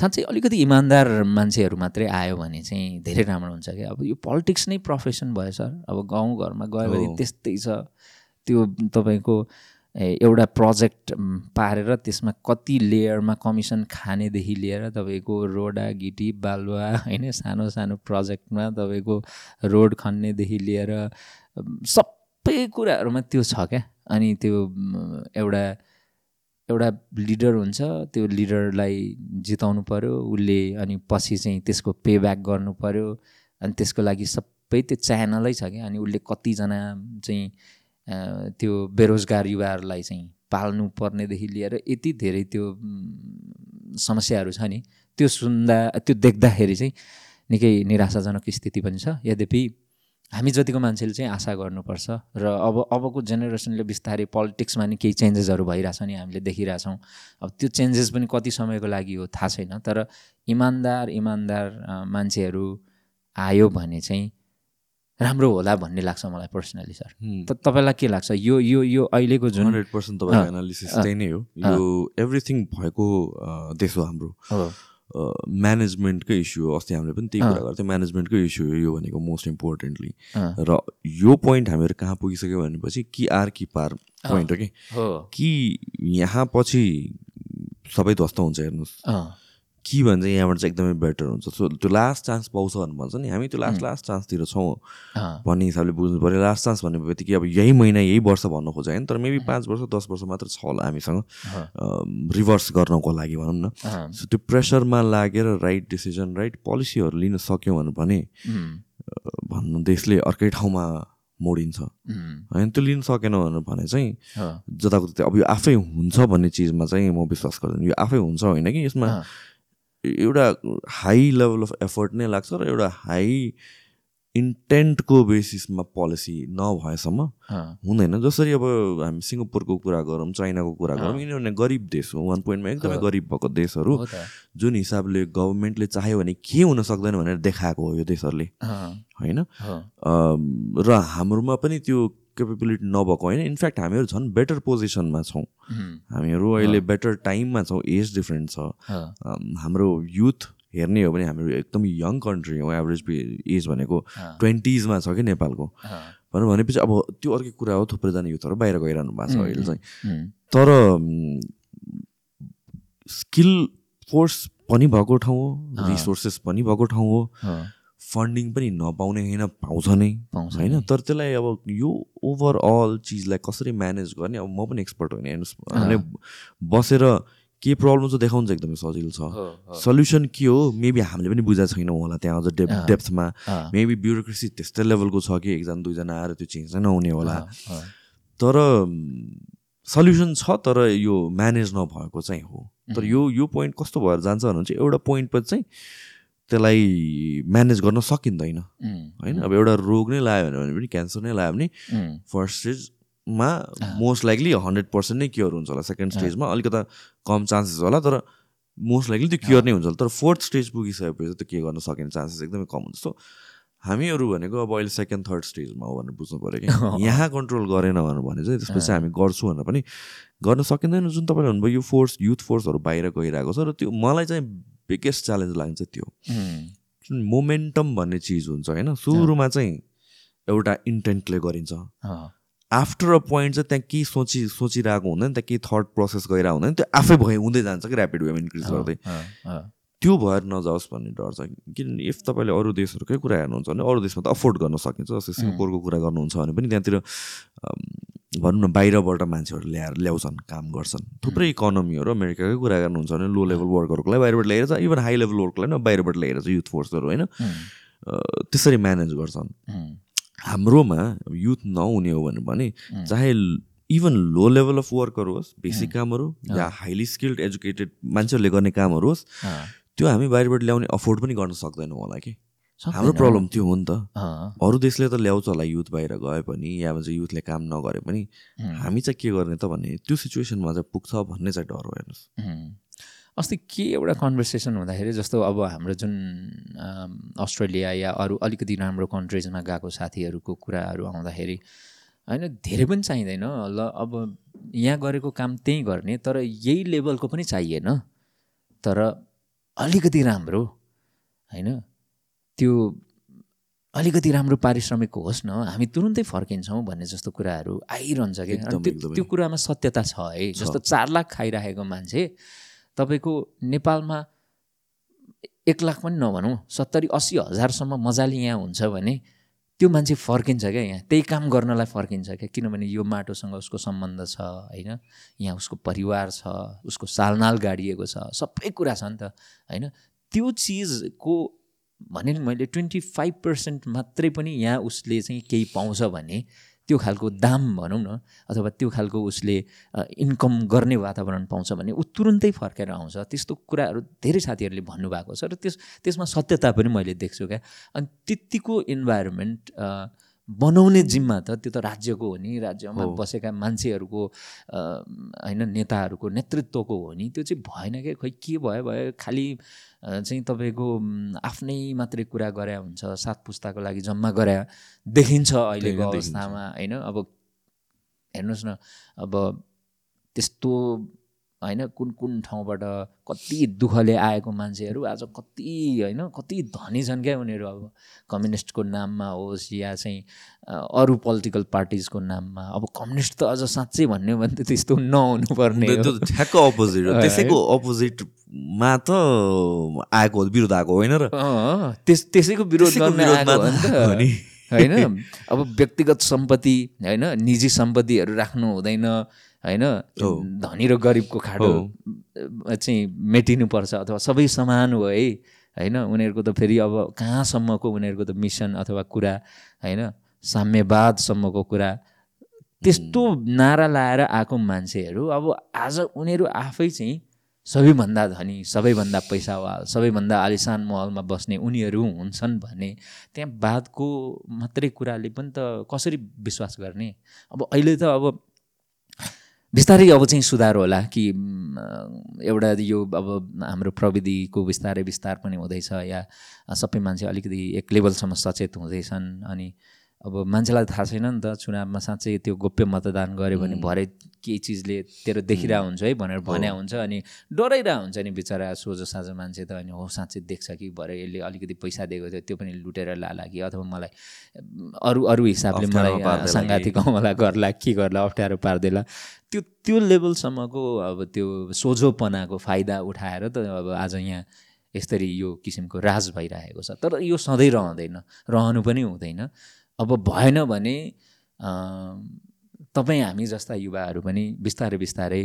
साँच्चै अलिकति इमान्दार मान्छेहरू मात्रै आयो भने चाहिँ धेरै राम्रो हुन्छ क्या। अब यो पोलिटिक्स नै प्रोफेसन भयो सर। अब गाउँघरमा गयो भने त्यस्तै छ। त्यो तपाईँको एउटा प्रोजेक्ट पारेर त्यसमा कति लेयरमा कमिसन खानेदेखि लिएर तपाईँको रोडा गिटी बालुवा होइन सानो सानो प्रोजेक्टमा तपाईँको रोड खन्नेदेखि लिएर सबै कुराहरूमा त्यो छ क्या? अनि त्यो एउटा एउटा लिडर हुन्छ त्यो लिडरलाई जिताउनु पऱ्यो उसले अनि पछि चाहिँ त्यसको पे ब्याक गर्नु अनि त्यसको लागि सबै त्यो च्यानलै छ क्या? अनि उसले कतिजना चाहिँ त्यो बेरोजगार युवाहरूलाई चाहिँ पाल्नु पर्नेदेखि लिएर यति धेरै त्यो समस्याहरू छ नि त्यो सुन्दा त्यो देख्दाखेरि चाहिँ निकै निराशाजनक स्थिति पनि छ। यद्यपि हामी जतिको मान्छेले चाहिँ आशा गर्नुपर्छ र अब अबको जेनेरेसनले बिस्तारै पोलिटिक्समा नि केही चेन्जेसहरू भइरहेछ नि हामीले देखिरहेछौँ। अब त्यो चेन्जेस पनि कति समयको लागि हो थाहा छैन तर इमान्दार इमान्दार मान्छेहरू आयो भने चाहिँ राम्रो होला भन्ने लाग्छ मलाई पर्सनली सर त तपाईँलाई के लाग्छ? यो यो यो अहिलेको जुन हन्ड्रेड पर्सेन्ट तपाईँको एनालिसिस त्यही नै हो। यो एभ्रिथिङ भएको देश हो हाम्रो। म्यानेजमेन्टकै इस्यु हो। अस्ति हामीले पनि त्यही कुरा गर्थ्यौँ। म्यानेजमेन्टकै इस्यु हो यो भनेको मोस्ट इम्पोर्टेन्टली र यो पोइन्ट हामीहरू कहाँ पुगिसक्यो भनेपछि कि आर कि पार पोइन्ट हो कि? कि यहाँ पछि सबै ध्वस्त हुन्छ हेर्नुहोस्। कि भने चाहिँ यहाँबाट चाहिँ एकदमै बेटर हुन्छ। सो त्यो लास्ट चान्स पाउँछ भनेर भन्छ नि। हामी त्यो लास्ट लास्ट चान्सतिर छौँ। भन्ने हिसाबले बुझ्नु पऱ्यो लास्ट चान्स भन्ने बित्तिकै अब यही महिना यही वर्ष भन्नु खोज्यो होइन तर मेबी पाँच वर्ष दस वर्ष मात्र छ होला हामीसँग। रिभर्स गर्नको लागि भनौँ न। सो त्यो प्रेसरमा लागेर राइट डिसिजन राइट पोलिसीहरू लिन सक्यौँ भने भन्नु देशले अर्कै ठाउँमा मोडिन्छ। होइन त्यो लिन सकेन भने चाहिँ जताको त्यता अब यो आफै हुन्छ भन्ने चिजमा चाहिँ म विश्वास गर्दैन। यो आफै हुन्छ होइन कि यसमा एउटा हाई लेभल अफ एफर्ट नै लाग्छ र एउटा हाई इन्टेन्टको बेसिसमा पोलिसी नभएसम्म हुँदैन। जसरी अब हामी सिङ्गापुरको कुरा गरौँ चाइनाको कुरा गरौँ यिनीहरू नै गरिब देश हो। वान पोइन्टमा एकदमै गरिब भएको देशहरू। जुन हिसाबले गभर्मेन्टले चाह्यो भने के हुन सक्दैन भनेर देखाएको हो यो देशहरूले। होइन? र हाम्रोमा पनि त्यो केपेबिलिटी नभएको होइन. इनफ्याक्ट हामीहरू झन् बेटर पोजिसनमा छौँ. हामीहरू अहिले बेटर टाइममा छौँ. एज डिफ्रेन्ट छ. हाम्रो युथ हेर्ने हो भने हाम्रो एकदम यङ कन्ट्री हो एभरेज एज भनेको ट्वेन्टिजमा छ कि नेपालको. अँ, भनेर भनेपछि अब त्यो अर्कै कुरा हो थुप्रैजना युथहरू बाहिर गइरहनु भएको छ अहिले चाहिँ। तर स्किल फोर्स पनि भएको ठाउँ हो रिसोर्सेस पनि भएको ठाउँ हो, फन्डिङ पनि नपाउने होइन पाउँछ नै। पाउँछ होइन? तर त्यसलाई अब यो ओभरअल चिजलाई कसरी म्यानेज गर्ने अब म पनि एक्सपर्ट होइन हेर्नुहोस्। बसेर के प्रब्लम छ देखाउनु चाहिँ एकदमै सजिलो छ। सल्युसन के हो? मेबी हामीले पनि बुझाएको छैनौँ होला त्यहाँ अझ डेप डेप्थमा मेबी ब्युरोक्रेसी त्यस्तै लेभलको छ कि एकजना दुईजना आएर त्यो चेन्ज नै नहुने होला। तर सल्युसन छ तर यो म्यानेज नभएको चाहिँ हो। तर यो यो पोइन्ट कस्तो भएर जान्छ भने चाहिँ एउटा पोइन्टपछि चाहिँ त्यसलाई म्यानेज गर्न सकिँदैन। होइन? अब एउटा रोग नै लाग्यो भने पनि क्यान्सर नै लाग्यो भने फर्स्ट स्टेजमा मोस्ट लाइकली हन्ड्रेड पर्सेन्ट नै क्योर हुन्छ होला। सेकेन्ड स्टेजमा अलिकता कम चान्सेस होला तर मोस्ट लाइकली त्यो क्योर नै हुन्छ होला। तर फोर्थ स्टेज पुगिसकेपछि त के गर्न सकिने चान्सेस एकदमै कम हुन्छ। सो हामीहरू भनेको अब अहिले सेकेन्ड थर्ड स्टेजमा हो भनेर बुझ्नु पऱ्यो कि। यहाँ कन्ट्रोल गरेन भनेर भने चाहिँ त्यसपछि हामी गर्छौँ भनेर पनि गर्न सकिँदैन। जुन तपाईँले भन्नुभयो यो फोर्स युथ फोर्सहरू बाहिर गइरहेको छ र त्यो मलाई चाहिँ बिगेस्ट च्यालेन्ज लाग्छ त्यो जुन मोमेन्टम भन्ने चिज हुन्छ होइन? सुरुमा चाहिँ एउटा इन्टेन्टले गरिन्छ। आफ्टर अ पोइन्ट चाहिँ त्यहाँ केही सोची सोचिरहेको हुँदैन त्यहाँ केही थट प्रोसेस गइरहेको हुँदैन त्यो आफै भए हुँदै जान्छ कि ऱ्यापिड वेमा इन्क्रिज गर्दै। त्यो भएर नजाओस् भन्ने डर छ। किनभने इफ तपाईँले अरू देशहरूकै कुरा हेर्नुहुन्छ भने अरू देशमा त अफोर्ड गर्न सकिन्छ जस्तै सिङ्गापुरको कुरा गर्नुहुन्छ भने पनि त्यहाँतिर भनौँ न बाहिरबाट मान्छेहरू ल्याएर ल्याउँछन् काम गर्छन्। थुप्रै इकोनोमीहरू अमेरिकाकै कुरा गर्नुहुन्छ भने लो लेभल वर्करहरूलाई बाहिरबाट ल्याएर चाहिँ इभन हाई लेभल वर्करलाई पनि बाहिरबाट ल्याएर चाहिँ युथ फोर्सहरू होइन? त्यसरी म्यानेज गर्छन्। हाम्रोमा युथ नहुने हो भने चाहे even low level of worker होस् बेसिक कामहरू या हाइली स्किल्ड एजुकेटेड मान्छेहरूले गर्ने कामहरू होस् त्यो हामी बाहिरबाट ल्याउने अफोर्ड पनि गर्न सक्दैनौँ होला कि। हाम्रो प्रब्लम त्यो हो नि त। अरू देशले त ल्याउँछ होला युथ बाहिर गए पनि या भन्छ युथले काम नगरे पनि। हामी चाहिँ के गर्ने त भन्ने त्यो सिचुएसनमा चाहिँ पुग्छ भन्ने चाहिँ डर हो हेर्नुहोस्. अस्ति के एउटा कन्भर्सेसन हुँदाखेरि जस्तो अब हाम्रो जुन अस्ट्रेलिया या अरू अलिकति राम्रो कन्ट्रिजमा गएको साथीहरूको कुराहरू आउँदाखेरि होइन धेरै पनि चाहिँदैन। ल अब यहाँ गरेको काम त्यहीँ गर्ने तर यही लेभलको पनि चाहिएन। तर अलिकति राम्रो होइन? त्यो अलिकति राम्रो पारिश्रमिक होस् न हामी तुरुन्तै फर्किन्छौँ भन्ने जस्तो कुराहरू आइरहन्छ कि त्यो कुरामा सत्यता छ है? जस्तो चार लाख खाइरहेको मान्छे तपाईँको नेपालमा एक लाख पनि नभनौँ सत्तरी अस्सी हजारसम्म मजाले यहाँ हुन्छ भने त्यो मान्छे फर्किन्छ क्या यहाँ। त्यही काम गर्नलाई फर्किन्छ क्या। किनभने यो माटोसँग उसको सम्बन्ध छ होइन? यहाँ उसको परिवार छ उसको सालनाल गाडिएको छ सबै कुरा छ नि त होइन? त्यो चिजको भने मैले ट्वेन्टी फाइभ पर्सेन्ट मात्रै पनि यहाँ उसले चाहिँ केही पाउँछ भने त्यो खालको दाम भनौँ न अथवा त्यो खालको उसले इन्कम गर्ने वातावरण पाउँछ भने ऊ तुरुन्तै फर्केर आउँछ। त्यस्तो कुराहरू धेरै साथीहरूले भन्नुभएको छ र त्यस त्यसमा सत्यता पनि मैले देख्छु क्या। अनि त्यत्तिको इन्भाइरोमेन्ट बनाउने जिम्मा त त्यो त राज्यको हो नि। राज्यमा बसेका मान्छेहरूको होइन नेताहरूको नेतृत्वको हो नि। त्यो चाहिँ भएन क्या खोइ के भयो? भयो खालि चाहिँ तपाईँको आफ्नै मात्रै कुरा गरे हुन्छ। सात पुस्ताको लागि जम्मा गरे देखिन्छ अहिलेको अवस्थामा होइन? अब हेर्नुहोस् न अब त्यस्तो होइन कुन कुन ठाउँबाट कति दुःखले आएको मान्छेहरू आज कति होइन कति धनी छन् क्या उनीहरू अब। कम्युनिस्टको नाममा होस् या चाहिँ अरू पोलिटिकल पार्टिजको नाममा। अब कम्युनिस्ट त अझ साँच्चै भन्यो भने त त्यस्तो नहुनु पर्ने ठ्याक्क अपोजिट त्यसैको अपोजिटमा त आएको विरोध आएको होइन र? त्यस त्यसैको विरोध गर्न होइन अब व्यक्तिगत सम्पत्ति होइन निजी सम्पत्तिहरू राख्नु हुँदैन। होइन? धनी र गरिबको खाडो चाहिँ मेटिनुपर्छ अथवा सबै समान हो है? होइन? उनीहरूको त फेरि अब कहाँसम्मको उनीहरूको त मिसन अथवा कुरा होइन? साम्यवादसम्मको कुरा। त्यस्तो नारा लाएर आएको मान्छेहरू अब आज उनीहरू आफै चाहिँ सबैभन्दा धनी सबैभन्दा पैसावाल सबैभन्दा आलिसान महलमा बस्ने उनीहरू हुन्छन् भने त्यहाँ बादको मात्रै कुराले पनि त कसरी विश्वास गर्ने? अब अहिले त अब बिस्तारै अब चाहिँ सुधार होला कि एउटा यो अब हाम्रो प्रविधिको बिस्तारै विस्तार पनि हुँदैछ या सबै मान्छे अलिकति एक लेभलसम्म सचेत हुँदैछन् अनि अब मान्छेलाई थाहा छैन नि त चुनावमा साँच्चै त्यो गोप्य मतदान गऱ्यो भने भरे केही चिजले तेरो देखिरहेको हुन्छ है भनेर भने हुन्छ अनि डराइरहेको हुन्छ नि बिचरा सोझो साझो मान्छे त अनि हो साँच्चै देख्छ कि भरे यसले अलिकति पैसा दिएको थियो त्यो पनि लुटेर लाला कि? अथवा मलाई अरू अरू हिसाबले मलाई साङ्घातिक मलाई गर्ला के गर्ला अप्ठ्यारो पारिदिएला त्यो त्यो लेभलसम्मको अब त्यो सोझोपनाको फाइदा उठाएर त अब आज यहाँ यसरी यो किसिमको राज भइरहेको छ। तर यो सधैँ रहँदैन रहनु पनि हुँदैन। अब भएन भने तपाईँ हामी जस्ता युवाहरू पनि बिस्तारै बिस्तारै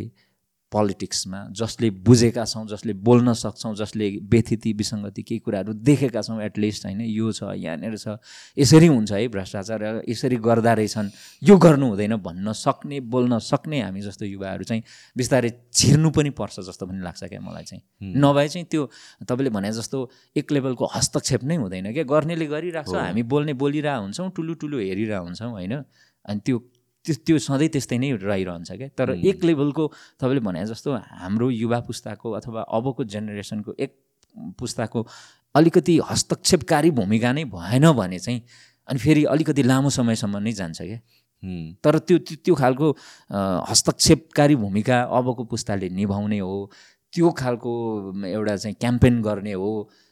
पोलिटिक्समा जसले बुझेका छौँ जसले बोल्न सक्छौँ जसले व्यथिति विसङ्गति केही कुराहरू देखेका छौँ एटलिस्ट होइन यो छ यहाँनिर छ। यसरी हुन्छ है भ्रष्टाचार यसरी गर्दा रहेछन्। यो गर्नु हुँदैन भन्न सक्ने बोल्न सक्ने हामी जस्तो युवाहरू चाहिँ बिस्तारै छिर्नु पनि पर्छ जस्तो पनि लाग्छ क्या मलाई चाहिँ। नभए चाहिँ त्यो तपाईँले भने जस्तो एक लेभलको हस्तक्षेप नै हुँदैन क्या। गर्नेले गरिरहेको छ हामी बोल्ने बोलिरहेको हुन्छौँ ठुलो ठुलो हेरिरहेको हुन्छौँ होइन? अनि त्यो त्यो त्यो सधैँ त्यस्तै नै रहिरहन्छ क्या। तर एक लेभलको तपाईँले भने जस्तो हाम्रो युवा पुस्ताको अथवा अबको जेनेरेसनको एक पुस्ताको अलिकति हस्तक्षेपकारी भूमिका नै भएन भने चाहिँ अनि फेरि अलिकति लामो समयसम्म नै जान्छ क्या। तर त्यो त्यो खालको हस्तक्षेपकारी भूमिका अबको पुस्ताले निभाउने हो त्यो खालको एउटा चाहिँ क्याम्पेन गर्ने हो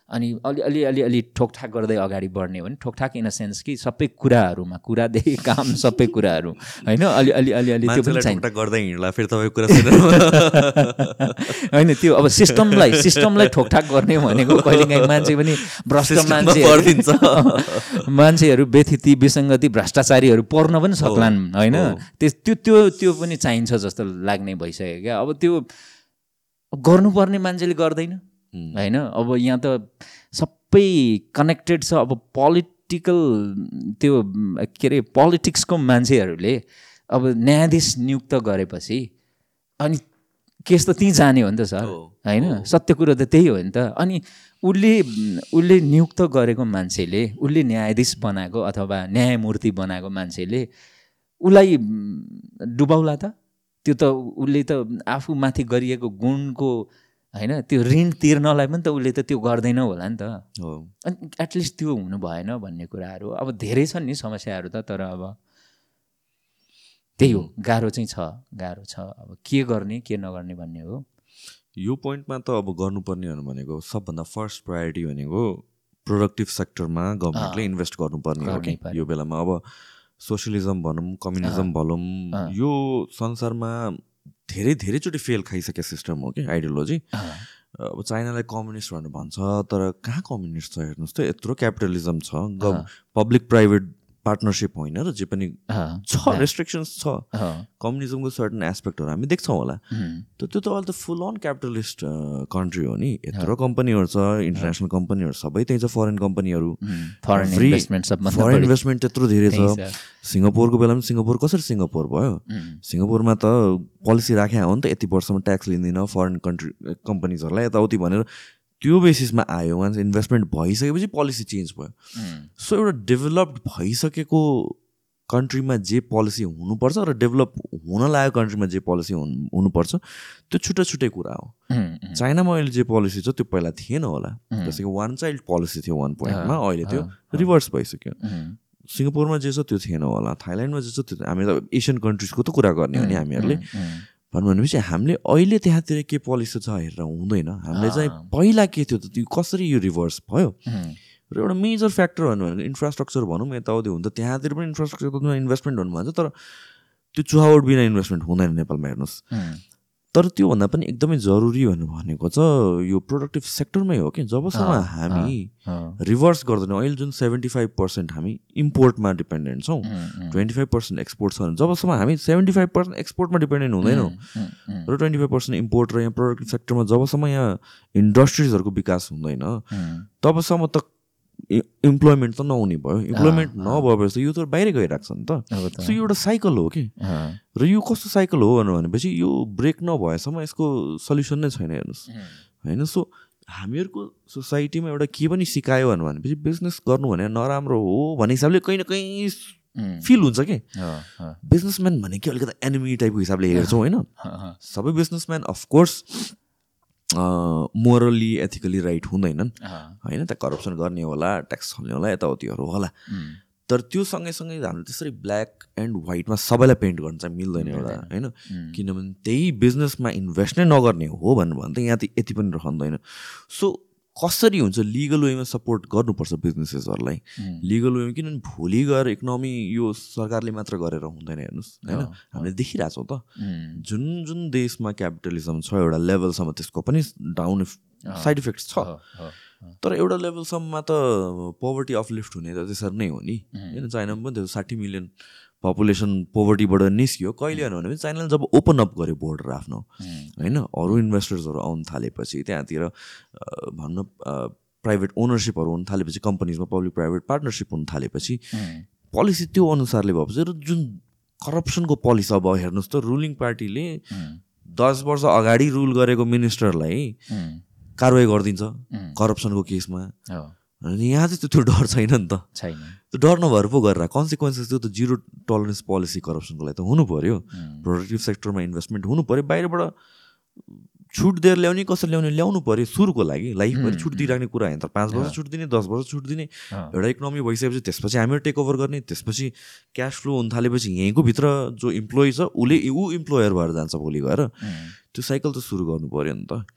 अनि अलि अलि अलि अलि ठोकठाक गर्दै अगाडि बढ्ने हो भने ठोकठाक इन अ सेन्स कि सबै कुराहरूमा कुरादेखि काम सबै कुराहरू होइन? अलि अलि अलि अलि त्यो पनि चाहिन्छ। गर्दै हिँड्ला फेरि तपाईँको कुरा होइन त्यो अब सिस्टमलाई सिस्टमलाई ठोकठाक गर्ने भनेको कहिलेकाहीँ मान्छे पनि भ्रष्ट मान्छे। मान्छेहरू व्यथिति विसङ्गति भ्रष्टाचारीहरू पर्न पनि सक्लान् होइन? त्यो त्यो त्यो पनि चाहिन्छ जस्तो लाग्ने भइसक्यो क्या। अब त्यो गर्नुपर्ने मान्छेले गर्दैन। होइन? अब यहाँ त सबै कनेक्टेड छ अब पोलिटिकल त्यो के अरे पोलिटिक्सको मान्छेहरूले अब न्यायाधीश नियुक्त गरेपछि अनि केस त त्यहीँ जाने हो नि त सर होइन? सत्य कुरो त त्यही हो नि त। अनि उसले उसले नियुक्त गरेको मान्छेले उसले न्यायाधीश बनाएको अथवा न्यायमूर्ति बनाएको मान्छेले उसलाई डुबाउला त? त्यो त उसले त आफूमाथि गरिएको गुणको होइन? त्यो ऋण तिर्नलाई पनि त उसले त त्यो गर्दैन होला नि त। अनि एटलिस्ट त्यो हुनु भएन भन्ने कुराहरू। अब धेरै छन् नि समस्याहरू त तर अब त्यही हो। गाह्रो चाहिँ छ गाह्रो छ। अब के गर्ने के नगर्ने भन्ने हो। यो पोइन्टमा त अब गर्नुपर्ने भनेको सबभन्दा फर्स्ट प्रायोरिटी भनेको प्रोडक्टिभ सेक्टरमा गभर्मेन्टले इन्भेस्ट गर्नुपर्ने हो यो बेलामा। अब सोसियलिजम भनौँ कम्युनिजम भनौँ यो संसारमा धेरै धेरैचोटि फेल खाइसके सिस्टम हो कि आइडियोलोजी। अब चाइनालाई कम्युनिस्ट भनेर भन्छ तर कहाँ कम्युनिस्ट छ हेर्नुहोस् त यत्रो क्यापिटलिजम छ। पब्लिक प्राइभेट पार्टनरसिप होइन र जे पनि छ रेस्ट्रिक्सन्स छ। कम्युनिजमको सर्टन एस्पेक्टहरू हामी देख्छौँ होला। त त्यो त अहिले त फुल अन क्यापिटलिस्ट कन्ट्री हो नि। यत्रो कम्पनीहरू छ इन्टरनेसनल कम्पनीहरू सबै त्यही छ फरेन कम्पनीहरू उम्, फरेन इन्भेस्टमेन्ट त्यत्रो धेरै छ। सिङ्गापुरको बेलामा सिङ्गापुर कसरी सिङ्गापुर भयो? सिङ्गापुरमा त पोलिसी राखे हो नि त यति वर्षमा ट्याक्स लिँदैन फरेन कन्ट्री कम्पनीजहरूलाई यताउति भनेर। त्यो बेसिसमा आयो वान्स इन्भेस्टमेन्ट भइसकेपछि पोलिसी चेन्ज भयो। सो एउटा डेभलप्ड भइसकेको कन्ट्रीमा जे पोलिसी हुनुपर्छ र डेभलप हुन लागेको कन्ट्रीमा जे पोलिसी हुनु हुनुपर्छ त्यो छुट्टै छुट्टै कुरा हो। चाइनामा अहिले जे पोलिसी छ त्यो पहिला थिएन होला। जस्तै कि वान चाइल्ड पोलिसी थियो वान पोइन्टमा अहिले त्यो रिभर्स भइसक्यो। सिङ्गापुरमा जे छ त्यो थिएन होला। थाइल्यान्डमा जे छ त्यो हामी त एसियन कन्ट्रिजको त कुरा गर्ने हो नि हामीहरूले। भन्नु भनेपछि हामीले अहिले त्यहाँतिर के पोलिसी छ हेरेर हुँदैन। हामीले चाहिँ। पहिला के थियो त त्यो कसरी यो रिभर्स भयो? र एउटा मेजर फ्याक्टर भन्नु भने इन्फ्रास्ट्रक्चर भनौँ यताउति हुन्छ त्यहाँतिर पनि इन्फ्रास्ट्रक्चरमा इन्भेस्टमेन्ट भन्छ तर त्यो चुहावट बिना इन्भेस्टमेन्ट हुँदैन नेपालमा हेर्नुहोस्। तर त्योभन्दा पनि एकदमै जरुरी भनेको छ यो प्रोडक्टिभ सेक्टरमै हो कि? जबसम्म हामी रिभर्स गर्दैनौँ अहिले जुन सेभेन्टी फाइभ पर्सेन्ट हामी इम्पोर्टमा डिपेन्डेन्ट छौँ ट्वेन्टी फाइभ पर्सेन्ट एक्सपोर्ट छ भने जबसम्म हामी सेभेन्टी फाइभ पर्सेन्ट एक्सपोर्टमा डिपेन्डेन्ट हुँदैनौँ र ट्वेन्टी फाइभ पर्सेन्ट इम्पोर्ट र यहाँ प्रोडक्टिभ सेक्टरमा जबसम्म यहाँ इन्डस्ट्रिजहरूको विकास हुँदैन तबसम्म त इम्प्लोइमेन्ट त नहुने भयो। इम्प्लोइमेन्ट नभएपछि यो त बाहिरै गइरहेको छ नि त। त, सो यो एउटा साइकल हो कि? र यो कस्तो साइकल हो भनेपछि यो ब्रेक नभएसम्म यसको सल्युसन नै छैन हेर्नुहोस्। होइन? सो हामीहरूको सोसाइटीमा एउटा के पनि सिकायो भनेपछि बिजनेस गर्नु भने नराम्रो हो भन्ने हिसाबले कहीँ न कहीँ फिल हुन्छ कि? बिजनेसम्यान भनेको अलिकति एनिमी टाइपको हिसाबले हेर्छौँ होइन? सबै businessman of course morally ethically right हुँदैनन्। होइन त्यहाँ करप्सन गर्ने होला ट्याक्स छल्ने होला यताउतिहरू होला। तर त्यो सँगैसँगै हामीले त्यसरी ब्ल्याक एन्ड व्हाइटमा सबैलाई पेन्ट गर्न चाहिँ मिल्दैन एउटा होइन? किनभने त्यही बिजनेसमा इन्भेस्ट नै नगर्ने हो भन्नु भने त यहाँ त यति पनि रहँदैन। सो कसरी हुन्छ लिगल वेमा सपोर्ट गर्नुपर्छ बिजनेसेसहरूलाई लिगल वेमा किनभने भोलि गएर इकोनोमी यो सरकारले मात्र गरेर हुँदैन हेर्नुहोस् होइन? हामीले देखिरहेछौँ त। जुन जुन देशमा क्यापिटलिजम छ एउटा लेभलसम्म त्यसको पनि डाउन साइड इफेक्ट्स छ। तर एउटा लेभलसम्ममा त पोभर्टी अपलिफ्ट हुने त त्यसरी नै हो नि। होइन चाइनामा पनि त्यो साठी मिलियन पपुलेसन पोभर्टीबाट निस्कियो। कहिले भने चाइनाले जब ओपन अप गर्यो बोर्डर आफ्नो होइन अरू इन्भेस्टर्सहरू आउनु थालेपछि त्यहाँतिर भन्न प्राइभेट ओनरसिपहरू हुन थालेपछि कम्पनीजमा पब्लिक प्राइभेट पार्टनरसिप हुन थालेपछि पोलिसी त्यो अनुसारले भएपछि र जुन करप्सनको पोलिसी अब हेर्नुहोस् त रुलिङ पार्टीले दस वर्ष अगाडि रुल गरेको मिनिस्टरलाई कारवाही गरिदिन्छ करप्सनको केसमा। यहाँ चाहिँ त्यो डर छैन नि त। छैन। त्यो डर नभएर पो गरेर कन्सिक्वेन्सेस त्यो त जिरो टलरेन्स पोलिसी करप्सनको लागि त हुनु पऱ्यो प्रोडक्टिभ सेक्टरमा इन्भेस्टमेन्ट हुनु पऱ्यो बाहिरबाट छुट दिएर ल्याउने कसरी ल्याउने ल्याउनु पऱ्यो सुरुको लागि। लाइफभरि छुट दिइराख्ने कुरा होइन त पाँच वर्ष छुट दिने दस वर्ष छुट दिने एउटा इकोनोमी भइसकेपछि त्यसपछि हामीहरू टेक ओभर गर्ने त्यसपछि क्यास फ्लो हुन थालेपछि यहीँको भित्र जो इम्प्लोइ छ उसले ऊ इम्प्लोयर भएर जान्छ भोलि गएर। त्यो साइकल त सुरु गर्नु पऱ्यो नि त।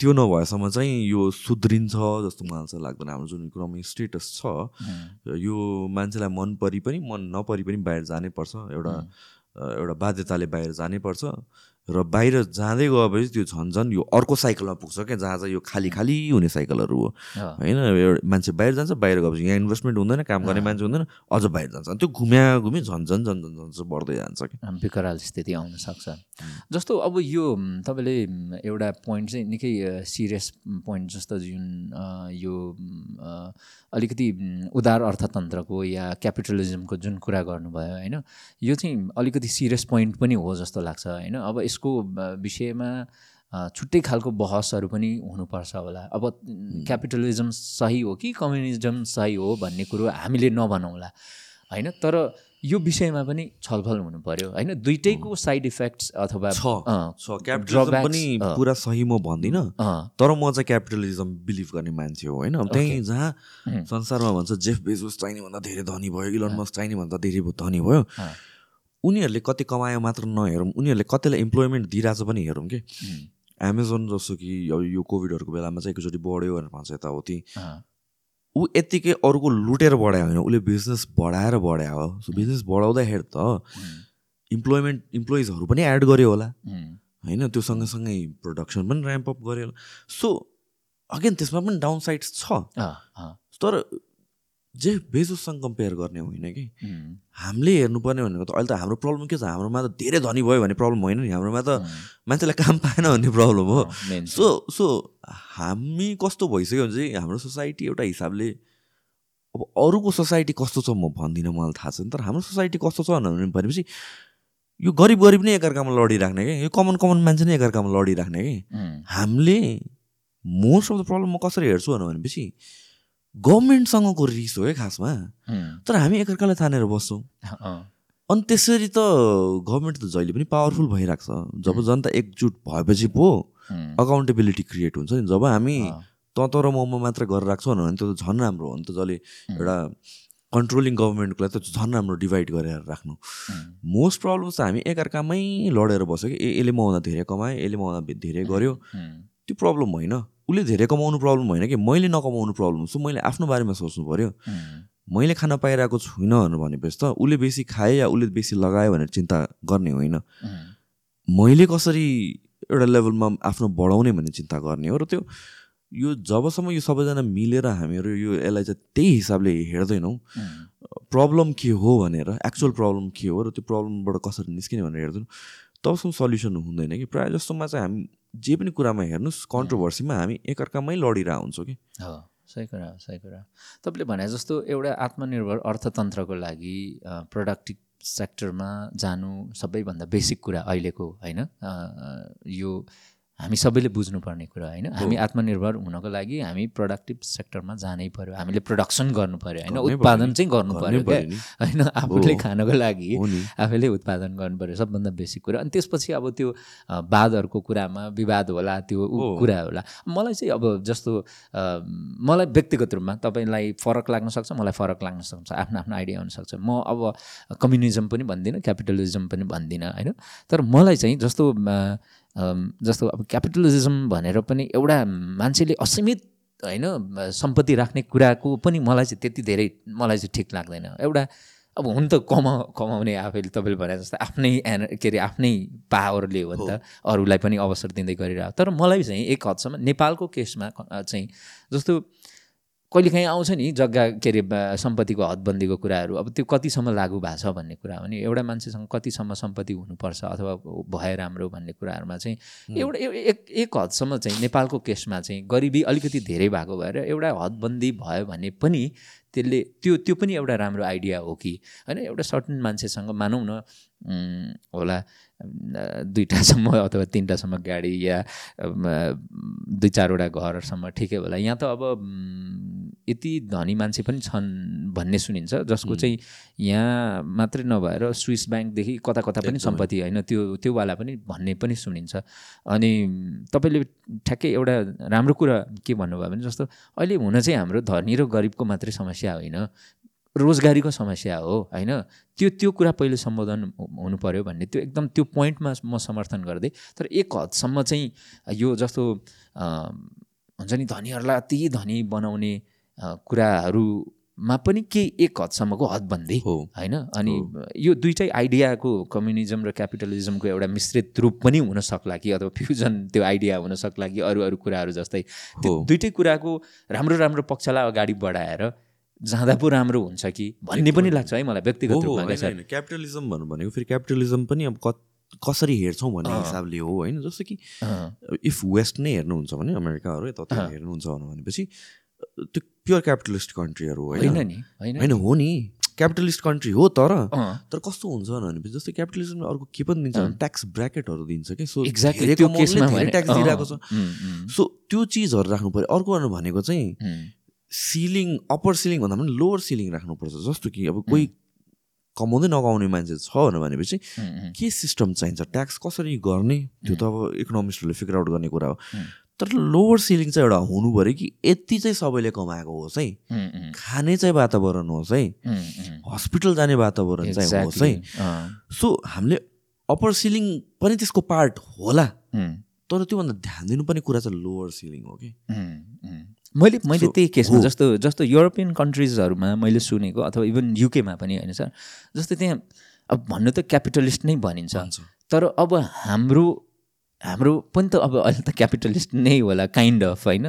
त्यो नभएसम्म चाहिँ यो सुध्रिन्छ जस्तो मलाई चाहिँ लाग्दैन। हाम्रो जुन इकोनोमिक स्टेटस छ यो मान्छेलाई मन परि पनि मन नपरि पनि बाहिर जानै पर्छ। एउटा एउटा बाध्यताले बाहिर जानै पर्छ। र बाहिर जाँदै गएपछि त्यो झन् झन् यो अर्को साइकलमा पुग्छ क्या जहाँ चाहिँ यो खाली खाली हुने साइकलहरू हो। होइन एउटा मान्छे बाहिर जान्छ बाहिर गएपछि यहाँ इन्भेस्टमेन्ट हुँदैन काम गर्ने मान्छे हुँदैन अझ बाहिर जान्छ। त्यो घुम्या घुमी झन् झन् झन् झन् झन् चाहिँ बढ्दै जान्छ क्या। विकराल स्थिति आउन सक्छ। जस्तो अब यो तपाईँले एउटा पोइन्ट चाहिँ निकै सिरियस पोइन्ट जस्तो जुन यो अलिकति उदार अर्थतन्त्रको या क्यापिटलिजमको जुन कुरा गर्नुभयो होइन यो चाहिँ अलिकति सिरियस पोइन्ट पनि हो जस्तो लाग्छ होइन। अब यसको अ, विषयमा छुट्टै खालको बहसहरू पनि हुनुपर्छ होला। अब क्यापिटलिजम सही हो कि कम्युनिजम सही हो भन्ने कुरो हामीले नभनौँला होइन? तर यो विषयमा पनि छलफल हुनु पर्यो होइन? दुइटैको साइड इफेक्ट्स अथवा क्यापिटलिजम पनि। पुरा सही म भन्दिनँ तर म चाहिँ क्यापिटलिजम बिलिभ गर्ने मान्छे हो होइन? त्यहीँ जहाँ. संसारमा भन्छ जेफ बेजोस चाहिने भन्दा धेरै धनी भयो इलन मस्क चाहिने भन्दा धेरै धनी भयो। उनीहरूले कति कमायो मात्र नहेरौँ। उनीहरूले कतिलाई इम्प्लोइमेन्ट दिइरहेछ पनि हेरौँ कि? एमाजोन जस्तो कि अब यो कोभिडहरूको बेलामा चाहिँ एकचोटि बढ्यो भनेर भन्छ यताउति। ऊ यत्तिकै अरूको लुटेर बढायो होइन। उसले बिजनेस बढाएर बढायो। हो सो बिजनेस बढाउँदाखेरि त इम्प्लोइमेन्ट इम्प्लोइजहरू पनि एड गर्यो होला। होइन त्यो सँगसँगै प्रोडक्सन पनि ऱ्याम्प अप गर्यो होला। सो अगेन त्यसमा पनि डाउन साइड्स छ तर जे बेजोससँग कम्पेयर गर्ने होइन कि? हामीले हेर्नुपर्ने भनेको त अहिले त हाम्रो प्रब्लम के छ? हाम्रोमा त धेरै धनी भयो भन्ने प्रब्लम होइन नि। हाम्रोमा त मान्छेलाई काम पाएन भन्ने प्रब्लम हो। सो सो हामी कस्तो भइसक्यो भने चाहिँ हाम्रो सोसाइटी एउटा हिसाबले अब अरूको सोसाइटी कस्तो छ म भन्दिनँ मलाई थाहा छैन। तर हाम्रो सोसाइटी कस्तो छ भने- भनेपछि यो गरिब गरिब नै एकअर्कामा लडिराख्ने क्या यो कमन कमन मान्छे नै एकअर्कामा लडिराख्ने कि? हामीले मोस्ट अफ द प्रब्लम म कसरी हेर्छु भनेपछि गभर्मेन्टसँगको रिस हो है खासमा। तर हामी एकअर्कालाई तानेर बस्छौँ। अनि त्यसरी त गभर्मेन्ट त जहिले पनि पावरफुल भइरहेको छ। जब जनता एकजुट भएपछि पो अकाउन्टेबिलिटी क्रिएट हुन्छ नि। जब हामी तँ त र ममा मात्र गरेर राख्छौँ भने त्यो त झन् राम्रो हो नि त जसले एउटा कन्ट्रोलिङ गभर्मेन्टको लागि त झन् राम्रो डिभाइड गरेर राख्नु। मोस्ट प्रब्लम चाहिँ हामी एकअर्कामै लडेर बस्यो कि ए यसले मभन्दा धेरै कमायो यसले मभन्दा धेरै गर्यो। उम्, त्यो प्रब्लम होइन। उसले धेरै कमाउनु प्रब्लम होइन कि? मैले नकमाउनु प्रब्लम सो मैले आफ्नो बारेमा सोच्नु पऱ्यो मैले खान पाइरहेको छुइनँ भनेपछि त उसले बेसी खायो या उसले बेसी लगायो भनेर चिन्ता गर्ने होइन। मैले कसरी एउटा लेभलमा आफ्नो बढाउने भन्ने चिन्ता गर्ने हो? र त्यो यो जबसम्म यो सबैजना मिलेर हामीहरू यो यसलाई चाहिँ त्यही हिसाबले हेर्दैनौँ। प्रब्लम के हो भनेर एक्चुअल प्रब्लम के हो र त्यो प्रब्लमबाट कसरी निस्किने भनेर हेर्दैनौँ। तबसम्म सल्युसन हुँदैन कि? प्रायः जस्तोमा चाहिँ हामी जे पनि कुरामा हेर्नुहोस् कन्ट्रोभर्सीमा हामी एकअर्कामै लडिरहेको हुन्छौँ कि। हो सही कुरा हो सही कुरा। तपाईँले भने जस्तो एउटा आत्मनिर्भर अर्थतन्त्रको लागि प्रोडक्टिभ सेक्टरमा जानु सबैभन्दा बेसिक कुरा अहिलेको होइन? यो हामी सबैले बुझ्नुपर्ने कुरा होइन। हामी आत्मनिर्भर हुनको लागि हामी प्रोडक्टिभ सेक्टरमा जानै पर्यो। हामीले प्रोडक्सन गर्नु पर्यो होइन। उत्पादन। चाहिँ गर्नु पर्यो क्या। होइन आफूले। खानको लागि आफैले उत्पादन गर्नु पर्यो सबभन्दा बेसिक कुरा। अनि त्यसपछि अब त्यो वादहरूको कुरामा विवाद होला त्यो। कुरा होला। मलाई चाहिँ अब जस्तो मलाई व्यक्तिगत रूपमा तपाईँलाई फरक लाग्न सक्छ मलाई फरक लाग्न सक्छ आफ्नो आफ्नो आइडिया हुनसक्छ म अब कम्युनिजम पनि भन्दिनँ क्यापिटलिजम पनि भन्दिनँ होइन? तर मलाई चाहिँ जस्तो जस्तो अब क्यापिटलिजम भनेर पनि एउटा मान्छेले असीमित होइन सम्पत्ति राख्ने कुराको पनि मलाई चाहिँ त्यति धेरै मलाई चाहिँ ठिक लाग्दैन। एउटा अब हुन त कमा कमाउने आफैले तपाईँले भने जस्तो आफ्नै एन के अरे आफ्नै पावरले हो नि त अरूलाई पनि अवसर दिँदै गरिरहेको तर मलाई चाहिँ एक हदसम्म नेपालको केसमा चाहिँ जस्तो कहिलेकाहीँ आउँछ नि जग्गा के अरे सम्पत्तिको हदबन्दीको कुराहरू। अब त्यो कतिसम्म लागु भएको छ भन्ने कुरा हो नि एउटा मान्छेसँग कतिसम्म सम्पत्ति हुनुपर्छ अथवा भए राम्रो भन्ने कुराहरूमा चाहिँ एउटा एक एक हदसम्म चाहिँ नेपालको केसमा चाहिँ गरिबी अलिकति धेरै भएको भएर एउटा हदबन्दी भयो भने पनि त्यसले त्यो त्यो पनि एउटा राम्रो आइडिया हो कि। होइन एउटा सर्टन मान्छेसँग मानौँ न होला दुईवटासम्म अथवा तिनवटासम्म गाडी या दुई चारवटा घरसम्म ठिकै होला। यहाँ त अब यति धनी मान्छे पनि छन् भन्ने सुनिन्छ जसको चाहिँ यहाँ मात्रै नभएर स्विस ब्याङ्कदेखि कता कता पनि सम्पत्ति होइन त्यो त्योवाला पनि भन्ने पनि सुनिन्छ। अनि तपाईँले ठ्याक्कै एउटा राम्रो कुरा के भन्नुभयो भने जस्तो अहिले हुन चाहिँ हाम्रो धनी र गरिबको मात्रै समस्या होइन। रोजगारीको समस्या हो होइन? त्यो त्यो कुरा पहिले सम्बोधन हुनु पऱ्यो भन्ने। त्यो एकदम त्यो पोइन्टमा म समर्थन गर्दै तर एक हदसम्म चाहिँ यो जस्तो हुन्छ नि धनीहरूलाई अति धनी बनाउने कुराहरूमा पनि केही एक हदसम्मको हदबन्दी हो। होइन? अनि यो दुइटै आइडियाको कम्युनिजम र क्यापिटलिजमको एउटा मिश्रित रूप पनि हुन सक्ला कि अथवा फ्युजन त्यो आइडिया हुन सक्ला कि अरू अरू कुराहरू जस्तै। त्यो। दुइटै कुराको राम्रो राम्रो पक्षलाई अगाडि बढाएर जाँदा पो राम्रो हुन्छ कि? भन्ने पनि लाग्छ है मलाई व्यक्तिगत रूपमा क्या क्यापिटलिजम भन्नु भनेको फेरि क्यापिटलिजम पनि अब कसरी हेर्छौँ भन्ने हिसाबले हो होइन जस्तो कि इफ वेस्ट नै हेर्नुहुन्छ भने अमेरिकाहरू यता हेर्नुहुन्छ भनेपछि त्यो प्योर क्यापिटलिस्ट कन्ट्रीहरू हो होइन। नि होइन हो नि क्यापिटलिस्ट कन्ट्री हो तर तर कस्तो हुन्छ भनेपछि जस्तै क्यापिटलिजमले अर्को के पनि दिन्छ ट्याक्स ब्राकेटहरू दिन्छ कि? सो ट्याक्स दिइरहेको छ। सो त्यो चिजहरू राख्नु पऱ्यो। अर्को भनेको चाहिँ सिलिङ अप्पर सिलिङ भन्दा पनि लोवर सिलिङ राख्नुपर्छ। जस्तो कि अब कोही कमाउँदै नकमाउने मान्छे छ भनेपछि के सिस्टम चाहिन्छ? ट्याक्स कसरी गर्ने? त्यो त अब इकोनोमिस्टहरूले फिगर आउट गर्ने कुरा हो। तर लोवर सिलिङ चाहिँ एउटा हुनु पऱ्यो कि यति चाहिँ सबैले कमाएको होस् है। खाने चाहिँ वातावरण होस् है। हस्पिटल जाने वातावरण चाहिँ होस् है। सो हामीले अप्पर सिलिङ पनि त्यसको पार्ट होला। तर त्योभन्दा ध्यान दिनुपर्ने कुरा चाहिँ लोवर सिलिङ हो कि। मैले मैले So, त्यही केसमा। जस्तो जस्तो युरोपियन कन्ट्रिजहरूमा मैले सुनेको अथवा इभन युकेमा पनि होइन सर जस्तै त्यहाँ अब भन्नु त क्यापिटलिस्ट नै भनिन्छ। तर अब हाम्रो हाम्रो पनि त अब अहिले त क्यापिटलिस्ट नै होला काइन्ड अफ होइन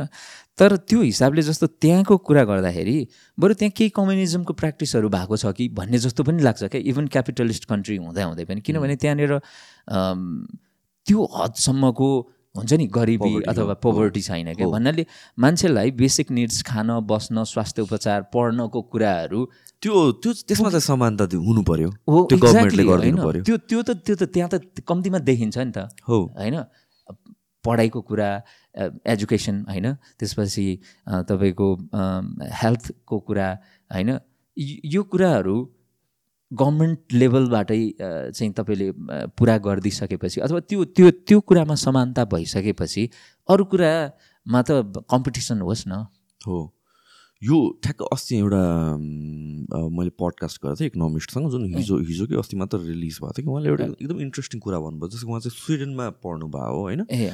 तर त्यो हिसाबले जस्तो त्यहाँको कुरा गर्दाखेरि बरु त्यहाँ केही कम्युनिजमको प्र्याक्टिसहरू भएको छ कि भन्ने जस्तो पनि लाग्छ क्या इभन क्यापिटलिस्ट कन्ट्री हुँदै हुँदै पनि किनभने त्यहाँनिर अम, त्यो हदसम्मको हुन्छ नि गरिबी अथवा पोभर्टी छैन क्या। भन्नाले मान्छेलाई बेसिक निड्स खान बस्न स्वास्थ्य उपचार पढ्नको कुराहरू त्यो त्यो त्यसमा चाहिँ समानता हुनु पर्यो हो त्यो त्यो त्यो त त्यो त त्यहाँ त कम्तीमा देखिन्छ नि त। हो। होइन? पढाइको कुरा एजुकेसन होइन? त्यसपछि तपाईँको हेल्थको कुरा होइन? यो कुराहरू गभर्मेन्ट लेभलबाटै चाहिँ तपाईँले पुरा गरिदिइसकेपछि अथवा त्यो त्यो त्यो कुरामा समानता भइसकेपछि अरू कुरामा त कम्पिटिसन होस् न। हो। यो ठ्याक्क अस्ति एउटा मैले पडकास्ट गरेको थिएँ इकोनोमिस्टसँग जुन हिजो हिजो कि अस्ति मात्र रिलिज भएको थियो कि उहाँले एउटा एकदम इन्ट्रेस्टिङ कुरा भन्नुभयो जस्तो उहाँ चाहिँ स्विडेनमा पढ्नु भयो हो होइन? ए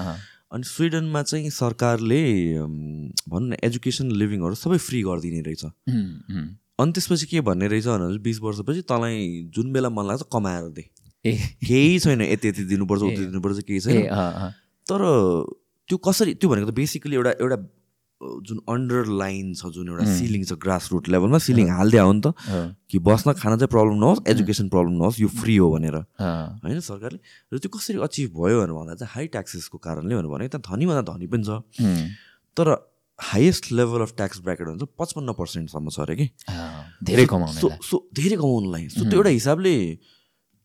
अनि स्विडेनमा चाहिँ सरकारले भनौँ न एजुकेसन लिभिङहरू सबै फ्री गरिदिने रहेछ। अनि त्यसपछि के भन्ने रहेछ भने बिस वर्षपछि तँलाई जुन बेला मन लाग्छ कमाएर दे। ए। केही छैन यति यति दिनुपर्छ। उति दिनुपर्छ केही छैन। तर त्यो कसरी त्यो भनेको त बेसिकली एउटा एउटा जुन अन्डरलाइन छ जुन एउटा. सिलिङ छ ग्रास रुट लेभलमा सिलिङ हालिदियो हो नि त कि बस्न खान चाहिँ प्रब्लम नहोस् एजुकेसन प्रब्लम नहोस् यो फ्री हो भनेर। होइन सरकारले? र त्यो कसरी अचिभ भयो भनेर भन्दा चाहिँ हाई ट्याक्सेसको कारणले भनेर भने त्यहाँ धनीभन्दा धनी पनि छ। तर highest level of tax bracket हुन्छ पचपन्न पर्सेन्टसम्म छ अरे कि? धेरै कमाउने सो सो धेरै कमाउनुलाई। सो त्यो एउटा हिसाबले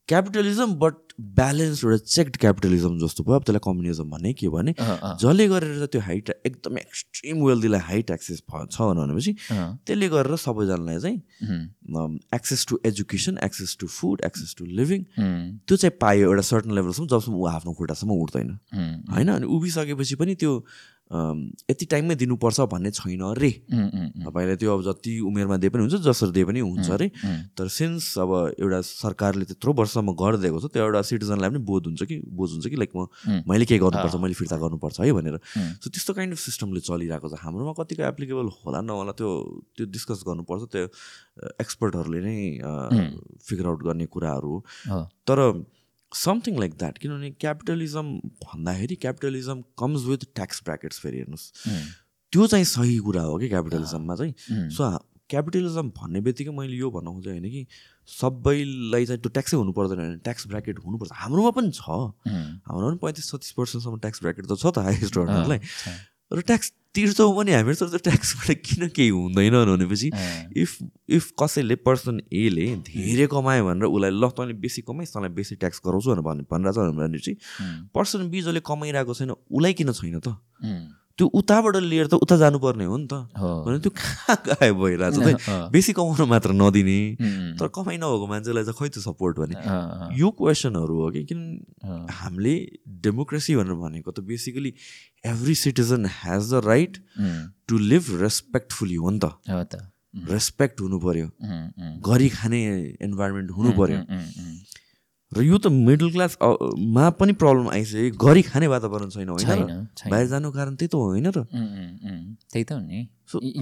क्यापिटलिजम बट ब्यालेन्स एउटा चेक्ड क्यापिटलिजम जस्तो भयो। अब त्यसलाई कम्युनिजम भन्ने के भने जसले गरेर त्यो हाई ट्या एकदम एक्सट्रिम वेल्दीलाई हाई ट्याक्सेस छ भनेपछि त्यसले गरेर सबैजनालाई चाहिँ access to education access to food access to living त्यो चाहिँ पायो एउटा सर्टन लेभलसम्म जबसम्म ऊ आफ्नो खुट्टासम्म उठ्दैन। होइन अनि उभिसकेपछि पनि त्यो यति टाइममै दिनुपर्छ भन्ने छैन रे। तपाईँले त्यो अब जति उमेरमा दिए पनि हुन्छ जसरी दिए पनि हुन्छ अरे तर सिन्स अब एउटा सरकारले त्यत्रो वर्षसम्म गरिदिएको छ त्यो एउटा सिटिजनलाई पनि बोध हुन्छ कि बोध हुन्छ कि लाइक म मैले के गर्नुपर्छ मैले फिर्ता गर्नुपर्छ है भनेर। सो त्यस्तो काइन्ड अफ सिस्टमले चलिरहेको छ। हाम्रोमा कतिको एप्लिकेबल होला नहोला त्यो त्यो डिस्कस गर्नुपर्छ त्यो एक्सपर्टहरूले नै फिगर आउट गर्ने कुराहरू हो। तर समथिङ लाइक द्याट किनभने क्यापिटलिजम भन्दाखेरि capitalism comes with tax brackets फेरि हेर्नुहोस्। त्यो चाहिँ सही कुरा हो कि क्यापिटलिजममा चाहिँ? सो क्यापिटलिजम भन्ने बित्तिकै मैले यो भन्न खोजेँ होइन कि सबैलाई चाहिँ त्यो ट्याक्सै हुनु पर्दैन भने ट्याक्स ब्राकेट हुनुपर्छ। हाम्रोमा पनि छ। हाम्रोमा पनि पैँतिस छत्तिस पर्सेन्टसम्म ट्याक्स ब्राकेट त छ त हाइएस्ट अर्नरलाई र ट्याक्स तिर्छौँ पनि हामीहरू त ट्याक्सबाट किन केही हुँदैन भनेपछि इफ इफ कसैले पर्सन एले धेरै कमायो भनेर उसलाई ल तैँले बेसी कमाइस् तँलाई बेसी ट्याक्स गराउँछु भनेर भन् भनिरहेको छ भने चाहिँ पर्सन बी जसले कमाइरहेको छैन उसलाई किन छैन त? त्यो उताबाट लिएर त उता जानुपर्ने हो नि त। भने त्यो कहाँ गायब भइरहेको छ त बेसी कमाउन मात्र नदिने तर कमाइ नभएको मान्छेलाई चाहिँ खै त सपोर्ट भने यो क्वेसनहरू हो कि किन हामीले डेमोक्रेसी भनेर भनेको त basically every citizen has the right to live respectfully हो नि त। रेस्पेक्ट हुनु पर्यो। गरी खाने इन्भाइरोमेन्ट हुनु पर्यो। र यो त मिडल क्लास मा पनि प्रब्लम आइसक्यो। गरी खाने वातावरण छैन होइन बाहिर जानु कारण त्यही त होइन र? त्यही त हो नि।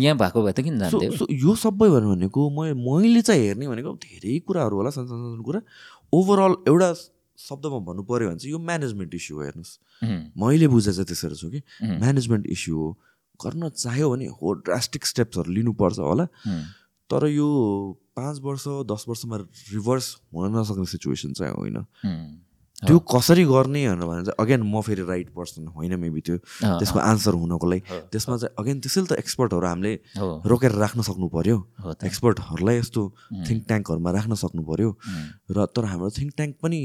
यहाँ भएको भए त किन जान्थ्यो? यो सबै भनेको म मैले चाहिँ हेर्ने भनेको धेरै कुराहरू होला सानो सानो कुरा। ओभरअल एउटा शब्दमा भन्नु पऱ्यो भने चाहिँ यो म्यानेजमेन्ट इस्यु हो हेर्नुहोस्। मैले बुझेँ चाहिँ त्यसरी छु कि म्यानेजमेन्ट इस्यु हो। गर्न चाह्यो भने हो ड्रास्टिक स्टेप्सहरू लिनुपर्छ होला। तर यो पाँच वर्ष दस वर्षमा रिभर्स हुन नसक्ने सिचुएसन चाहिँ होइन। त्यो कसरी गर्ने भनेर भने चाहिँ अगेन म फेरि राइट पर्सन होइन मेबी त्यो। त्यसको आन्सर हुनको लागि। त्यसमा चाहिँ अगेन त्यसैले त एक्सपर्टहरू हामीले रोकेर राख्न सक्नु पर्यो। एक्सपर्टहरूलाई यस्तो थिङ्क ट्याङ्कहरूमा राख्न सक्नु पर्यो। र तर हाम्रो थिङ्क ट्याङ्क पनि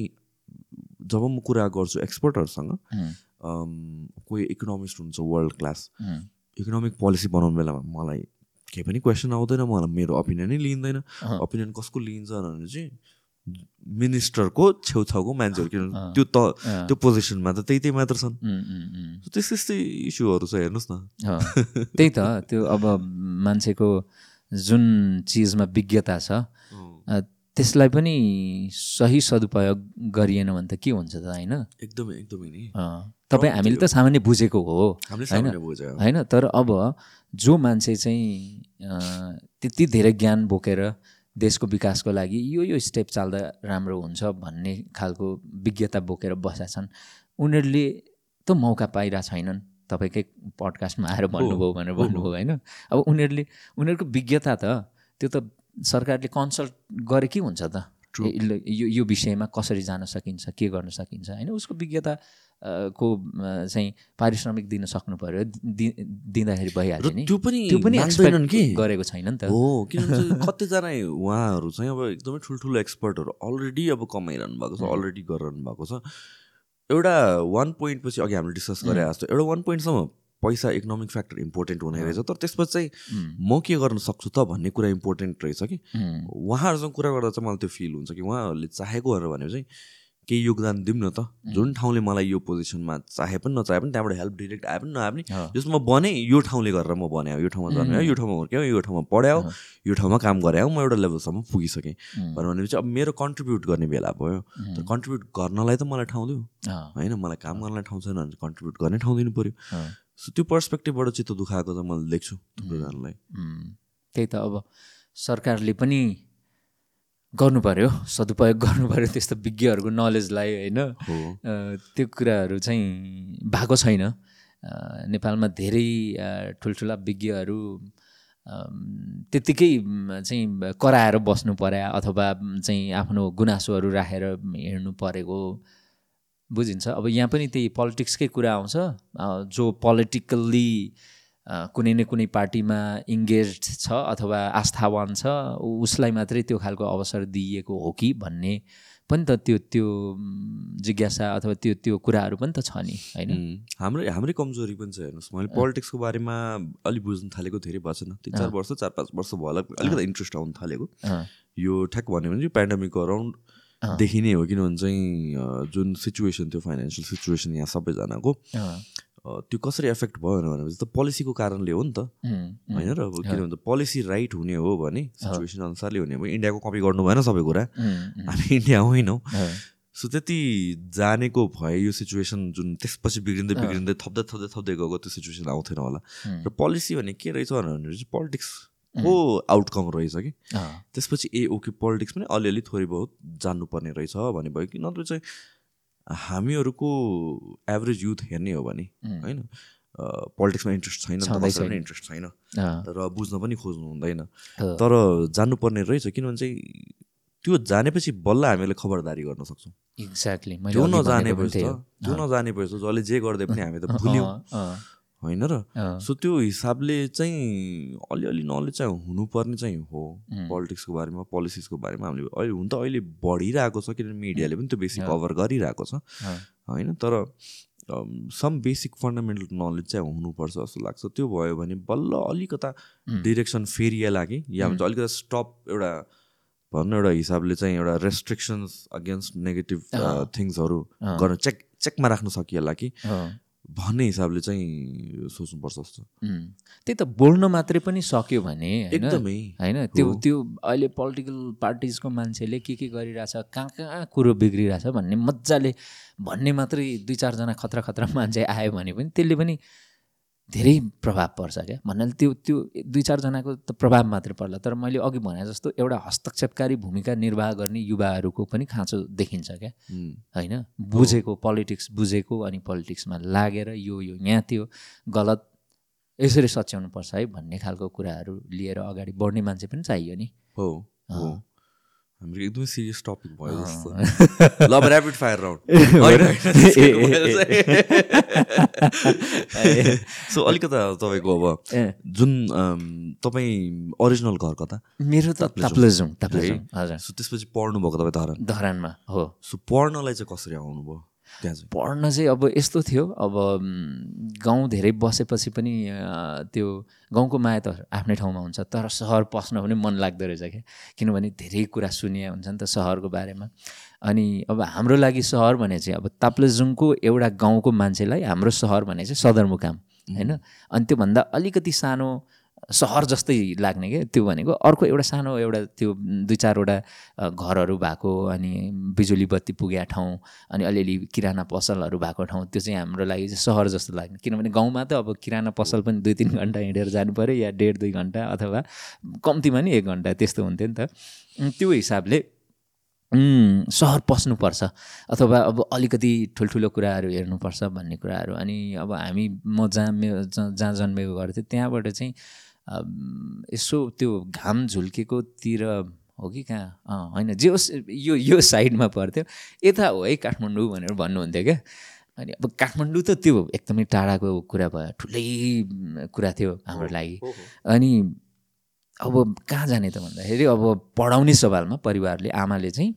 जब म कुरा गर्छु एक्सपर्टहरूसँग कोही इकोनोमिस्ट हुन्छ वर्ल्ड क्लास। इकोनोमिक पोलिसी बनाउने बेलामा मलाई केही पनि क्वेसन आउँदैन मलाई। मेरो ओपिनियनै लिइँदैन। ओपिनियन कसको लिइन्छ भने चाहिँ मिनिस्टरको छेउछाउको मान्छेहरू किन त्यो त त्यो पोजिसनमा त त्यही त्यही मात्र छन्। त्यस्तै त्यस्तै इस्युहरू छ हेर्नुहोस् न। त्यही त त्यो अब मान्छेको जुन चिजमा विज्ञता छ त्यसलाई पनि सही सदुपयोग गरिएन भने त के हुन्छ त होइन? एकदमै एकदमै नि। तपाईँ हामीले त सामान्य बुझेको हो। होइन? होइन? तर अब जो मान्छे चाहिँ त्यति धेरै ज्ञान बोकेर देशको विकासको लागि यो यो स्टेप चाल्दा राम्रो हुन्छ भन्ने खालको विज्ञता बोकेर बसेका छन् उनीहरूले त मौका पाइरहेको छैनन्। तपाईँकै पडकास्टमा आएर भन्नुभयो भनेर भन्नुभयो होइन? अब उनीहरूले उनीहरूको विज्ञता त त्यो त सरकारले कन्सल्ट गरेकै हुन्छ त? यो यो विषयमा कसरी जान सकिन्छ के गर्न सकिन्छ? होइन? उसको विज्ञता को चाहिँ पारिश्रमिक दिन सक्नु पर्यो दि- दिँदाखेरि र भइहाल्यो नि। त्यो पनि त्यो पनि मान्दैनन् expect कि? गरेको छैन नि त। हो किनभने कतिजना उहाँहरू चाहिँ अब एकदमै ठुल्ठुलो एक्सपर्टहरू अलरेडी अब कमाइरहनु भएको छ अलरेडी गरिरहनु भएको छ। एउटा वान पोइन्ट पछि अघि हामीले डिस्कस गरे जस्तो एउटा वान पोइन्टसम्म पैसा इकोनोमिक फ्याक्टर इम्पोर्टेन्ट हुने रहेछ तर त्यसपछि चाहिँ म के गर्न सक्छु त भन्ने कुरा इम्पोर्टेन्ट रहेछ कि। उहाँहरूसँग कुरा गर्दा चाहिँ मलाई त्यो फिल हुन्छ कि उहाँहरूले चाहेको भनेर भने चाहिँ केही योगदान दिउँ न त। जुन ठाउँले मलाई यो पोजिसनमा चाहे पनि नचाहे पनि त्यहाँबाट हेल्प डिरेक्ट आए पनि नआए पनि हो। जसमा म भने यो ठाउँले गरेर म बनायो यो ठाउँमा जन्म्यो यो ठाउँमा हुर्क्यो यो ठाउँमा पढ्यो अँ। यो ठाउँमा काम गरे म एउटा लेभलसम्म पुगिसकेँ। भनेपछि अब मेरो कन्ट्रिब्युट गर्ने बेला भयो। तर कन्ट्रिब्युट गर्नलाई त मलाई ठाउँ दियो होइन मलाई काम गर्नलाई ठाउँ छैन भने कन्ट्रिब्युट गर्ने ठाउँ दिनु पऱ्यो सो त्यो पर्सपेक्टिभबाट चित्त दुखाएको चाहिँ मैले देख्छु थुप्रैजनालाई त्यही त अब सरकारले पनि गर्नु पर्यो सदुपयोग गर्नु पर्यो त्यस्तो विज्ञहरूको नलेजलाई होइन? त्यो कुराहरू चाहिँ भएको छैन। नेपालमा धेरै ठुल्ठुला विज्ञहरू त्यत्तिकै चाहिँ कराएर बस्नु पर्या अथवा चाहिँ आफ्नो गुनासोहरू राखेर हिँड्नु परेको बुझिन्छ। अब यहाँ पनि त्यही पोलिटिक्सकै कुरा आउँछ। जो पोलिटिकल्ली कुनै न कुनै पार्टीमा इङ्गेज छ अथवा आस्थावान छ उसलाई मात्रै त्यो खालको अवसर दिइएको हो कि भन्ने पनि त त्यो त्यो जिज्ञासा अथवा त्यो त्यो कुराहरू पनि त छ नि होइन? हाम्रै हाम्रै कमजोरी पनि छ हेर्नुहोस्। मैले पोलिटिक्सको बारेमा अलिक बुझ्न थालेको धेरै भएको छैन। तिन चार वर्ष चार पाँच वर्ष भयो होला अलिकति इन्ट्रेस्ट आउनु थालेको। यो ठ्याक भन्यो भने चाहिँ पेन्डेमिकको अराउन्ड अँ। देखि नै हो किनभने चाहिँ जुन सिचुएसन थियो फाइनेन्सियल सिचुएसन यहाँ सबैजनाको। त्यो कसरी एफेक्ट भयो भनेपछि त पोलिसीको कारणले हो नि त। होइन र अब किनभने त पोलिसी राइट हुने हो भने सिचुएसन अनुसारले हुने हो इन्डियाको कपी गर्नु भएन सबै कुरा। हामी इन्डिया होइनौँ। सो त्यति जानेको भए यो सिचुएसन जुन त्यसपछि बिग्रिँदै बिग्रिँदै थप्दै थप्दै थप्दै गएको त्यो सिचुएसन आउँथेन होला। र पोलिसी भने के रहेछ भनेपछि पोलिटिक्सको आउटकम रहेछ कि? त्यसपछि ए ओके पोलिटिक्स पनि अलिअलि थोरै बहुत जान्नुपर्ने रहेछ भन्ने भयो कि? नत्र चाहिँ हामीहरूको एभरेज युथ हेर्ने हो भने होइन पोलिटिक्समा इन्ट्रेस्ट छैन। पनि इन्ट्रेस्ट छैन। र बुझ्न पनि खोज्नु हुँदैन। तर जान्नुपर्ने रहेछ किनभने चाहिँ त्यो जानेपछि बल्ल हामीले खबरदारी गर्न सक्छौँ। एक्ज्याक्टली त्यो नजाने भएछ। त्यो नजाने भएछ जसले जे गर्दै पनि हामी त भुल्यौँ। होइन र? सो त्यो हिसाबले चाहिँ अलिअलि नलेज चाहिँ हुनुपर्ने चाहिँ हो पोलिटिक्सको बारेमा पोलिसिसको बारेमा हामीले। अहिले हुन त अहिले बढिरहेको छ किनभने मिडियाले पनि त्यो बेसी कभर गरिरहेको छ। होइन? तर सम बेसिक फन्डामेन्टल नलेज चाहिँ हुनुपर्छ जस्तो लाग्छ। त्यो भयो भने बल्ल अलिकता डिरेक्सन फेरिएला कि या भन्छ अलिकति स्टप एउटा भनौँ न एउटा हिसाबले चाहिँ एउटा रेस्ट्रिक्सन्स अगेन्स्ट नेगेटिभ। थिङ्सहरू गर्न चेक चेकमा राख्न सकिएला कि। भन्ने हिसाबले चाहिँ सोच्नुपर्छ जस्तो। त्यही त बोल्न मात्रै पनि सक्यो भने एकदमै। होइन? त्यो। त्यो अहिले पोलिटिकल पार्टिजको मान्छेले के के गरिरहेछ कहाँ कहाँ कुरो बिग्रिरहेछ भन्ने मजाले भन्ने मात्रै दुई चारजना खतरा खतरा मान्छे आयो भने पनि त्यसले पनि धेरै प्रभाव पर्छ क्या। भन्नाले त्यो त्यो दुई चारजनाको त प्रभाव मात्रै पर्ला। तर मैले अघि भने जस्तो एउटा हस्तक्षेपकारी भूमिका निर्वाह गर्ने युवाहरूको पनि खाँचो देखिन्छ क्या। होइन? बुझेको पोलिटिक्स बुझेको अनि पोलिटिक्समा लागेर यो यो यहाँ त्यो गलत यसरी सच्याउनु पर्छ है भन्ने खालको कुराहरू लिएर अगाडि बढ्ने मान्छे पनि चाहियो नि। हो। हाम्रो एकदमै सिरियस टपिक भयो जस्तो। ल अब ऱ्यापिड फायर? राउन्ड सो अलिकता तपाईँको अब जुन तपाईँ ओरिजिनल घर कता? मेरो त ताप्लेजुङ ताप्लेजुङ हजुर। सो त्यसपछि पढ्नु भएको तपाईँ धरान? धरानमा हो। सो पढ्नलाई चाहिँ कसरी आउनुभयो? पढ्न चाहिँ अब यस्तो थियो अब गाउँ धेरै बसेपछि पनि त्यो गाउँको माया त आफ्नै ठाउँमा हुन्छ तर सहर पस्न पनि मन लाग्दो रहेछ क्या। किनभने धेरै कुरा सुनिया हुन्छ नि त सहरको बारेमा। अनि अब हाम्रो लागि सहर भने चाहिँ अब ताप्लेजुङको एउटा गाउँको मान्छेलाई हाम्रो सहर भने चाहिँ सदरमुकाम होइन? अनि त्योभन्दा अलिकति सानो सहर जस्तै लाग्ने क्या त्यो भनेको अर्को एउटा सानो एउटा त्यो दुई चारवटा घरहरू भएको अनि बिजुली बत्ती पुगेका ठाउँ अनि अलिअलि किराना पसलहरू भएको ठाउँ त्यो चाहिँ हाम्रो लागि चाहिँ सहर जस्तो लाग्ने। किनभने गाउँमा त अब किराना पसल पनि दुई तिन घन्टा हिँडेर जानु पऱ्यो या डेढ दुई घन्टा अथवा कम्तीमा नि एक घन्टा त्यस्तो हुन्थ्यो नि त। त्यो हिसाबले सहर पस्नुपर्छ अथवा अब अलिकति ठुल्ठुलो कुराहरू हेर्नुपर्छ भन्ने कुराहरू। अनि अब हामी म जहाँ जहाँ जन्मेको घर थियो त्यहाँबाट चाहिँ यसो त्यो घाम झुल्केकोतिर हो कि कहाँ? अँ होइन जे होस् यो यो साइडमा पर्थ्यो। यता हो है काठमाडौँ भनेर भन्नुहुन्थ्यो क्या। अनि अब काठमाडौँ त त्यो एकदमै टाढाको कुरा भयो ठुलै कुरा थियो हाम्रो लागि। अनि अब कहाँ जाने त भन्दाखेरि अब पढाउने सवालमा परिवारले आमाले चाहिँ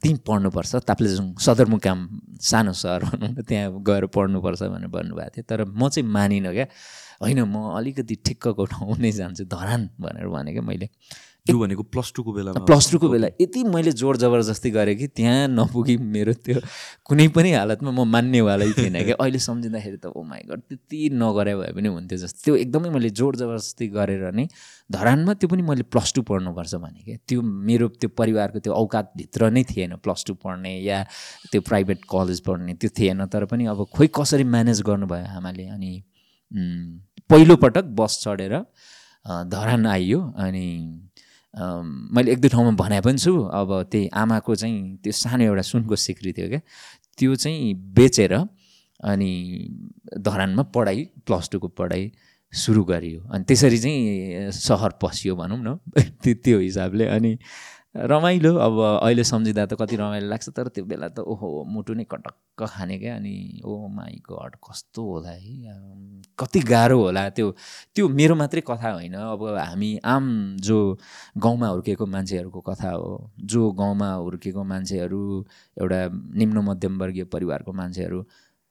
तिमी पढ्नुपर्छ ताप्लेजुङ सदरमुकाम सानो सहर भनौँ न त्यहाँ गएर पढ्नुपर्छ भनेर भन्नुभएको थियो। तर म चाहिँ मानिनँ क्या। होइन म अलिकति ठिक्कको ठाउँ नै जान्छु धरान भनेर भने क्या मैले। यो भनेको प्लस टूको बेलामा? प्लस टूको बेला। यति मैले जोर जबरजस्ती गरेँ कि त्यहाँ नपुगी मेरो त्यो कुनै पनि हालतमा म मान्नेवालै थिएन क्या अहिले सम्झिँदाखेरि त ओ माई गड त्यति नगरे भए पनि हुन्थ्यो जस्तो। त्यो एकदमै मैले जोर जबरजस्ती गरेर नै धरानमा त्यो पनि मैले प्लस टू पढ्नुपर्छ भने क्या त्यो मेरो त्यो परिवारको त्यो औकातभित्र नै थिएन प्लस टू पढ्ने या त्यो प्राइभेट कलेज पढ्ने त्यो थिएन। तर पनि अब खोइ कसरी म्यानेज गर्नुभयो आमाले अनि पहिलोपटक बस चढेर धरान आइयो अनि मैले एक दुई ठाउँमा भने पनि छु अब त्यही आमाको चाहिँ त्यो सानो एउटा सुनको सिक्री थियो क्या त्यो चाहिँ बेचेर अनि धरानमा पढाइ प्लस टूको पढाइ सुरु गरियो। अनि त्यसरी चाहिँ सहर पसियो भनौँ न त्यो हिसाबले अनि रमाइलो। अब अहिले सम्झिँदा त कति रमाइलो लाग्छ तर त्यो बेला त ओहो मुटु नै कटक्क खाने क्या। अनि ओ माई गड कस्तो होला है। कति गाह्रो होला त्यो। त्यो मेरो मात्रै कथा होइन। अब हामी आम जो गाउँमा हुर्केको मान्छेहरूको कथा हो जो गाउँमा हुर्केको मान्छेहरू एउटा निम्न मध्यमवर्गीय परिवारको मान्छेहरू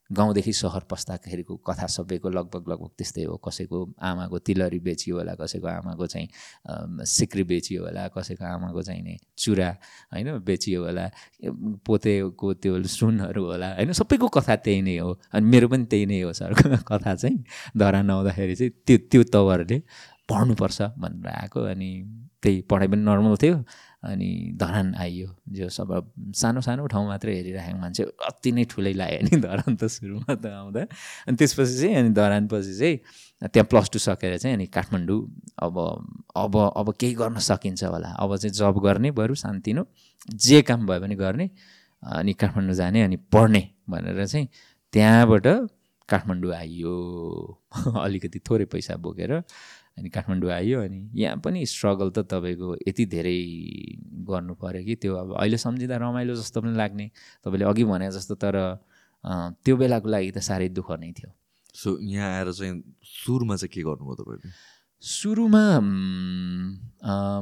गाउँदेखि सहर पस्दाखेरिको कथा सबैको लगभग लगभग त्यस्तै हो। कसैको आमाको तिलरी बेचियो होला कसैको आमाको चाहिँ सिक्री बेचियो होला कसैको आमाको चाहिँ नि चुरा होइन बेचियो होला पोतेको त्यो सुनहरू होला होइन सबैको कथा त्यही नै हो। अनि मेरो पनि त्यही नै हो सर कथा चाहिँ। धरान आउँदाखेरि चाहिँ त्यो त्यो तवरले पढ्नुपर्छ भनेर आएको अनि त्यही पढाइ पनि नर्मल थियो। अनि धरान आइयो जो सब सानो सानो ठाउँ मात्रै हेरिराखेको मान्छे अति नै ठुलै लाग्यो नि धरान त सुरुमा त आउँदा। अनि त्यसपछि चाहिँ अनि धरान पछि चाहिँ त्यहाँ प्लस टू सकेर चाहिँ अनि काठमाडौँ अब अब अब केही गर्न सकिन्छ होला। अब चाहिँ जब गर्ने बरु शान्तिनो जे काम भयो भने गर्ने अनि काठमाडौँ जाने अनि पढ्ने भनेर चाहिँ त्यहाँबाट काठमाडौँ आइयो। अलिकति थोरै पैसा बोकेर अनि काठमाडौँ आइयो अनि यहाँ पनि स्ट्रगल त तपाईँको यति धेरै गर्नु पऱ्यो कि त्यो अब अहिले सम्झिँदा रमाइलो जस्तो पनि लाग्ने तपाईँले अघि भने जस्तो तर त्यो बेलाको लागि त साह्रै दुःख नै थियो। सो यहाँ आएर चाहिँ सुरुमा चाहिँ के गर्नुभयो तपाईँले? सुरुमा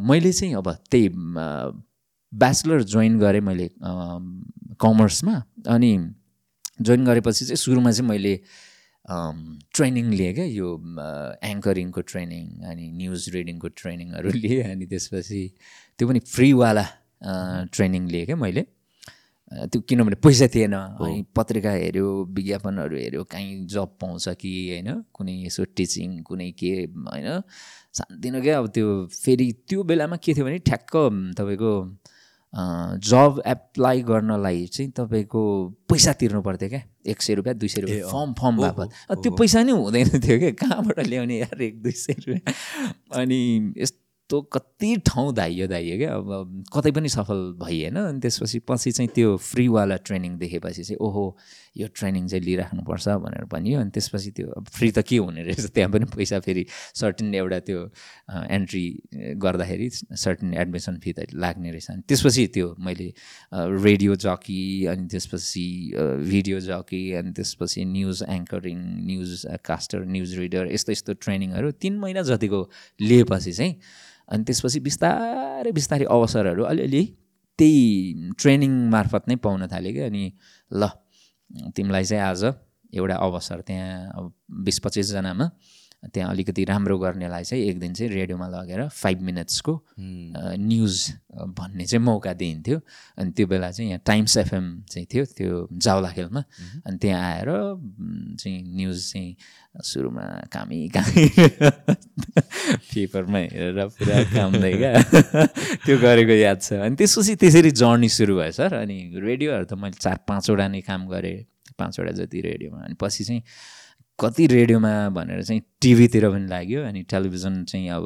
मैले चाहिँ अब त्यही ब्याचलर जोइन गरेँ मैले कमर्समा अनि जोइन गरेपछि चाहिँ सुरुमा चाहिँ मैले ट्रेनिङ लिएँ क्या यो एङ्करिङको ट्रेनिङ अनि न्युज रिडिङको ट्रेनिङहरू लिएँ अनि त्यसपछि त्यो पनि फ्रीवाला ट्रेनिङ लिएँ क्या मैले। त्यो किनभने पैसा थिएन अनि पत्रिका हेऱ्यो विज्ञापनहरू हेऱ्यो कहीँ जब पाउँछ कि होइन कुनै यसो टिचिङ कुनै के होइन। शान्तिनो क्या अब त्यो फेरि त्यो बेलामा के थियो भने ठ्याक्क तपाईँको जब एप्लाई गर्नलाई चाहिँ तपाईँको पैसा तिर्नु पर्थ्यो क्या। एक सय रुपियाँ दुई सय रुपियाँ फर्म फर्म बापत। त्यो पैसा नै हुँदैन थियो क्या। कहाँबाट ल्याउने यार एक दुई सय रुपियाँ? अनि यस्तो कति ठाउँ धाइयो धाइयो क्या। अब कतै पनि सफल भइएन। अनि त्यसपछि पछि चाहिँ त्यो फ्रीवाला ट्रेनिङ देखेपछि चाहिँ ओहो यो ट्रेनिङ चाहिँ लिइराख्नुपर्छ भनेर भनियो। अनि त्यसपछि त्यो फ्री त के हुने रहेछ? त्यहाँ पनि पैसा फेरि सर्टेन एउटा त्यो एन्ट्री गर्दाखेरि सर्टेन एडमिसन फी त लाग्ने रहेछ। अनि त्यसपछि त्यो मैले रेडियो जकी अनि त्यसपछि भिडियो जकी अनि त्यसपछि news anchoring news caster news reader यस्तो यस्तो ट्रेनिङहरू तिन महिना जतिको लिएपछि चाहिँ अनि त्यसपछि बिस्तारै बिस्तारै अवसरहरू अलिअलि त्यही ट्रेनिङ मार्फत नै पाउन थालेँ कि। अनि ल तिमीलाई चाहिँ आज एउटा अवसर त्यहाँ अब बिस पच्चिसजनामा त्यहाँ अलिकति राम्रो गर्नेलाई चाहिँ एक दिन चाहिँ रेडियोमा लगेर फाइभ मिनट्सको न्युज भन्ने चाहिँ मौका दिइन्थ्यो। अनि त्यो बेला चाहिँ यहाँ टाइम्स एफएम चाहिँ थियो त्यो जाउलाखेलमा अनि त्यहाँ आएर चाहिँ न्युज चाहिँ सुरुमा कामी कामी। पेपरमा हेरेर पुरा कामदै क्या। त्यो गरेको याद छ। अनि त्यसपछि त्यसरी जर्नी सुरु भयो सर। अनि रेडियोहरू त मैले चार पाँचवटा नै काम गरेँ। पाँचवटा जति रेडियोमा। अनि पछि चाहिँ कति रेडियोमा भनेर चाहिँ टिभीतिर पनि लाग्यो अनि टेलिभिजन चाहिँ अब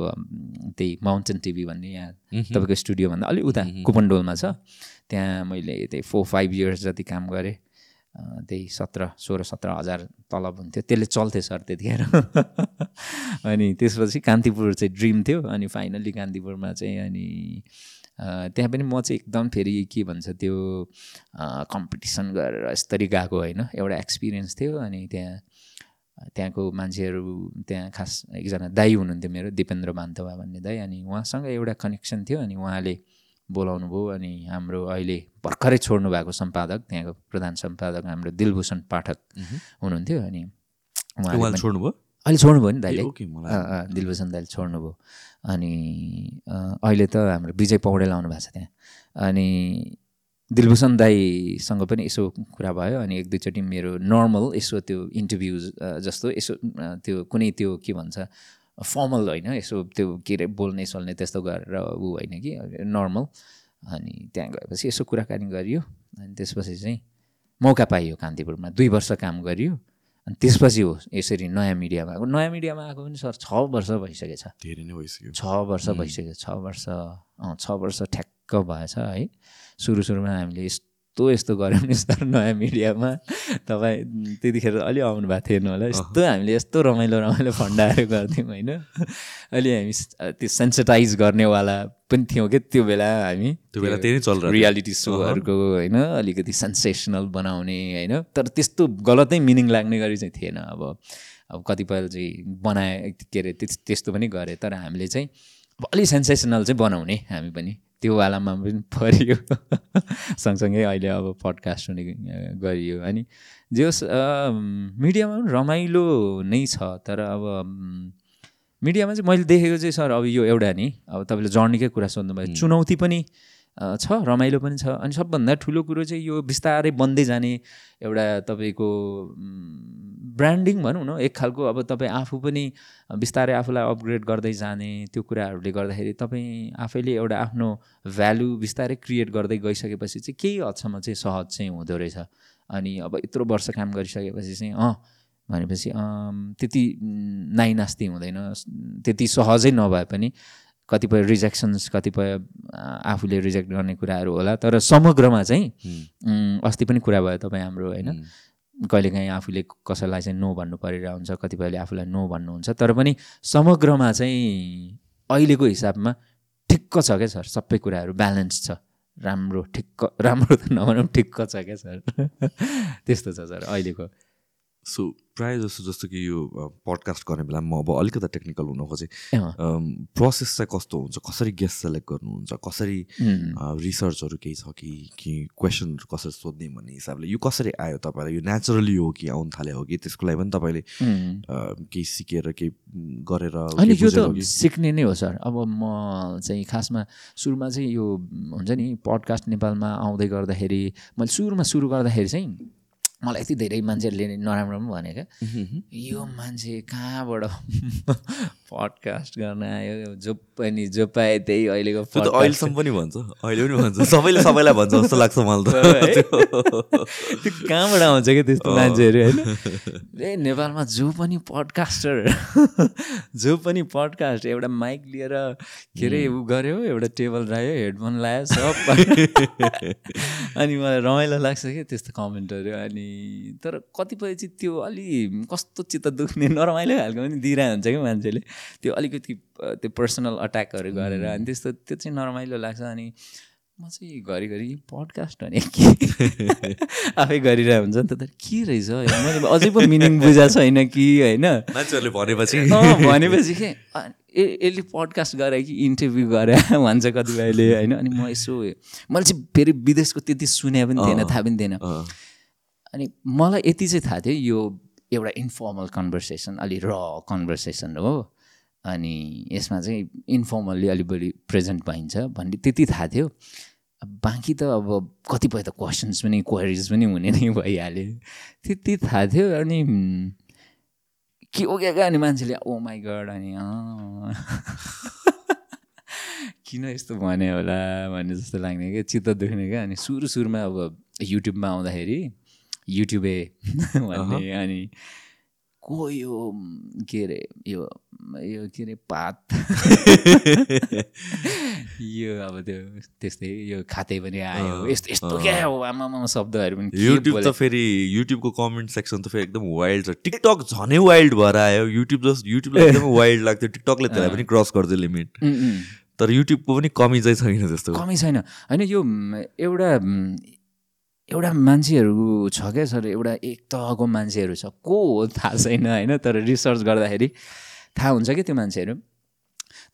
त्यही माउन्टेन टिभी भन्ने यहाँ तपाईँको स्टुडियोभन्दा अलिक उता कुपनडोलमा छ। त्यहाँ मैले त्यही फोर फाइभ इयर्स जति काम गरेँ त्यही सत्र सोह्र सत्र हजार तलब हुन्थ्यो। त्यसले चल्थ्यो सर त्यतिखेर। अनि त्यसपछि कान्तिपुर चाहिँ ड्रिम थियो अनि फाइनल्ली कान्तिपुरमा चाहिँ अनि त्यहाँ पनि म चाहिँ एकदम फेरि के भन्छ त्यो कम्पिटिसन गरेर यसरी गएको होइन। एउटा एक्सपिरियन्स थियो अनि त्यहाँ त्यहाँको मान्छेहरू त्यहाँ खास एकजना दाई हुनुहुन्थ्यो मेरो दिपेन्द्र बान्तवा भन्ने दाई अनि उहाँसँग एउटा कनेक्सन थियो अनि उहाँले बोलाउनु भयो अनि हाम्रो अहिले भर्खरै छोड्नु भएको सम्पादक त्यहाँको प्रधान सम्पादक हाम्रो दिलभूषण पाठक हुनुहुन्थ्यो अनि उहाँले छोड्नुभयो अहिले छोड्नुभयो नि दाइले दिलभूषण दाइले छोड्नुभयो अनि अहिले त हाम्रो विजय पौडेल आउनु भएको छ त्यहाँ। अनि दिलभूषण दाईसँग पनि यसो कुरा भयो अनि एक दुईचोटि मेरो नर्मल यसो त्यो इन्टरभ्युज जस्तो यसो त्यो कुनै त्यो के भन्छ फर्मल होइन यसो त्यो के अरे बोल्ने सोल्ने त्यस्तो गरेर ऊ होइन कि नर्मल अनि त्यहाँ गएपछि यसो कुराकानी गरियो अनि त्यसपछि चाहिँ मौका पाइयो कान्तिपुरमा दुई वर्ष काम गरियो। अनि त्यसपछि हो यसरी नयाँ मिडियामा आएको नयाँ मिडियामा आएको पनि सर छ वर्ष भइसकेछ। धेरै नै भइसक्यो। छ वर्ष भइसक्यो छ वर्ष अँ छ वर्ष ठ्याक्क भएछ है। सुरु सुरुमा हामीले यस्तो यस्तो गऱ्यौँ सर नयाँ मिडियामा। तपाईँ त्यतिखेर अलि आउनु भएको थिएन होला। यस्तो हामीले यस्तो रमाइलो रमाइलो फन्डाहरू गर्थ्यौँ होइन? अलि हामी त्यो सेन्सिटाइज गर्नेवाला पनि थियौँ कि त्यो बेला हामी। त्यो बेला त्यही थियो। रियालिटी सोहरूको होइन? अलिकति सेन्सेसनल बनाउने होइन? तर त्यस्तो गलतै मिनिङ लाग्ने गरी चाहिँ थिएन। अब अब कतिपय चाहिँ बनाए के अरे त्यस- त्यस्तो पनि गरे। तर हामीले चाहिँ अब अलि सेन्सेसनल चाहिँ बनाउने हामी पनि। त्यो वालामा पनि परियो। सँगसँगै अहिले अब पडकास्ट हुने गरियो। अनि जे होस् मिडियामा पनि रमाइलो नै छ तर अब मिडियामा चाहिँ मैले देखेको चाहिँ सर अब यो एउटा नि अब तपाईँले जर्नीकै कुरा सोध्नुभयो चुनौती पनि छ रमाइलो पनि छ। अनि सबभन्दा ठुलो कुरो चाहिँ यो बिस्तारै बन्दै जाने एउटा तपाईँको ब्रान्डिङ भनौँ न एक खालको अब तपाईँ आफू पनि बिस्तारै आफूलाई अपग्रेड गर्दै जाने त्यो कुराहरूले गर्दाखेरि तपाईँ आफैले एउटा आफ्नो भ्यालु बिस्तारै क्रिएट गर्दै गइसकेपछि चाहिँ केही हदसम्म चाहिँ सहज चाहिँ हुँदो रहेछ। अनि अब यत्रो वर्ष काम गरिसकेपछि चाहिँ अँ भनेपछि त्यति नाइनास्ती हुँदैन। त्यति सहजै नभए पनि कतिपय रिजेक्सन्स कतिपय आफूले रिजेक्ट गर्ने कुराहरू होला। तर समग्रमा चाहिँ अस्ति पनि कुरा भयो तपाईँ हाम्रो होइन? कहिलेकाहीँ आफूले कसैलाई चाहिँ नो भन्नु परिरहेको हुन्छ कतिपयले आफूलाई नो भन्नुहुन्छ। तर पनि समग्रमा चाहिँ अहिलेको हिसाबमा ठिक्क छ क्या सर? सबै कुराहरू ब्यालेन्स छ। राम्रो ठिक्क राम्रो त नभनौँ ठिक्क छ क्या सर? त्यस्तो छ सर अहिलेको सो प्रायः जस्तो जस्तो कि यो पडकास्ट गर्ने बेला म अब अलिकति टेक्निकल हुन खोजेँ प्रोसेस चाहिँ कस्तो हुन्छ? कसरी गेस्ट सेलेक्ट गर्नुहुन्छ? कसरी रिसर्चहरू केही छ कि कि क्वेसनहरू कसरी सोध्ने भन्ने हिसाबले? यो कसरी आयो तपाईँलाई? यो नेचुरली हो कि आउनु थाल्यो हो कि? त्यसको लागि पनि तपाईँले केही सिकेर केही गरेर यो त? सिक्ने नै हो सर। अब म चाहिँ खासमा सुरुमा चाहिँ यो हुन्छ नि पडकास्ट नेपालमा आउँदै गर्दाखेरि मैले सुरुमा सुरु गर्दाखेरि चाहिँ मलाई यति धेरै मान्छेहरूले नराम्रो पनि भने क्या यो मान्छे कहाँबाट पडकास्ट गर्न आयो? जो पनि जो पाए त्यही अहिलेको त अहिलेसम्म पनि भन्छ। अहिले पनि भन्छ। सबैले सबैलाई भन्छ जस्तो लाग्छ मलाई? त। त्यो कहाँबाट आउँछ क्या त्यस्तो मान्छेहरू होइन? ए नेपालमा जो पनि पडकास्टर जो पनि पडकास्ट एउटा माइक लिएर के अरे ऊ गऱ्यो एउटा टेबल राख्यो हेडफोन लगायो सब। अनि मलाई रमाइलो लाग्छ क्या त्यस्तो कमेन्टहरू अनि तर कतिपय चाहिँ त्यो अलि कस्तो चित्त दुख्ने नरमाइलो खालको पनि दिइरहेको हुन्छ क्या मान्छेले। त्यो अलिकति त्यो पर्सनल अट्याकहरू गरेर अनि त्यस्तो त्यो चाहिँ नरमाइलो लाग्छ अनि म चाहिँ घरिघरि पडकास्ट भने के आफै गरिरहेको हुन्छ नि त। तर के रहेछ मैले अझै पो मिनिङ बुझाएको छैन कि होइन? मान्छेहरूले भनेपछि। भनेपछि के? ए यसले पडकास्ट गरे कि इन्टरभ्यू गरे भन्छ कतिपयले होइन? अनि म यसो मैले चाहिँ फेरि विदेशको त्यति सुने पनि थिएन थाहा पनि थिएन। अनि मलाई यति चाहिँ थाहा थियो यो एउटा इन्फर्मल कन्भर्सेसन अलि र कन्भर्सेसन हो। अनि यसमा चाहिँ इन्फर्मल्ली अलि बढी प्रेजेन्ट पाइन्छ भन्ने त्यति थाहा थियो। बाँकी त अब कतिपय त क्वेसन्स पनि क्वेरिज पनि हुने नै भइहाल्यो। त्यति थाहा थियो अनि के हो क्या क्या अनि मान्छेले ओ माई गड अनि किन यस्तो भने होला भन्ने जस्तो लाग्ने क्या चित्त दुख्ने क्या। अनि सुरु सुरुमा अब युट्युबमा आउँदाखेरि युट्युबे भन्ने अनि को यो के अरे यो यो के अरे पात? यो अब त्यो त्यस्तै यो खाते पनि आयो। यस्तो यस्तो। क्या हो? आमामा शब्दहरू पनि युट्युब त फेरि युट्युबको कमेन्ट सेक्सन त फेरि एकदम वाइल्ड छ। टिकटक झनै वाइल्ड भएर आयो। युट्युब जस्ट युट्युबलाई एकदमै वाइल्ड लाग्थ्यो। टिकटकले त्यसलाई पनि क्रस गर्छ लिमिट। तर युट्युबको पनि कमी चाहिँ छैन त्यस्तो। कमी छैन। होइन यो एउटा एउटा मान्छेहरू छ क्या सर एउटा एक तहको मान्छेहरू छ। को? हो थाहा छैन होइन? तर रिसर्च गर्दाखेरि थाहा हुन्छ कि त्यो मान्छेहरू?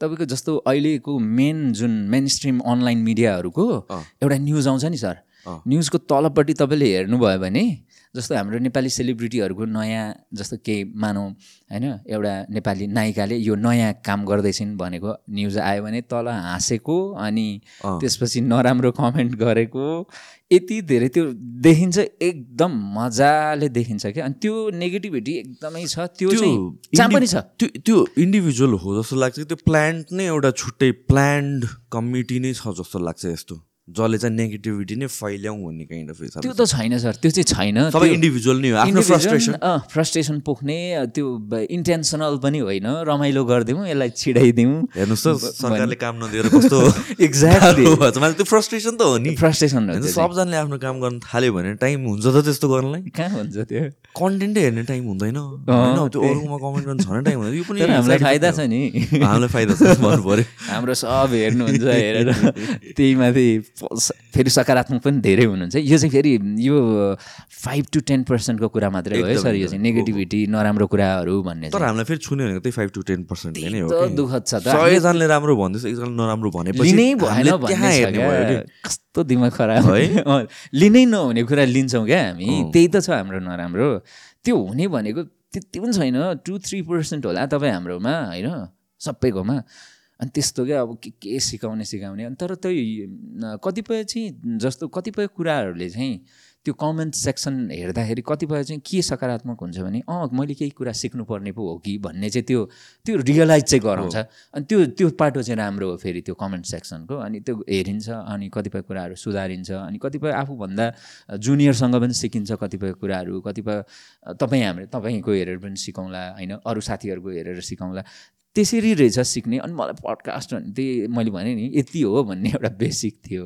तपाईँको जस्तो अहिलेको मेन जुन मेन स्ट्रिम अनलाइन मिडियाहरूको। एउटा न्युज आउँछ नि सर। न्युजको तलपट्टि तपाईँले हेर्नुभयो भने जस्तो हाम्रो नेपाली सेलिब्रिटीहरूको नयाँ जस्तो केही मानौँ होइन? एउटा नेपाली नायिकाले यो नयाँ काम गर्दैछिन् भनेको न्युज आयो भने तल हाँसेको अनि। त्यसपछि नराम्रो कमेन्ट गरेको यति धेरै त्यो देखिन्छ एकदम मजाले देखिन्छ क्या। अनि त्यो नेगेटिभिटी एकदमै छ त्यो चाहिँ पनि छ। त्यो त्यो इन्डिभिजुअल हो जस्तो लाग्छ त्यो प्लान्ट नै एउटा छुट्टै प्लान्ड कमिटी नै छ जस्तो लाग्छ यस्तो। जसले चाहिँ नेगेटिभिटी नै फैल्याउँ भन्ने काइन्ड अफ त्यो त छैन सर त्यो चाहिँ छैन। सबै इन्डिभिजुअल नै हो आफ्नो फ्रस्ट्रेसन फ्रस्ट्रेसन पोख्ने त्यो इन्टेन्सनल पनि होइन। रमाइलो गरिदिउँ यसलाई छिडाइदिउँ। हेर्नुहोस् त सरकारले काम नदिएर कस्तो एक्ज्याक्टली त्यो फ्रस्ट्रेसन त हो नि। फ्रस्ट्रेसन सबजनाले आफ्नो काम गर्न थाल्यो भने टाइम हुन्छ त त्यस्तो गर्नलाई। कहाँ हुन्छ त्यो? कन्टेन्टै हेर्ने टाइम हुँदैन। होइन त्यो अरूमा कमेन्ट गर्न झन् टाइम हुँदैन। यो पनि हामीलाई फाइदा छ नि। हामीलाई फाइदा छ भन्नु पऱ्यो। हाम्रो सब हेर्नुहुन्छ हेरेर। त्यही माथि फेरि सकारात्मक पनि धेरै हुनुहुन्छ। यो चाहिँ फेरि यो फाइभ टु टेन पर्सेन्टको कुरा मात्रै हो है सर। यो। चाहिँ नेगेटिभिटी नराम्रो कुराहरू भन्ने तर हामीलाई फेरि छुने भनेको त्यही फाइभ टु टेन पर्सेन्टले नै हो। दुःखद छ त। सयजनाले राम्रो भन्दैछ एकजना नराम्रो भनेपछि लिनै भएन कस्तो दिमाग खराब है? लिनै नहुने कुरा लिन्छौँ क्या हामी। त्यही त छ हाम्रो नराम्रो। त्यो हुने भनेको त्यति पनि छैन। टु थ्री पर्सेन्ट होला तपाईँ हाम्रोमा होइन? सबैकोमा। अनि त्यस्तो क्या अब के के सिकाउने सिकाउने। अनि तर त्यही कतिपय चाहिँ जस्तो कतिपय कुराहरूले चाहिँ त्यो कमेन्ट सेक्सन हेर्दाखेरि कतिपय चाहिँ के सकारात्मक हुन्छ भने अँ मैले केही कुरा सिक्नुपर्ने पो हो कि भन्ने चाहिँ त्यो त्यो रियलाइज चाहिँ गराउँछ। अनि त्यो त्यो पाटो चाहिँ राम्रो हो फेरि त्यो कमेन्ट सेक्सनको अनि त्यो हेरिन्छ अनि कतिपय कुराहरू सुधारिन्छ अनि कतिपय आफूभन्दा जुनियरसँग पनि सिकिन्छ कतिपय कुराहरू कतिपय तपाईँ हाम्रो तपाईँको हेरेर पनि सिकौँला होइन? अरू साथीहरूको हेरेर सिकौँला। त्यसरी रहेछ सिक्ने। अनि मलाई पडकास्ट भने त्यही मैले भने नि यति हो भन्ने एउटा बेसिक थियो।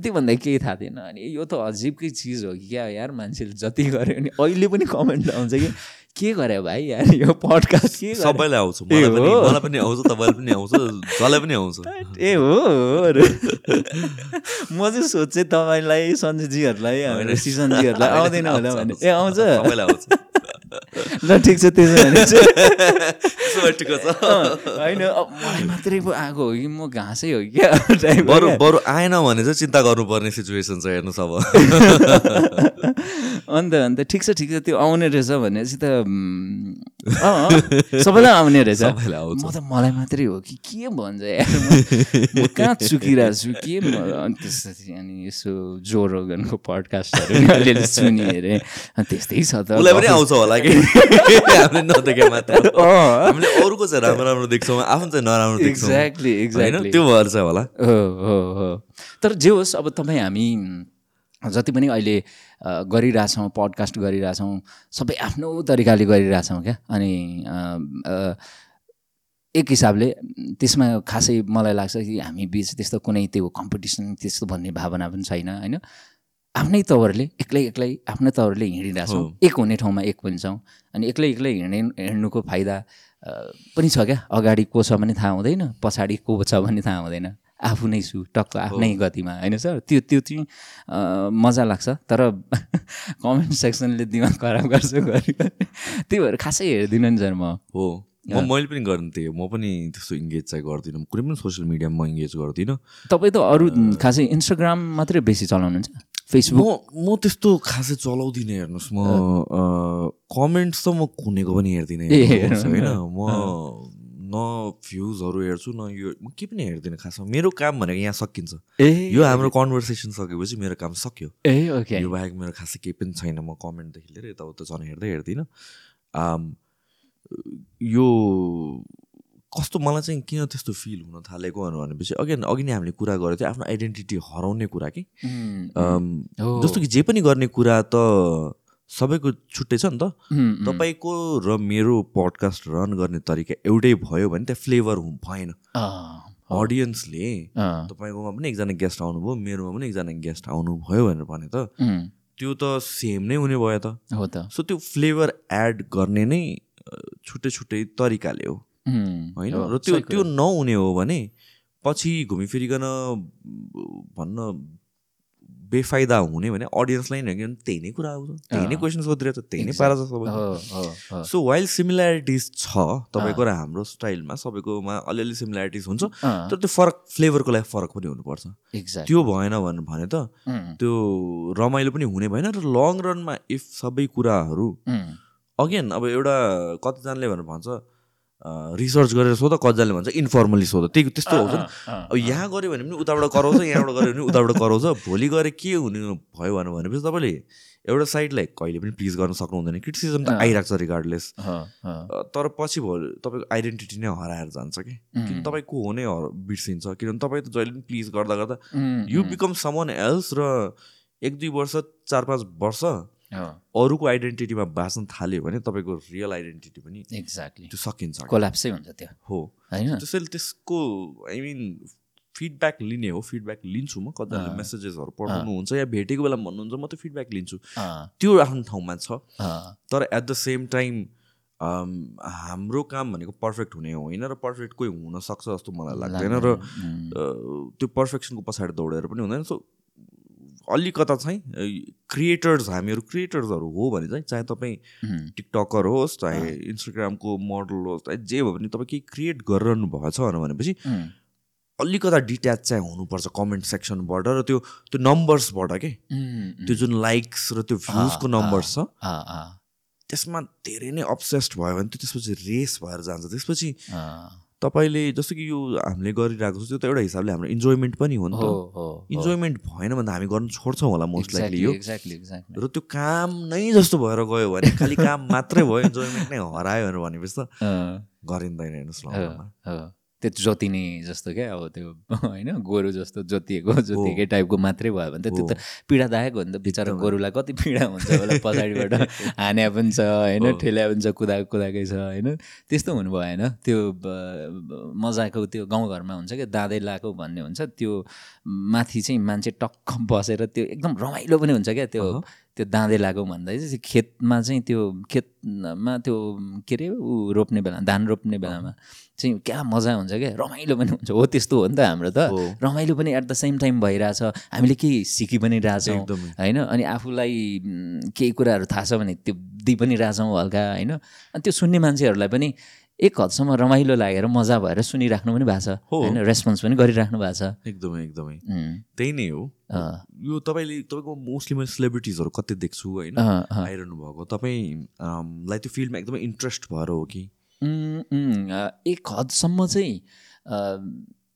त्योभन्दा केही थाहा थिएन। अनि यो त अजिबकै चिज हो कि क्या यार मान्छेले जति गर्यो भने अहिले पनि कमेन्ट आउँछ कि के गर्यो भाइ यार यो पडकास्ट के? सबैलाई आउँछ मलाई पनि आउँछ तपाईँलाई पनि आउँछ जसलाई पनि आउँछ। ए हो। म चाहिँ सोध्थेँ तपाईँलाई सञ्जयजीहरूलाई हाम्रो सिजनजीहरूलाई आउँदैन होला भने। ए आउँछ। ल ठिक छ त्यसो भने होइन मलाई मात्रै पो आएको हो कि म घाँसै हो कि क्या बरु। बरु आएन भने चाहिँ चिन्ता गर्नुपर्ने सिचुएसन छ हेर्नुहोस् अब। अन्त अन्त ठिक छ ठिक छ त्यो आउने रहेछ भनेपछि त सबैलाई आउने रहेछ। म त मलाई मात्रै हो कि के भन्छ यार कहाँ चुकिरहेको छु के त्यसपछि अनि यसो जोरोगनको पडकास्टहरू अलिअलि सुनि हेरेँ त्यस्तै छ त। उसलाई पनि आउँछ होला कि? हामीले नदेखे मात्र हामीले अरूको चाहिँ राम्रो राम्रो देख्छौँ आफ्नो चाहिँ नराम्रो देख्छौँ। एक्ज्याक्टली एक्ज्याक्टली त्यो भएर चाहिँ होला। हो हो हो। तर जे होस् अब तपाईँ हामी जति पनि अहिले गरिरहेछौँ पडकास्ट गरिरहेछौँ सबै आफ्नो तरिकाले गरिरहेछौँ क्या? अनि एक हिसाबले त्यसमा खासै मलाई लाग्छ कि हामी बिच त्यस्तो कुनै त्यो कम्पिटिसन त्यस्तो भन्ने भावना पनि छैन होइन? आफ्नै तवरले एक्लै एक्लै आफ्नै तवरले हिँडिरहेछौँ। एक हुने ठाउँमा एक हुन्छौँ अनि एक्लै एक्लै हिँड्ने हिँड्नुको फाइदा पनि छ क्या। अगाडि को छ भने थाहा हुँदैन पछाडि को छ भने थाहा हुँदैन। आफू नै छु टक्क आफ्नै गतिमा होइन सर? त्यो त्यो चाहिँ मजा लाग्छ। तर कमेन्ट सेक्सनले दिमाग खराब गर्छ त्यही भएर खासै हेर्दिनँ नि सर म। हो। म मैले पनि गर्नु थिएँ। म पनि त्यस्तो इङ्गेज चाहिँ गर्दिनँ। कुनै पनि सोसियल मिडियामा म इङ्गेज गर्दिनँ। तपाईँ त अरू खासै इन्स्टाग्राम मात्रै बेसी चलाउनुहुन्छ? फेसबुक म त्यस्तो खासै चलाउँदिनँ हेर्नुहोस् म कमेन्ट्स त म कुनेको पनि हेर्दिनँ होइन? म न भ्युजहरू हेर्छु न यो म के पनि हेर्दिनँ खासमा। मेरो काम भनेको यहाँ सकिन्छ। ए यो हाम्रो कन्भर्सेसन सकेपछि मेरो काम सक्यो। ए ओके यो बाहेक मेरो खासै केही पनि छैन म कमेन्टदेखि लिएर यताउता झन् हेर्दै हेर्दिनँ। यो कस्तो मलाई चाहिँ किन त्यस्तो फिल हुन थालेको भनेपछि अघि अघि नै हामीले कुरा गरेको थियो आफ्नो आइडेन्टिटी हराउने कुरा कि। जस्तो कि जे पनि गर्ने कुरा त सबैको छुट्टै छ नि त। तपाईँको र मेरो पडकास्ट रन गर्ने तरिका एउटै भयो भने त्यहाँ फ्लेभर भएन। अडियन्सले तपाईँकोमा पनि एकजना गेस्ट आउनुभयो मेरोमा पनि एकजना गेस्ट आउनुभयो भनेर भने त त्यो त सेम नै हुने भयो त। हो त। सो त्यो फ्लेभर एड गर्ने नै छुट्टै छुट्टै तरिकाले हो। होइन? र त्यो त्यो। नहुने हो भने पछि घुमिफिरिकन भन्न बेफाइदा हुने भने अडियन्सलाई नै किनभने त्यही नै कुरा आउँछ त्यही नै। क्वेसन सोधिरहेको छ त्यही नै पारा हो, सो वाइल सिमिल्यारिटिज छ तपाईँको र हाम्रो स्टाइलमा सबैकोमा अलिअलि सिमिल्यारिटिज हुन्छ तर त्यो फरक फ्लेभरको लागि फरक पनि हुनुपर्छ। त्यो भएन भने त त्यो रमाइलो पनि हुने भएन र लङ रनमा इफ सबै कुराहरू अगेन अब एउटा कतिजनाले भनेर भन्छ रिसर्च गरेर सोध कतिजनाले भन्छ इन्फर्मली सोध। त्यही त्यस्तो हुन्छ अब यहाँ गऱ्यो भने पनि उताबाट कराउँछ यहाँबाट गऱ्यो भने उताबाट कराउँछ। भोलि गएर के हुने भयो भने भनेपछि तपाईँले एउटा साइडलाई कहिले पनि प्लिज गर्न सक्नुहुँदैन। क्रिटिसिजम त। आइरहेको छ रिगार्डलेस तर पछि भयो तपाईँको आइडेन्टिटी नै हराएर जान्छ कि। किन तपाईँ को हो नै बिर्सिन्छ। किनभने तपाईँ त जहिले पनि प्लिज गर्दा गर्दा यु बिकम समन एल्स र एक दुई वर्ष चार पाँच वर्ष अरूको आइडेन्टिटीमा बाँच्न थाल्यो भने तपाईँको रियल आइडेन्टिटी पनि exactly. त्यो सकिन्छ। कोल्याप्सै हुन्छ त्यो। हो। होइन? त्यसैले त्यसको आई मिन फिडब्याक लिने हो फिडब्याक लिन्छु म। कतिजनाले। मेसेजेसहरू पठाउनुहुन्छ या भेटेको बेला भन्नुहुन्छ म त्यो फिडब्याक लिन्छु। त्यो आफ्नो ठाउँमा छ। तर एट द सेम टाइम हाम्रो काम भनेको पर्फेक्ट हुने होइन? र पर्फेक्ट कोही हुनसक्छ जस्तो मलाई लाग्दैन र त्यो पर्फेक्सनको पछाडि दौडेर पनि हुँदैन। सो अलिकता चाहिँ क्रिएटर्स हामीहरू क्रिएटर्सहरू हो भने चाहिँ चाहे तपाईँ टिकटकर होस् चाहे इन्स्टाग्रामको मोडल होस् चाहे जे भयो भने तपाईँ केही क्रिएट गरिरहनु भएछ भनेपछि अलिकता डिट्याच चाहिँ हुनुपर्छ कमेन्ट सेक्सनबाट र त्यो त्यो नम्बर्सबाट के? त्यो जुन लाइक्स र त्यो भ्युजको नम्बर्स छ त्यसमा धेरै नै अब्सेस्ड भयो भने त्यो त्यसपछि रेस भएर जान्छ। त्यसपछि तपाईँले जस्तो कि यो हामीले गरिरहेको छ त्यो त एउटा हिसाबले हाम्रो इन्जोयमेन्ट पनि हो नि त। इन्जोयमेन्ट भएन भने त हामी गर्न छोड्छौँ होला मोस्ट लाइकली यो। र त्यो काम नै जस्तो भएर गयो भने खालि काम मात्रै भयो इन्जोयमेन्ट नै हरायो भनेर भनेपछि त गरिँदैन हेर्नुहोस् ल त्यो जोतिने जस्तो क्या अब त्यो होइन गोरु जस्तो जोतिएको जोतिएकै टाइपको मात्रै भयो भने त त्यो त पीडादायक हो नि त बिचरा। गोरुलाई कति पीडा हुन्छ होला पछाडिबाट हान्या पनि छ होइन। ठेल्या पनि छ कुदाएको कुदाएकै छ होइन त्यस्तो हुनु भएन त्यो मजाको त्यो गाउँघरमा हुन्छ क्या दाँदै लाएको भन्ने हुन्छ त्यो माथि चाहिँ मान्छे टक्क बसेर त्यो एकदम रमाइलो पनि हुन्छ क्या त्यो। त्यो दाँदै लागो भन्दा चाहिँ खेतमा चाहिँ त्यो खेतमा त्यो के अरे ऊ रोप्ने बेला धान रोप्ने बेलामा चाहिँ क्या मजा हुन्छ क्या? रमाइलो पनि हुन्छ। हो त्यस्तो हो नि त हाम्रो त। रमाइलो पनि एट द सेम टाइम भइरहेछ। हामीले केही सिकि पनि रहेछौँ होइन? अनि आफूलाई केही कुराहरू थाहा छ भने त्यो दिइ पनि रहेछौँ हल्का होइन? अनि त्यो सुन्ने मान्छेहरूलाई पनि एक हदसम्म रमाइलो लागेर मजा भएर सुनिराख्नु पनि भएको छ। होइन रेस्पोन्स पनि गरिराख्नु भएको छ। एकदमै एकदमै। त्यही नै हो। यो तपाईँले तपाईँको मोस्टली मैले सेलिब्रिटिजहरू कति देख्छु होइन। आइरहनु भएको तपाईँ अम, लाई त्यो फिल्डमा एकदमै इन्ट्रेस्ट भएर हो कि? एक हदसम्म चाहिँ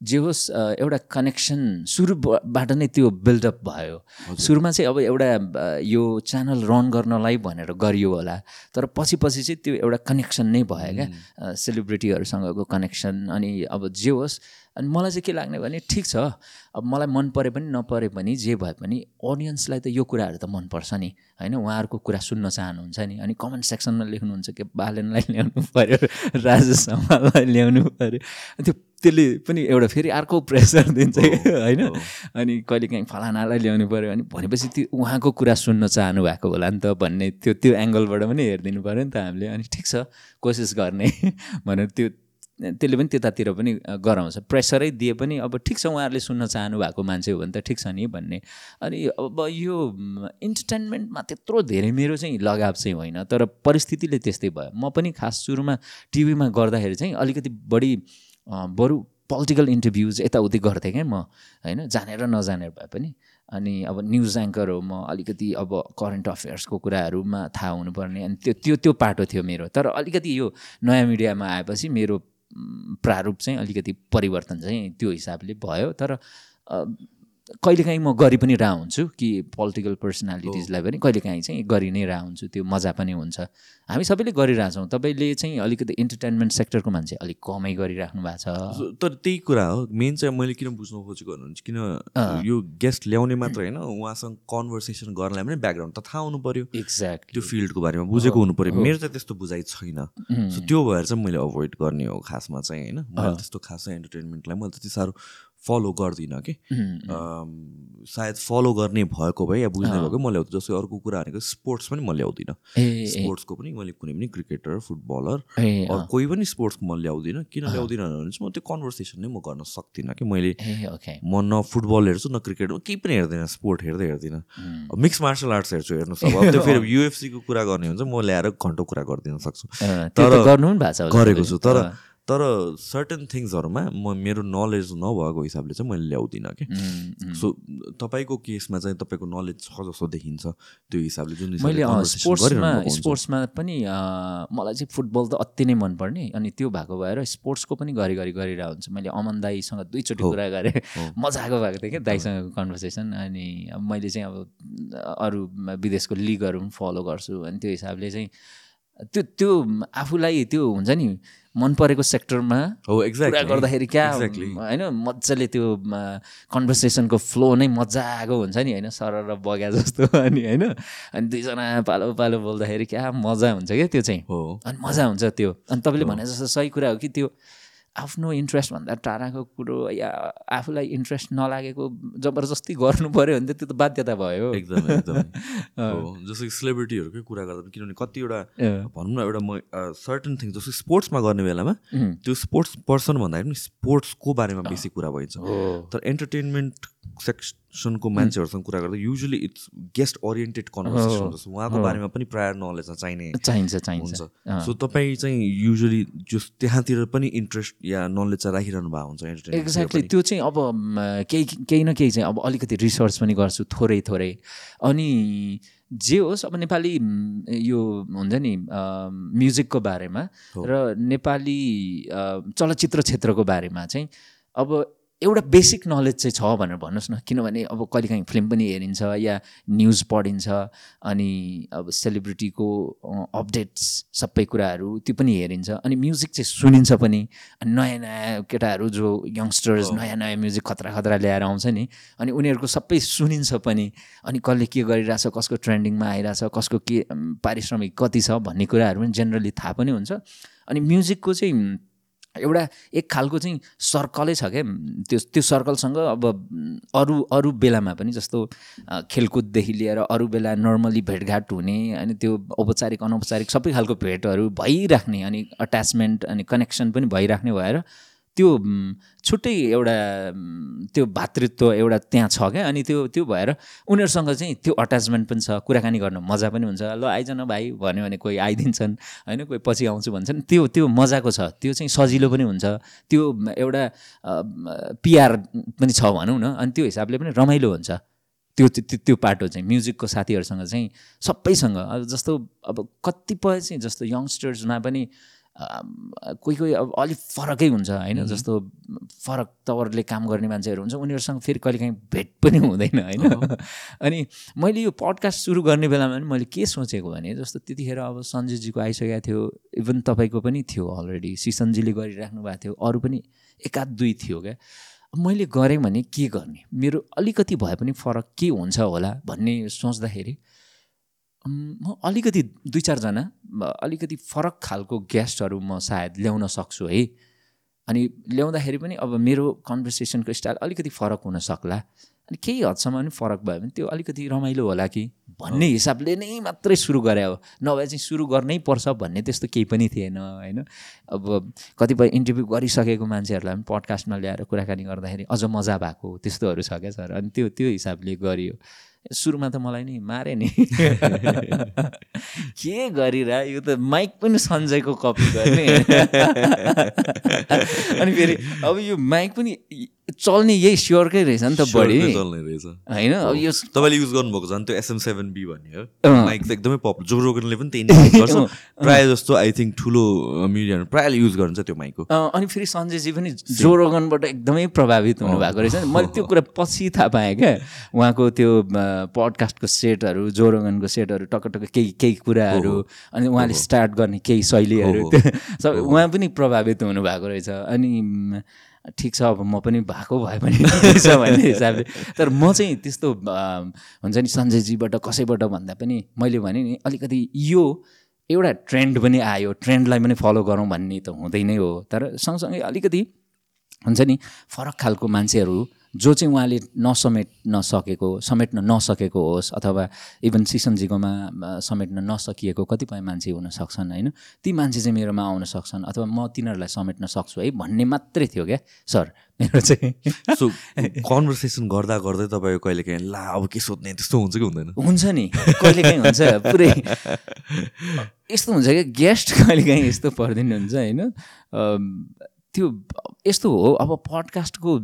जे होस् एउटा कनेक्सन सुरुबाट नै त्यो बिल्डअप भयो। सुरुमा चाहिँ अब एउटा यो च्यानल रन गर्नलाई भनेर गरियो होला तर पछि पछि चाहिँ त्यो एउटा कनेक्सन नै भयो क्या सेलिब्रिटीहरूसँगको कनेक्सन अनि अब जे होस् अनि मलाई चाहिँ के लाग्ने भने ठिक छ अब मलाई मन परे पनि नपरे पनि जे भए पनि अडियन्सलाई त यो कुराहरू त मनपर्छ नि होइन? उहाँहरूको कुरा सुन्न चाहनुहुन्छ नि अनि कमेन्ट सेक्सनमा लेख्नुहुन्छ कि बालनलाई ल्याउनु पऱ्यो राजेश ल्याउनु पऱ्यो त्यो त्यसले पनि एउटा फेरि अर्को प्रेसर दिन्छ कि होइन। अनि कहिलेकाहीँ फलानालाई ल्याउनु पऱ्यो अनि भनेपछि त्यो उहाँको कुरा सुन्न चाहनु भएको होला नि त भन्ने त्यो त्यो एङ्गलबाट पनि हेरिदिनु पऱ्यो नि त हामीले। अनि ठिक छ कोसिस गर्ने भनेर त्यो त्यसले पनि त्यतातिर पनि गराउँछ। प्रेसरै दिए पनि अब ठिक छ उहाँहरूले सुन्न चाहनु भएको मान्छे हो भने त ठिक छ नि भन्ने। अनि अब यो इन्टरटेन्मेन्टमा त्यत्रो धेरै मेरो चाहिँ लगाव चाहिँ होइन तर परिस्थितिले त्यस्तै भयो। म पनि खास सुरुमा टिभीमा गर्दाखेरि चाहिँ अलिकति बढी बरु पोलिटिकल इन्टरभ्युज यताउति गर्थेँ क्या म होइन जानेर नजानेर भए पनि। अनि अब न्युज एङ्कर हो म अलिकति अब करेन्ट अफेयर्सको कुराहरूमा थाहा हुनुपर्ने। अनि त्यो त्यो त्यो पाटो थियो मेरो। तर अलिकति यो नयाँ मिडियामा आएपछि मेरो प्रारूप चाहिँ अलिकति परिवर्तन चाहिँ त्यो हिसाबले भयो। तर कहिलेकाहीँ म गरि पनि रह हुन्छु कि पोलिटिकल पर्सनालिटिजलाई पनि कहिलेकाहीँ चाहिँ गरि नै रह हुन्छु त्यो मजा पनि हुन्छ। हामी सबैले गरिरहेछौँ तपाईँले चाहिँ अलिकति इन्टरटेनमेन्ट सेक्टरको मान्छे अलिक कमै गरिराख्नु भएको छ। तर त्यही कुरा हो। मेन चाहिँ मैले किन बुझ्नु खोजेको भन्नुहुन्छ किन यो गेस्ट ल्याउने मात्र होइन उहाँसँग कन्भर्सेसन गर्नलाई पनि ब्याकग्राउन्ड त थाहा हुनु पऱ्यो एक्ज्याक्ट त्यो फिल्डको बारेमा बुझेको हुनु पऱ्यो मेरो चाहिँ त्यस्तो बुझाइ छैन। सो त्यो भएर चाहिँ मैले अभोइड गर्ने हो खासमा चाहिँ होइन। मैले त्यस्तो खासै एन्टरटेनमेन्टलाई मैले त्यति साह्रो फलो गर्दिनँ कि। सायद फलो गर्ने भएको भए या बुझ्ने भएको म ल्याउँछु जस्तै अर्को कुरा भनेको स्पोर्ट्स पनि म ल्याउँदिनँ। स्पोर्ट्सको पनि मैले कुनै पनि क्रिकेटर फुटबलर अरू कोही पनि स्पोर्ट्सको म ल्याउँदिनँ। किन ल्याउँदिनँ भने चाहिँ म त्यो कन्भर्सेसन नै म गर्न सक्दिनँ कि। मैले म न फुटबल हेर्छु न क्रिकेट केही पनि हेर्दिनँ स्पोर्ट हेर्दै हेर्दिनँ। मिक्स मार्सल आर्ट्स हेर्छु हेर्नुहोस् अब त्यो फेरि युएफसीको कुरा गर्ने हुन्छ म ल्याएर घन्टो कुरा गरिदिन सक्छु। त्यो त गर्नु पनि भएको छ गरेको छु तर। तर सर्टन थिङ्सहरूमा म मेरो नलेज नभएको हिसाबले चाहिँ मैले ल्याउँदिनँ कि। सो तपाईँको केसमा चाहिँ तपाईँको नलेज छ जस्तो देखिन्छ त्यो हिसाबले जुन मैले स्पोर्ट्समा। स्पोर्ट्समा पनि मलाई चाहिँ फुटबल त अति नै मनपर्ने अनि त्यो भएको भएर स्पोर्ट्सको पनि घरिघरि गरिरहेको हुन्छ। मैले अमन दाईसँग दुईचोटि कुरा गरेँ। मजाको भएको थियो क्या दाईसँगको कन्भर्सेसन अनि मैले चाहिँ अब अरू विदेशको लिगहरू पनि फलो गर्छु अनि त्यो हिसाबले चाहिँ त्यो त्यो आफूलाई त्यो हुन्छ नि मन परेको सेक्टरमा हो कुरा एक्ज्याक्टली गर्दाखेरि क्या. होइन मजाले त्यो कन्भर्सेसनको फ्लो नै मजाको हुन्छ नि होइन? सरर बग्या जस्तो अनि होइन? अनि दुईजना पालो पालो बोल्दाखेरि क्या मजा हुन्छ क्या त्यो चाहिँ। हो। अनि मजा हुन्छ त्यो। अनि तपाईँले भने जस्तो सही कुरा हो कि त्यो आफ्नो इन्ट्रेस्टभन्दा टाढाको कुरो या आफूलाई इन्ट्रेस्ट नलागेको जबरजस्ती गर्नु पऱ्यो भने त त्यो त बाध्यता भयो एकदमै एकदमै। जस्तो कि सेलिब्रिटीहरूकै कुरा गर्दा पनि किनभने कतिवटा भनौँ न एउटा म सर्टन थिङ जस्तो स्पोर्ट्समा गर्ने बेलामा त्यो स्पोर्ट्स पर्सन भन्दाखेरि पनि स्पोर्ट्सको बारेमा बेसी कुरा भइन्छ। तर एन्टरटेनमेन्ट सेक्सनको मान्छेहरूसँग कुरा गर्दा usually it's guest oriented conversation हुन्छ। उहाँको बारेमा पनि प्रायः नलेज चाहिने चाहिन्छ चाहिन्छ। सो तपाईँ चाहिँ युजली जस त्यहाँतिर पनि इन्ट्रेस्ट या नलेज चाहिँ राखिरहनु भएको हुन्छ एक्ज्याक्टली त्यो चाहिँ अब केही केही न केही चाहिँ अब अलिकति रिसर्च पनि गर्छु थोरै थोरै। अनि जे होस् अब नेपाली यो हुन्छ नि म्युजिकको बारेमा। र नेपाली चलचित्र क्षेत्रको बारेमा चाहिँ अब एउटा बेसिक नलेज चाहिँ छ भनेर भन्नुहोस् न। किनभने अब कहिलेकाहीँ फिल्म पनि हेरिन्छ या न्युज पढिन्छ अनि अब सेलिब्रिटीको अपडेट्स सबै कुराहरू त्यो पनि हेरिन्छ। अनि म्युजिक चाहिँ सुनिन्छ पनि। अनि नयाँ नयाँ केटाहरू जो यङ्स्टर्स नयाँ नयाँ म्युजिक खतरा खतरा ल्याएर आउँछ नि अनि उनीहरूको सबै सुनिन्छ पनि। अनि कसले के गरिरहेछ कसको ट्रेन्डिङमा आइरहेछ कसको के पारिश्रमिक कति छ भन्ने कुराहरू पनि जेनरली थाहा पनि हुन्छ। अनि म्युजिकको चाहिँ एउटा एक खालको चाहिँ सर्कलै छ क्या। त्यो त्यो सर्कलसँग अब अरू अरू बेलामा पनि जस्तो खेलकुददेखि लिएर अरू बेला नर्मली भेटघाट हुने अनि त्यो औपचारिक अनौपचारिक सबै खालको भेटहरू भइराख्ने अनि अट्याचमेन्ट अनि कनेक्सन पनि भइराख्ने भएर त्यो छुट्टै एउटा त्यो भातृत्व एउटा त्यहाँ छ क्या। अनि त्यो त्यो भएर उनीहरूसँग चाहिँ त्यो अट्याचमेन्ट पनि छ कुराकानी गर्न मजा पनि हुन्छ। ल आइज न भाइ भन्यो भने कोही आइदिन्छन् होइन कोही पछि आउँछु भन्छन्। त्यो त्यो मजाको छ त्यो चाहिँ सजिलो पनि हुन्छ। त्यो एउटा पिआर पनि छ भनौँ न अनि त्यो हिसाबले पनि रमाइलो हुन्छ। त्यो त्यो पाटो चाहिँ म्युजिकको साथीहरूसँग चाहिँ सबैसँग। जस्तो अब कतिपय चाहिँ जस्तो यङ्स्टर्समा पनि कोही कोही अब अलिक फरकै हुन्छ होइन? जस्तो फरक तवरले काम गर्ने मान्छेहरू हुन्छ उनीहरूसँग फेरि कहिलेकाहीँ भेट पनि हुँदैन होइन? अनि मैले यो पडकास्ट सुरु गर्ने बेलामा पनि मैले के सोचेको भने जस्तो त्यतिखेर अब सञ्जयजीको आइसकेको थियो इभन तपाईँको पनि थियो अलरेडी सिसनजीले गरिराख्नु भएको थियो अरू पनि एकाध दुई थियो क्या। मैले गरेँ भने के गर्ने? मेरो अलिकति भए पनि फरक के हुन्छ होला भन्ने सोच्दाखेरि म अलिकति दुई चारजना अलिकति फरक खालको गेस्टहरू म सायद ल्याउन सक्छु है। अनि ल्याउँदाखेरि पनि अब मेरो कन्भर्सेसनको स्टाइल अलिकति फरक हुन सक्ला। अनि केही हदसम्म पनि फरक भयो भने त्यो अलिकति रमाइलो होला कि? भन्ने हिसाबले नै मात्रै सुरु गरे हो। नभए चाहिँ सुरु गर्नै पर्छ भन्ने त्यस्तो केही पनि थिएन होइन? अब कतिपय इन्टरभ्यू गरिसकेको मान्छेहरूलाई पनि पडकास्टमा ल्याएर कुराकानी गर्दाखेरि अझ मजा भएको त्यस्तोहरू छ क्या सर? अनि त्यो त्यो हिसाबले गरियो। सुरुमा त मलाई नि मारे नि। के गरिरह? यो त माइक पनि सञ्जयको कपी गर्ने। अनि फेरि अब यो माइक पनि चल्ने यही स्योरकै रहेछ नि त बढी चल्ने रहेछ। होइन अब यो तपाईँले युज गर्नुभएको झन् त्यो एसएम सेभेन बी भन्ने हो। माइक त एकदमै पपुलर जो रोगनले पनि त्यही नै गर्छ। प्रायः जस्तो आई थिङ्क ठुलो मिडियाहरू प्रायःले युज गर्छ त्यो माइकको अनि फेरि सञ्जयजी पनि जोरोगनबाट एकदमै प्रभावित हुनुभएको रहेछ मैले त्यो कुरा पछि थाहा पाएँ क्या। उहाँको त्यो पडकास्टको सेटहरू जोरोगनको सेटहरू टक्क टक्क केही केही कुराहरू अनि उहाँले स्टार्ट गर्ने केही शैलीहरू। सब उहाँ पनि प्रभावित हुनुभएको रहेछ। अनि ठिक छ अब म पनि भएको भए पनि भन्ने हिसाबले। तर म चाहिँ त्यस्तो हुन्छ नि सञ्जयजीबाट कसैबाट भन्दा पनि मैले भने नि अलिकति यो एउटा ट्रेन्ड पनि आयो ट्रेन्डलाई पनि फलो गरौँ भन्ने त हुँदै नै हो। तर सँगसँगै अलिकति हुन्छ नि फरक खालको मान्छेहरू जो चाहिँ उहाँले नसमेट्न सकेको समेट्न नसकेको होस् अथवा इभन सिसनजीकोमा समेट्न नसकिएको कतिपय मान्छे हुन सक्छन् होइन? ती मान्छे चाहिँ मेरोमा आउन सक्छन् अथवा म तिनीहरूलाई समेट्न सक्छु है भन्ने मात्रै थियो क्या? सर मेरो चाहिँ सो कन्भर्सेसन गर्दा गर्दै तपाईँको कहिले काहीँ ला अब के सोध्ने? त्यस्तो हुन्छ कि हुँदैन? हुन्छ नि कहिले काहीँ हुन्छ पुरै यस्तो हुन्छ क्या? गेस्ट कहिले काहीँ यस्तो परिदिनु हुन्छ होइन त्यो यस्तो हो अब पडकास्टको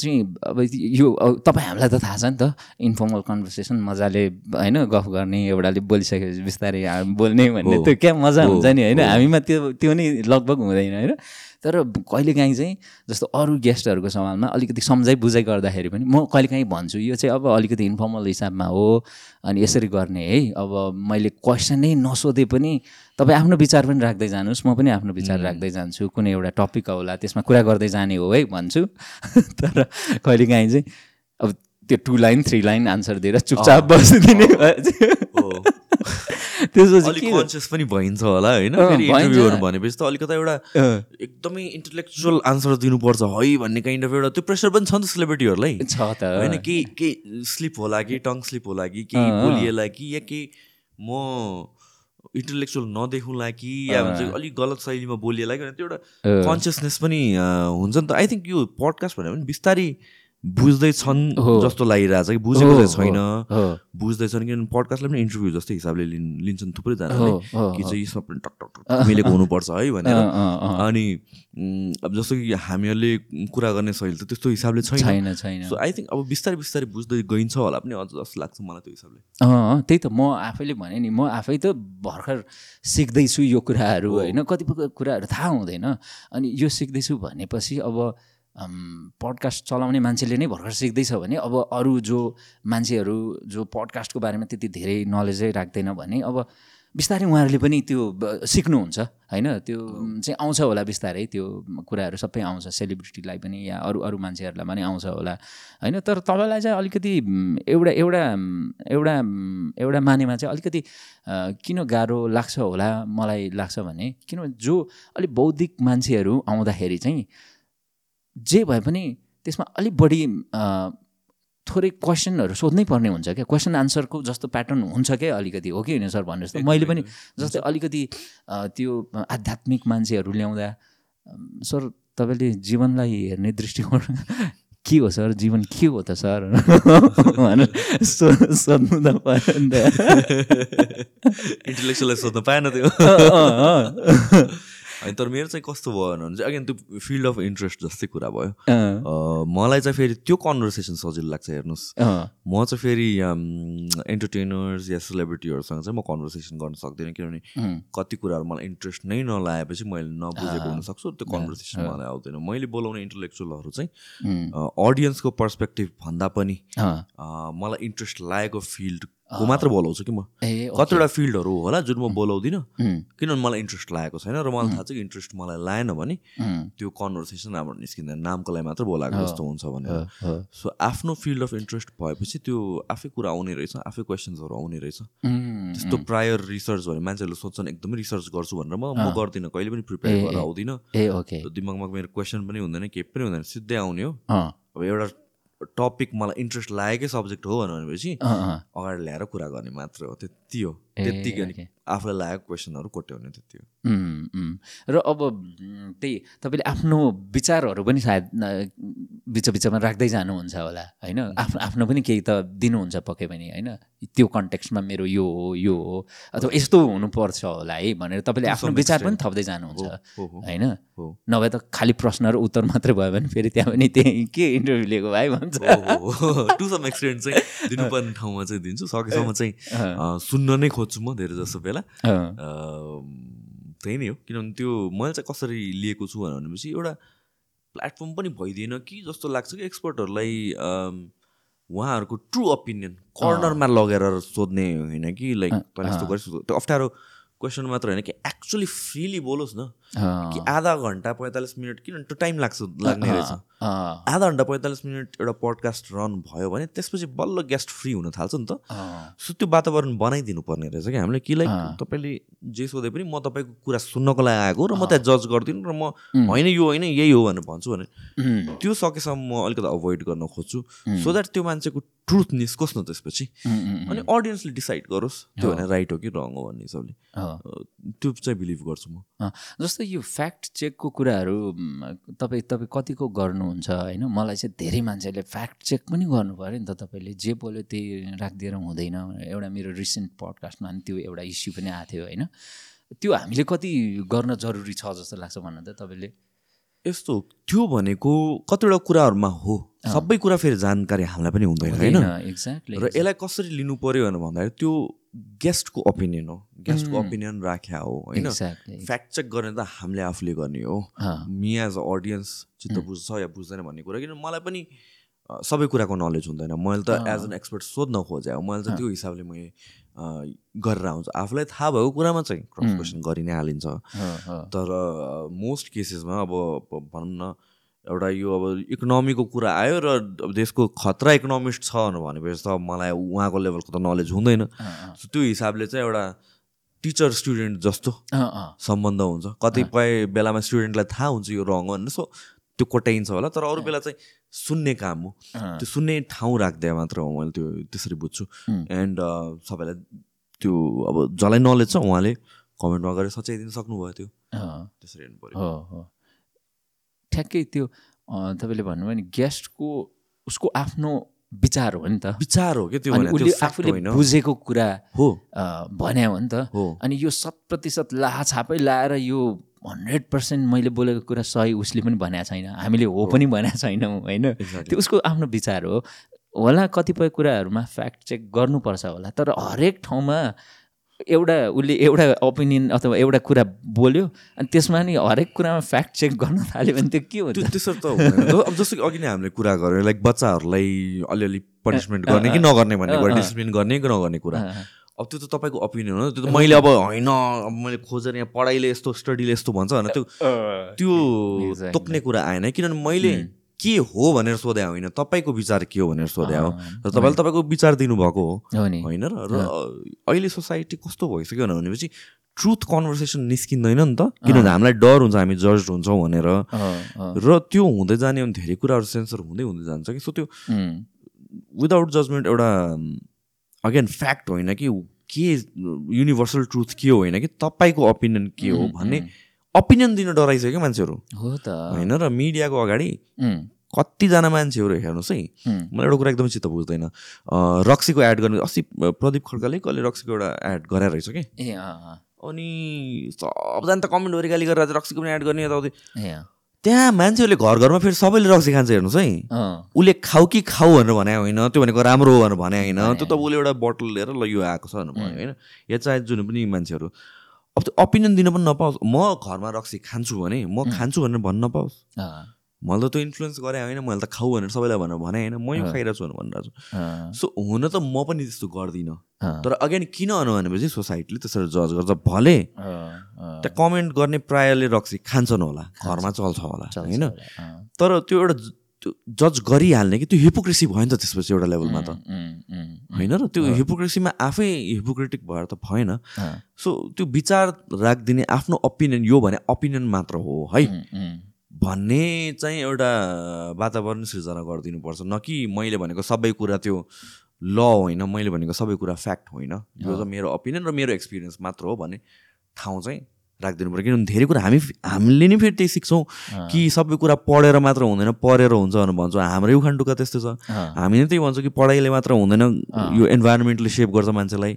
चाहिँ अब यो तपाईँ हामीलाई त थाहा छ नि त इन्फर्मल कन्भर्सेसन मजाले होइन गफ गर्ने एउटाले बोलिसकेपछि बिस्तारै बोल्ने भन्ने। त्यो क्या मजा हुन्छ नि होइन। हामीमा त्यो त्यो नै लगभग हुँदैन होइन तर कहिलेकाहीँ चाहिँ जस्तो अरू गेस्टहरूको सवालमा अलिकति सम्झाइ बुझाइ गर्दाखेरि पनि म कहिलेकाहीँ भन्छु यो चाहिँ अब अलिकति इन्फर्मल हिसाबमा हो अनि यसरी गर्ने है। अब मैले क्वेसनै नसोधे पनि तपाईँ आफ्नो विचार पनि राख्दै जानुहोस् म पनि आफ्नो विचार राख्दै जान्छु। कुनै एउटा टपिक होला त्यसमा कुरा गर्दै जाने हो है भन्छु। तर कहिलेकाहीँ चाहिँ अब त्यो two line three line answer दिएर चुपचाप बसिदिने त्यसपछि कन्सियस पनि भइन्छ होला होइन? फेरि। इन्टरभ्यूहरू भनेपछि त अलिकता एउटा एकदमै इन्टेलेक्चुअल आन्सर दिनुपर्छ है भन्ने काइन्ड अफ एउटा त्यो प्रेसर पनि छ नि त सेलिब्रिटीहरूलाई छ त। होइन कि के स्लिप होला कि टङ स्लिप होला कि केही। बोलिएला कि या के म इन्टेलेक्चुअल नदेखौँला कि या भन्छ अलिक गलत शैलीमा बोलिएला कि त्यो एउटा कन्सियसनेस पनि हुन्छ नि त। आई थिङ्क यो पडकास्ट भनेर पनि बिस्तारै बुझ्दैछन्। जस्तो लागिरहेछ कि बुझेको चाहिँ छैन। बुझ्दैछन् किनभने पडकास्टलाई पनि इन्टरभ्यू जस्तै हिसाबले लिन् लिन्छन् हो, थुप्रैजनाले कि। चाहिँ यसमा पनि टक टक टक मिलेको हुनुपर्छ है भनेर। अनि अब जस्तो कि हामीहरूले कुरा गर्ने शैली त त्यस्तो हिसाबले छैन। छैन सो आई थिङ्क अब बिस्तारै बिस्तारै बुझ्दै गइन्छ होला पनि अझ जस्तो लाग्छ मलाई त्यो हिसाबले। त्यही त म आफैले भने नि म आफै त भर्खर सिक्दैछु यो कुराहरू होइन? कतिपय कुराहरू थाहा हुँदैन। अनि यो सिक्दैछु भनेपछि अब पडकास्ट चलाउने मान्छेले नै भर्खर सिक्दैछ भने अब अरू जो मान्छेहरू जो पडकास्टको बारेमा त्यति धेरै नलेजै राख्दैन भने अब बिस्तारै उहाँहरूले पनि त्यो सिक्नुहुन्छ होइन? त्यो चाहिँ आउँछ होला बिस्तारै त्यो कुराहरू सबै आउँछ सेलिब्रिटीलाई पनि या अरू अरू मान्छेहरूलाई पनि आउँछ होला होइन? तर तपाईँलाई चाहिँ अलिकति एउटा एउटा एउटा एउटा मानेमा चाहिँ अलिकति किन गाह्रो लाग्छ होला मलाई लाग्छ भने किनभने जो अलिक बौद्धिक मान्छेहरू आउँदाखेरि चाहिँ जे भए पनि त्यसमा अलिक बढी थोरै क्वेसनहरू सोध्नै पर्ने हुन्छ क्या। क्वेसन आन्सरको जस्तो प्याटर्न हुन्छ क्या अलिकति हो कि होइन सर भन्नुहोस् त? मैले पनि जस्तै अलिकति त्यो आध्यात्मिक मान्छेहरू ल्याउँदा सर तपाईँले जीवनलाई हेर्ने दृष्टिकोण के हो सर? जीवन के हो त सर? भनेर सोध्नु त पऱ्यो नि त। इन्टेलेक्चुअललाई सोध्न पाएन त्यो। होइन तर मेरो चाहिँ कस्तो भयो भने चाहिँ अगेन त्यो फिल्ड अफ इन्ट्रेस्ट जस्तै कुरा भयो। मलाई चाहिँ फेरि त्यो कन्भर्सेसन सजिलो लाग्छ हेर्नुहोस्। म चाहिँ फेरि एन्टरटेनर्स या सेलिब्रिटीहरूसँग चाहिँ म कन्भर्सेसन गर्न सक्दिनँ किनभने कति कुराहरू मलाई इन्ट्रेस्ट नै नलाएपछि मैले नबुझेको हुनसक्छु त्यो कन्भर्सेसन मलाई आउँदैन। मैले बोलाउने इन्टलेक्चुअलहरू चाहिँ अडियन्सको पर्सपेक्टिभ भन्दा पनि मलाई इन्ट्रेस्ट लागेको फिल्डको मात्र बोलाउँछु कि म? कतिवटा फिल्डहरू होला जुन म बोलाउँदिनँ। किनभने मलाई इन्ट्रेस्ट लागेको छैन र मलाई थाहा छ कि इन्ट्रेस्ट मलाई लागेन भने त्यो कन्भर्सेसन राम्रो निस्किँदैन। नामको लागि मात्र बोलाएको जस्तो हुन्छ भनेर सो आफ्नो फिल्ड अफ इन्ट्रेस्ट भएपछि त्यो आफै कुरा आउने रहेछ आफै क्वेसन्सहरू आउने रहेछ। त्यस्तो प्रायर रिसर्च भने मान्छेहरूले सोध्छन् एकदमै रिसर्च गर्छु भनेर म म गर्दिनँ कहिले पनि प्रिपेयर गरेर आउँदिनँ। दिमागमा मेरो क्वेसन पनि हुँदैन केही पनि हुँदैन सिधै आउने हो। अब एउटा टपिक मलाई इन्ट्रेस्ट लागेकै सब्जेक्ट हो भनेपछि अगाडि ल्याएर कुरा गर्ने मात्र हो त्यति हो okay. आफूलाई लागेको क्वेसनहरू कोट्याउने त्यति हो. र अब त्यही तपाईँले आफ्नो विचारहरू पनि सायद बिच बिचमा राख्दै जानुहुन्छ होला होइन? आफ्नो आफ्नो पनि केही त दिनुहुन्छ पक्कै पनि होइन? त्यो कन्टेक्स्टमा मेरो यो हो यो हो अथवा यस्तो हुनुपर्छ होला है भनेर तपाईँले आफ्नो विचार पनि. थप्दै जानुहुन्छ होइन? नभए त खालि प्रश्न र उत्तर मात्रै भयो भने फेरि त्यहाँ पनि त्यही के इन्टरभ्यू लिएको भाइ भन्छ। टु सम एक्सटेन्ट चाहिँ दिनुपर्ने ठाउँमा चाहिँ दिन्छु। सकेसम्म चाहिँ सुन्न नै खोज्छु म धेरै जस्तो बेला त्यही नै हो। किनभने त्यो मैले चाहिँ कसरी लिएको छु भनेपछि एउटा प्लेटफर्म पनि भइदिएन कि जस्तो लाग्छ कि एक्सपर्टहरूलाई उहाँहरूको ट्रु ओपिनियन कर्नरमा लगेर सोध्ने होइन कि लाइक यस्तो गरिस् त्यो अप्ठ्यारो क्वेसन मात्र होइन कि एक्चुली फ्रिली बोलोस् न। कि आधा घन्टा पैँतालिस मिनट किन त्यो टाइम लाग्छ लाग्ने रहेछ। आधा घन्टा पैँतालिस मिनट एउटा पडकास्ट रन भयो भने त्यसपछि बल्ल गेस्ट फ्री हुन थाल्छ नि त। सो त्यो वातावरण बनाइदिनु पर्ने रहेछ कि हामीले कि लाइक तपाईँले जे सोधे पनि म तपाईँको कुरा सुन्नको लागि आएको र म त्यहाँ जज गरिदिनु र म होइन यो होइन यही हो भनेर भन्छु भने त्यो सकेसम्म म अलिकति अभोइड गर्न खोज्छु। सो द्याट त्यो मान्छेको ट्रुथ निस्कोस् न त्यसपछि। अनि अडियन्सले डिसाइड गरोस्। त्यो भने राइट हो कि रङ हो भन्ने हिसाबले। त्यो चाहिँ बिलिभ गर्छु म। अँ, यो फ्याक्ट चेकको कुराहरू तपाईँ तपाईँ कतिको गर्नुहुन्छ होइन? मलाई चाहिँ धेरै मान्छेले फ्याक्ट चेक पनि गर्नु पऱ्यो नि त तपाईँले। जे बोल्यो त्यही राखिदिएर हुँदैन। एउटा मेरो रिसेन्ट पडकास्टमा त्यो एउटा इस्यु पनि आएको थियो होइन? त्यो हामीले कति गर्न जरुरी छ जस्तो लाग्छ भन्नु त तपाईँले? यस्तो त्यो भनेको कतिवटा कुराहरूमा हो। सबै कुरा फेरि जानकारी हामीलाई पनि हुँदैन होइन? एक्ज्याक्टली र यसलाई कसरी लिनु पर्यो भनेर भन्दाखेरि त्यो गेस्टको ओपिनियन हो। गेस्टको ओपिनियन राख्या हो होइन? फ्याक्ट चेक गर्ने त हामीले आफूले गर्ने हो। मी एज अ अडियन्स चित्त बुझ्छ या बुझ्दैन भन्ने कुरा किन मलाई पनि सबै कुराको नलेज हुँदैन। मैले त एज एन एक्सपर्ट सोध्न खोजेँ। मैले त त्यो हिसाबले मैले गरेर आउँछु। आफूलाई थाहा भएको कुरामा चाहिँ क्रस क्वेसन गरि नै हालिन्छ। तर मोस्ट केसेसमा अब भनौँ न एउटा यो अब इकोनोमीको कुरा आयो र देशको खतरा इकोनोमिस्ट छ भनेपछि त मलाई उहाँको लेभलको त नलेज हुँदैन। त्यो हिसाबले चाहिँ एउटा टिचर स्टुडेन्ट जस्तो सम्बन्ध हुन्छ। कतिपय बेलामा स्टुडेन्टलाई थाहा हुन्छ यो रङ हो भनेर। सो त्यो कोट्याइन्छ होला। तर अरू बेला चाहिँ सुन्ने काम हो। त्यो सुन्ने ठाउँ राख्दै मात्र हो मैले त्यो त्यसरी बुझ्छु। एन्ड सबैलाई त्यो अब जसलाई नलेज छ उहाँले कमेन्टमा गरेर सच्याइदिन सक्नुभयो त्यो। त्यसरी हेर्नु पऱ्यो ठ्याक्कै त्यो तपाईँले भन्नुभयो नि गेस्टको उसको आफ्नो विचार हो नि त। विचार हो क्या त्यो उसले आफूले बुझेको कुरा हो। भन्या हो नि त। हो। अनि यो शत प्रतिशत ला छापै लाएर यो हन्ड्रेड पर्सेन्ट मैले बोलेको कुरा सही उसले पनि भनेको छैन। हामीले हो पनि भनेको छैनौँ होइन. त्यो उसको आफ्नो विचार हो। होला कतिपय कुराहरूमा फ्याक्ट चेक गर्नुपर्छ होला तर हरेक ठाउँमा एउटा उसले एउटा ओपिनियन अथवा एउटा कुरा बोल्यो अनि त्यसमा नि हरेक कुरामा फ्याक्ट चेक गर्न थाल्यो भने त्यो के हुन्छ त्यो त्यसरी त। अब जस्तो कि अघि नै हामीले कुरा गऱ्यौँ लाइक बच्चाहरूलाई अलिअलि पनिसमेन्ट गर्ने कि नगर्ने भन्ने कुरा डिसिप्लिन गर्ने कि नगर्ने कुरा। अब त्यो त तपाईँको ओपिनियन हो त्यो त मैले अब होइन अब मैले खोजेर यहाँ पढाइले यस्तो स्टडीले यस्तो भन्छ भने त्यो त्यो. तोक्ने कुरा आएन किनभने मैले के हो भनेर सोधे होइन तपाईँको विचार के हो भनेर सोधे हो। र तपाईँले तपाईँको विचार दिनुभएको हो होइन र र अहिले सोसाइटी कस्तो भइसक्यो भनेपछि ट्रुथ कन्भर्सेसन निस्किँदैन नि त किनभने हामीलाई डर हुन्छ हामी जज हुन्छौँ भनेर। र त्यो हुँदै जाने धेरै कुराहरू सेन्सर हुँदै हुँदै जान्छ कि सो त्यो विदाउट जजमेन्ट एउटा अगेन फ्याक्ट होइन कि के युनिभर्सल ट्रुथ के हो होइन कि तपाईँको ओपिनियन के हो भन्ने ओपिनियन दिन डराइसक्यो मान्छेहरू। हो त। होइन र मिडियाको अगाडि कतिजना मान्छेहरू हेर्नुहोस् है। मलाई एउटा कुरा एकदमै चित्त बुझ्दैन रक्सीको एड गर्ने अस्ति प्रदीप खड्काले कसले रक्सीको एउटा एड गराएर रहेछ कि? अनि सबजना त कमेन्ट गाली गरेर रक्सीको पनि एड गर्ने यताउति। त्यहाँ मान्छेहरूले घर घरमा फेरि सबैले रक्सी खान्छ हेर्नुहोस् है। उसले खाऊ कि खाऊ भनेर भने होइन त्यो भनेको राम्रो हो भनेर भने होइन त्यो त उसले एउटा बोतल लिएर ल यो आएको छ भनेर भन्यो होइन। या चाहे जुन पनि मान्छेहरू। अब त्यो ओपिनियन दिन पनि नपाओस्। म घरमा रक्सी खान्छु भने म खान्छु भनेर भन्न नपाओस्। मैले त त्यो इन्फ्लुएन्स गरेँ होइन मैले त खाऊ भनेर सबैलाई भनेर भने होइन म यो खाइरहेको छु भनेर भनिरहेको छु सो हुन त म पनि त्यस्तो गर्दिनँ। तर अगेन किन भनेपछि सोसाइटीले त्यसरी जज गर्छ भले त्यहाँ कमेन्ट गर्ने प्रायःले रक्सी खान्छन् होला घरमा चल्छ होला होइन? तर त्यो एउटा जज गरिहाल्ने कि त्यो हिपोक्रेसी भयो नि त त्यसपछि एउटा लेभलमा त। होइन र त्यो हिपोक्रेसीमा आफै हिपोक्रेटिक भएर त भएन। सो त्यो विचार राखिदिने आफ्नो ओपिनियन यो भने ओपिनियन मात्र हो है? भन्ने चाहिँ एउटा वातावरण सृजना गरिदिनुपर्छ। न कि मैले भनेको सबै कुरा त्यो ल होइन मैले भनेको सबै कुरा फ्याक्ट होइन। यो चाहिँ मेरो ओपिनियन र मेरो एक्सपिरियन्स मात्र हो भन्ने ठाउँ चाहिँ राखिदिनु पऱ्यो किनभने धेरै कुरा हामी हामीले नै फेरि त्यही सिक्छौँ कि सबै कुरा पढेर मात्र हुँदैन पढेर हुन्छ भनेर भन्छौँ। हाम्रै उखान त्यस्तो छ। हामी नै त्यही भन्छौँ कि पढाइले मात्र हुँदैन यो इन्भाइरोमेन्टले सेप गर्छ मान्छेलाई।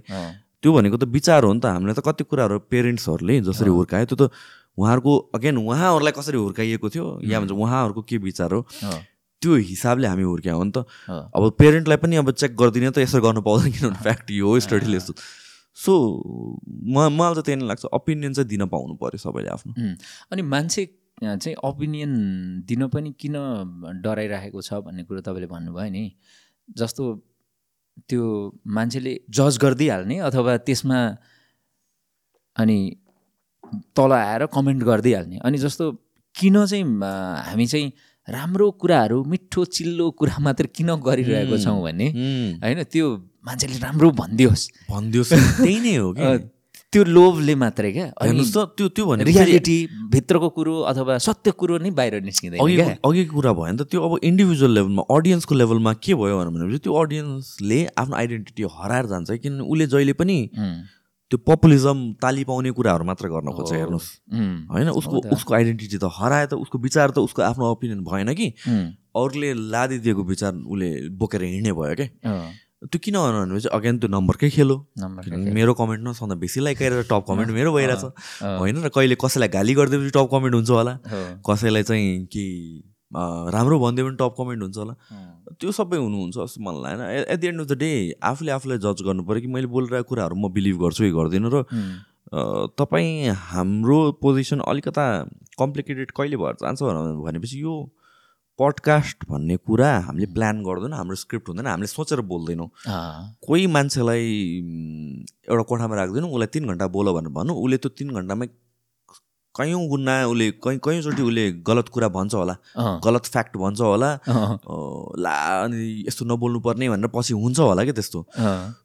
त्यो भनेको त विचार हो नि त। हामीलाई त कति कुराहरू पेरेन्ट्सहरूले जसरी हुर्कायो त्यो त उहाँहरूको अगेन उहाँहरूलाई कसरी हुर्काइएको थियो? या भन्छ उहाँहरूको के विचार हो? त्यो हिसाबले हामी हुर्क्या हो नि त। अब पेरेन्टलाई पनि अब चेक गरिदिने त यसो गर्नु पाउँदैन किनभने फ्याक्ट यो हो स्टडीले यस्तो। सो म मलाई त त्यही नै लाग्छ ओपिनियन चाहिँ दिन पाउनु पऱ्यो सबैले आफ्नो। अनि मान्छे चाहिँ ओपिनियन दिन पनि किन डराइराखेको छ भन्ने कुरो तपाईँले भन्नुभयो नि? जस्तो त्यो मान्छेले जज गरिदिइहाल्ने अथवा त्यसमा अनि तल आएर कमेन्ट गरिदिइहाल्ने। अनि जस्तो किन चाहिँ हामी चाहिँ राम्रो कुराहरू मिठो चिल्लो कुरा मात्र किन गरिरहेको छौँ भने होइन त्यो मान्छेले राम्रो भनिदियोस्। भनिदियोस् त्यही नै हो कि? त्यो लोभले मात्रै क्या। हेर्नुहोस् त त्यो त्यो भने रियालिटी भित्रको कुरो अथवा सत्य कुरो नै बाहिर निस्किँदैन अघि अघिको कुरा भयो नि त त्यो अब इन्डिभिजुअल लेभलमा अडियन्सको लेभलमा के भयो भनेपछि त्यो अडियन्सले आफ्नो आइडेन्टिटी हराएर जान्छ। किनभने उसले जहिले पनि त्यो पपुलिजम ताली पाउने कुराहरू मात्र गर्न खोज्छ हेर्नुहोस्। होइन? उसको उसको आइडेन्टिटी त हरायो त उसको विचार त उसको आफ्नो ओपिनियन भएन कि? अरूले लादिदिएको विचार उसले बोकेर हिँड्ने भयो क्या? त्यो किन भनेपछि अगेन त्यो नम्बरकै खेलो। मेरो कमेन्ट न सधैँ बेसी लाइक आएर टप कमेन्ट मेरो भइरहेछ। होइन र कहिले कसैलाई गाली गरिदिएपछि टप कमेन्ट हुन्छ होला। कसैलाई चाहिँ कि राम्रो भनिदियो भने टप कमेन्ट हुन्छ होला। त्यो सबै हुनुहुन्छ जस्तो मलाई लागेन। At the end of the day आफूले आफूलाई जज गर्नु पऱ्यो कि मैले बोलिरहेको कुराहरू म बिलिभ गर्छु कि गर्दिनँ र तपाईँ हाम्रो पोजिसन अलिकता कम्प्लिकेटेड कहिले भएर जान्छ भनेपछि यो पडकास्ट भन्ने कुरा हामीले प्लान गर्दैनौँ हाम्रो स्क्रिप्ट हुँदैन हामीले सोचेर बोल्दैनौँ। कोही मान्छेलाई एउटा कोठामा राख्दैनौँ उसलाई तिन घन्टा बोल भनेर भनौँ उसले त्यो तिन घन्टामै कैयौँ गुन्ना उसले कहीँ कैयौँचोटि उसले गलत कुरा भन्छ होला। गलत फ्याक्ट भन्छ होला। ला अनि यस्तो नबोल्नु पर्ने भनेर पछि हुन्छ होला क्या त्यस्तो।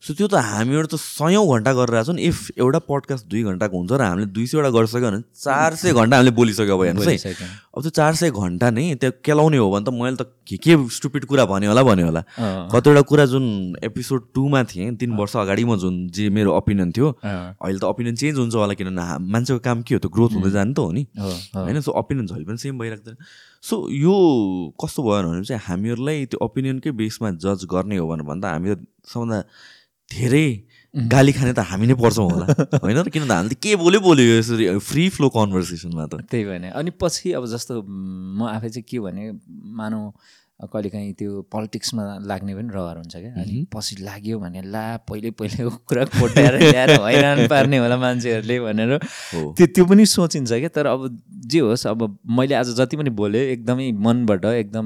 सो त्यो त हामीहरू त सयौँ घन्टा गरेर छौँ इफ एउटा पडकास्ट दुई घन्टाको हुन्छ र हामीले दुई सयवटा गरिसक्यो भने चार सय घन्टा हामीले बोलिसक्यो अब हेर्नुहोस् है। अब त्यो चार सय घन्टा नै त्यो केलाउने हो भने त मैले त के के स्टुपिड कुरा भन्यो होला भन्यो होला। कतिवटा कुरा जुन एपिसोड टूमा थिएँ तिन वर्ष अगाडिमा जुन जे मेरो ओपिनियन थियो अहिले त ओपिनियन चेन्ज हुन्छ होला किनभने मान्छेको काम के हो? त ग्रोथ हुँदै जानु त हो नि। होइन सो ओपिनियन झैले पनि सेम भइराख्दैन सो यो कस्तो भयो भने चाहिँ हामीहरूलाई त्यो ओपिनियनकै बेसमा जज गर्ने हो भनेर भन्दा हामी सबभन्दा धेरै गाली खाने त हामी नै पर्छौँ होला। होइन र किन त हामीले के बोल्यो बोल्यो यसरी फ्री फ्लो कन्भर्सेसनमा त। त्यही भएन अनि पछि अब जस्तो म आफै चाहिँ के भने मानौँ कहिलेकाहीँ त्यो पोलिटिक्समा लाग्ने पनि रहर हुन्छ क्या। अनि पछि लाग्यो भने ला पहिले पहिलेको कुरा कोट्याएर ल्याएर हैरान पार्ने होला मान्छेहरूले भनेर। त्यो त्यो पनि सोचिन्छ क्या। तर अब जे होस् अब मैले आज जति पनि बोलेँ एकदमै मनबाट एकदम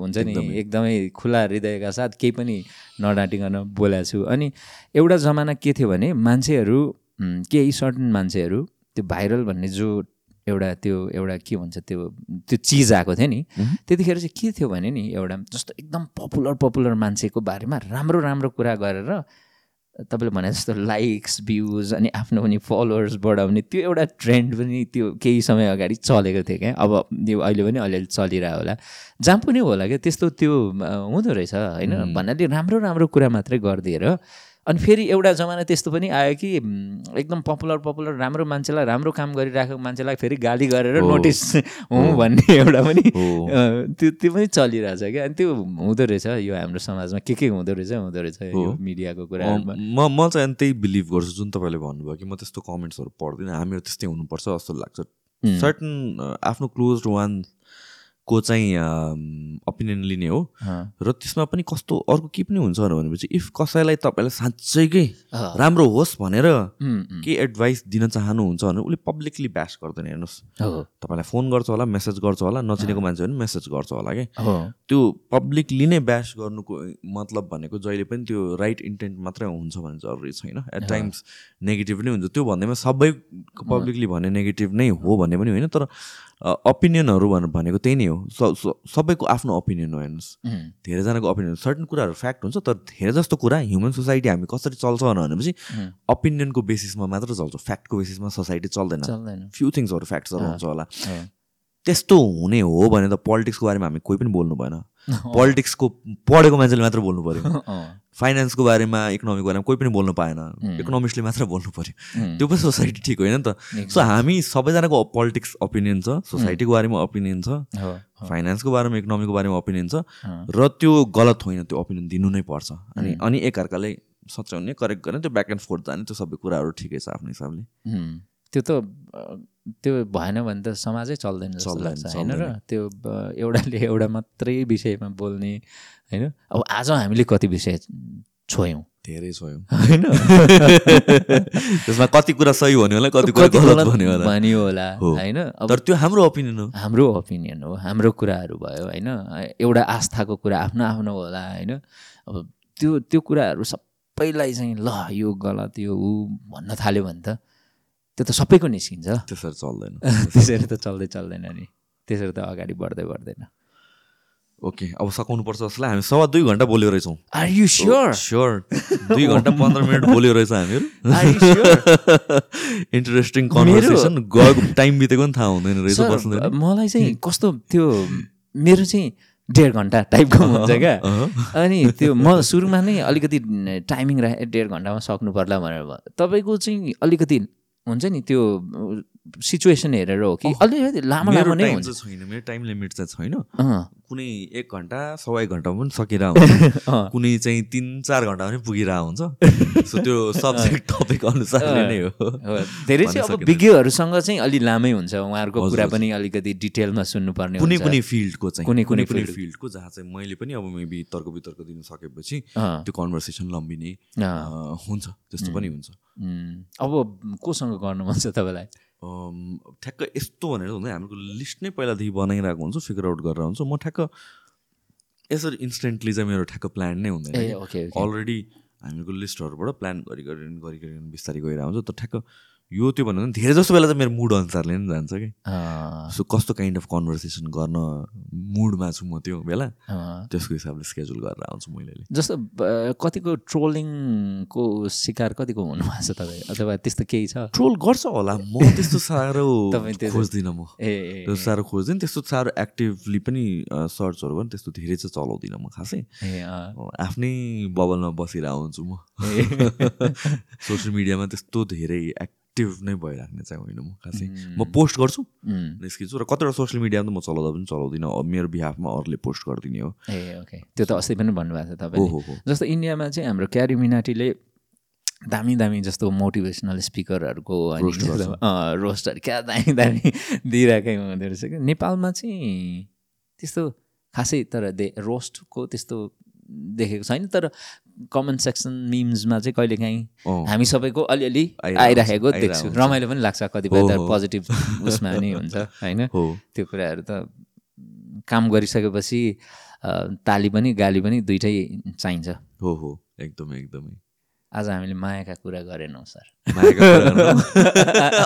हुन्छ नि एकदमै। खुला हृदयका साथ केही पनि नडाँटिकन बोलेको छु। अनि एउटा जमाना के थियो भने मान्छेहरू केही सर्टन मान्छेहरू त्यो भाइरल भन्ने जो एउटा त्यो एउटा के भन्छ त्यो त्यो चिज आएको थियो नि। त्यतिखेर चाहिँ के थियो भने नि एउटा जस्तो एकदम पपुलर पपुलर मान्छेको बारेमा राम्रो राम्रो कुरा गरेर तपाईँले भने जस्तो लाइक्स भ्युज अनि आफ्नो पनि फलोवर्स बढाउने त्यो एउटा ट्रेन्ड पनि त्यो केही समय अगाडि चलेको थियो क्या। अब त्यो अहिले पनि अलिअलि चलिरहेको होला। जहाँ पनि होला क्या त्यस्तो त्यो हुँदो रहेछ होइन? भन्नाले राम्रो राम्रो कुरा मात्रै गरिदिएर अनि फेरि एउटा जमाना त्यस्तो पनि आयो कि एकदम पपुलर पपुलर राम्रो मान्छेलाई राम्रो काम गरिरहेको मान्छेलाई फेरि गाली गरेर नोटिस हुँ भन्ने एउटा पनि त्यो त्यो पनि चलिरहेछ क्या। अनि त्यो हुँदो रहेछ यो हाम्रो समाजमा। के के हुँदो रहेछ? हुँदो रहेछ यो मिडियाको कुरा म म चाहिँ त्यही बिलिभ गर्छु जुन तपाईँले भन्नुभयो कि म त्यस्तो कमेन्ट्सहरू पढ्दिनँ। हामीहरू त्यस्तै हुनुपर्छ जस्तो लाग्छ। सर्टन आफ्नो क्लोज वान को चाहिँ ओपिनियन लिने हो। र त्यसमा पनि कस्तो अर्को के पनि हुन्छ भनेपछि इफ कसैलाई तपाईँलाई साँच्चैकै राम्रो होस् भनेर के एडभाइस दिन चाहनुहुन्छ भने उसले पब्लिकली ब्यास गर्दैन हेर्नुहोस्। तपाईँलाई फोन गर्छ होला मेसेज गर्छ होला नचिनेको मान्छे पनि मेसेज गर्छ होला कि? त्यो पब्लिकली नै ब्यास गर्नुको मतलब भनेको जहिले पनि त्यो राइट इन्टेन्ट मात्रै हुन्छ भने जरुरी छैन। एट टाइम्स नेगेटिभ नै हुन्छ। त्यो भन्दैमा सबै पब्लिकली भन्ने नेगेटिभ नै हो भन्ने पनि होइन तर ओपिनियनहरू भनेको त्यही नै हो। सबैको आफ्नो ओपिनियन हो हेर्नुहोस्। धेरैजनाको ओपिनियन सर्टन कुराहरू फ्याक्ट हुन्छ तर धेरै जस्तो कुरा ह्युमन सोसाइटी हामी कसरी चल्छ भनेपछि ओपिनियनको बेसिसमा मात्र चल्छ। फ्याक्टको बेसिसमा सोसाइटी चल्दैन। फ्यु थिङ्सहरू फ्याक्ट्सहरू हुन्छ होला। त्यस्तो हुने हो भने त पोलिटिक्सको बारेमा हामी कोही पनि बोल्नु भएन। पोलिटिक्सको पढेको मान्छेले मात्र बोल्नु पऱ्यो फाइनेन्सको बारेमा इकोनोमिकको बारेमा कोही पनि बोल्नु पाएन। इकोनोमिक्सले मात्र बोल्नु पऱ्यो त्यो पनि सोसाइटी ठिक होइन नि त। सो हामी सबैजनाको पोलिटिक्स ओपिनियन छ सोसाइटीको बारेमा ओपिनियन छ फाइनेन्सको बारेमा इकोनोमीको बारेमा ओपिनियन छ। र त्यो गलत होइन त्यो ओपिनियन दिनु नै पर्छ। अनि अनि एकअर्काले सच्याउने करेक्ट गर्ने त्यो ब्याक एन्ड फोर्थ जाने त्यो सबै कुराहरू ठिकै छ आफ्नो हिसाबले। त्यो त त्यो भएन भने त समाजै चल्दैन जस्तो चल्दैन, लाग्छ होइन र त्यो एउटाले एउटा मात्रै विषयमा बोल्ने होइन? अब आज हामीले कति विषय छोयौँ? धेरै छ यो होइन? त्यसमा कति कुरा सही भन्यो होला कति कुरा गलत भन्यो होला। भनियो होला। होइन? तर त्यो हाम्रो ओपिनियन हो। हाम्रो ओपिनियन हो हाम्रो कुराहरू भयो होइन? एउटा आस्थाको कुरा आफ्नो आफ्नो होला होइन? अब त्यो त्यो कुराहरू सबैलाई चाहिँ ल यो गलत यो ऊ भन्न थाल्यो भने त त्यो त सबैको निस्किन्छ। त्यसरी चल्दैन। त्यसरी त चल्दै चल्दैन नि। त्यसरी त अगाडि बढ्दै बढ्दैन। ओके अब सकाउनु पर्छ जस्तो लाग्यो। हामी सवा दुई घन्टा बोल्यो रहेछौँ। आर यु स्योर स्योर दुई घन्टा पन्ध्र मिनट बोल्यो रहेछ हामीहरू। इन्टरेस्टिङ कन्भर्सेसन गएको टाइम बितेको पनि थाहा हुँदैन रहेछ बस्नु मलाई चाहिँ कस्तो त्यो मेरो चाहिँ डेढ घन्टा टाइपको हुन्छ क्या। अनि त्यो म सुरुमा नै अलिकति टाइमिङ राखेँ डेढ घन्टामा सक्नु पर्ला भनेर तपाईँको चाहिँ अलिकति हुन्छ नि त्यो सिचुएसन हेरेर हो कि अलिकति लामो लामो नै हुन्छ। छैन मेरो टाइम लिमिट चाहिँ छैन। कुनै एक घन्टा सवा एक घन्टामा पनि सकिरह हुन्छ। कुनै चाहिँ तिन चार घन्टा पनि पुगिरह हुन्छ। सो त्यो सब्जेक्ट टपिक अनुसारले नै हो। धेरै चाहिँ अब। विज्ञहरूसँग चाहिँ अलि लामै हुन्छ। उहाँहरूको कुरा। पनि अलिकति डिटेलमा सुन्नुपर्ने कुनै कुनै फिल्डको चाहिँ कुनै- कुनै कुनै। फिल्डको जहाँ चाहिँ मैले पनि अब मेबी तर्क वितर्क दिन सकेपछि त्यो कन्भर्सेसन लम्बिने हुन्छ त्यस्तो पनि हुन्छ। अब कोसँग गर्नु मन छ तपाईँलाई? ठ्याक्क यस्तो भनेर हुँदैन। हाम्रो लिस्ट नै पहिलादेखि बनाइरहेको हुन्छ फिगर आउट गरेर हुन्छ म ठ्याक्क यसरी इन्स्टेन्टली चाहिँ मेरो ठ्याक्क प्लान नै हुँदैन। अलरेडी हामीहरूको लिस्टहरूबाट प्लान गरी गरी गरी गरी बिस्तारै गइरहेको हुन्छ। तर ठ्याक्क यो त्यो भन्नु भने धेरै जस्तो बेला चाहिँ मेरो मुड अनुसारले नै जान्छ कि। सो कस्तो काइन्ड अफ कन्भर्सेसन गर्न मुडमा छु म त्यो बेला। त्यसको हिसाबले स्केड्युल गरेर आउँछु मैले जस्तो कतिको ट्रोलिङको शिकार कतिको हुनुभएको छ तपाईँ? अथवा त्यस्तो केही छ? ट्रोल गर्छ होला। म त्यस्तो साह्रो खोज्दिनँ म। ए साह्रो खोज्दिनँ। त्यस्तो साह्रो एक्टिभली पनि सर्चहरू पनि त्यस्तो धेरै चाहिँ चलाउँदिनँ म खासै। आफ्नै बबलमा बसिरहेको हुन्छु म। सोसियल मिडियामा त्यस्तो धेरै एक्टिभ नै भइराख्ने चाहिँ होइन म खासै. म पोस्ट गर्छु। निस्किन्छु र कतिवटा सोसियल मिडियामा त म चलाउँदा पनि चलाउँदिनँ। मेरो बिहाफमा अरूले पोस्ट गरिदिने हो। ए ओके। त्यो त अस्ति पनि भन्नुभएको हो हो जस्तो इन्डियामा चाहिँ हाम्रो क्यारी मिनाटीले दामी दामी जस्तो मोटिभेसनल स्पिकरहरूको रोस्टहरू क्या दामी दामी दिइरहेकै हुँदो रहेछ कि? नेपालमा चाहिँ त्यस्तो खासै तर दे रोस्टको त्यस्तो देखेको छैन तर कमेन्ट सेक्सन मिम्समा चाहिँ कहिलेकाहीँ हामी सबैको अलिअलि आइराखेको देख्छु। रमाइलो पनि लाग्छ कतिपय त। पोजिटिभ उसमा नै हुन्छ होइन? त्यो कुराहरू त काम गरिसकेपछि ताली पनि गाली पनि दुइटै चाहिन्छ। हो हो। एकदमै एकदमै। आज हामीले मायाका कुरा गरेनौँ सर मायाको।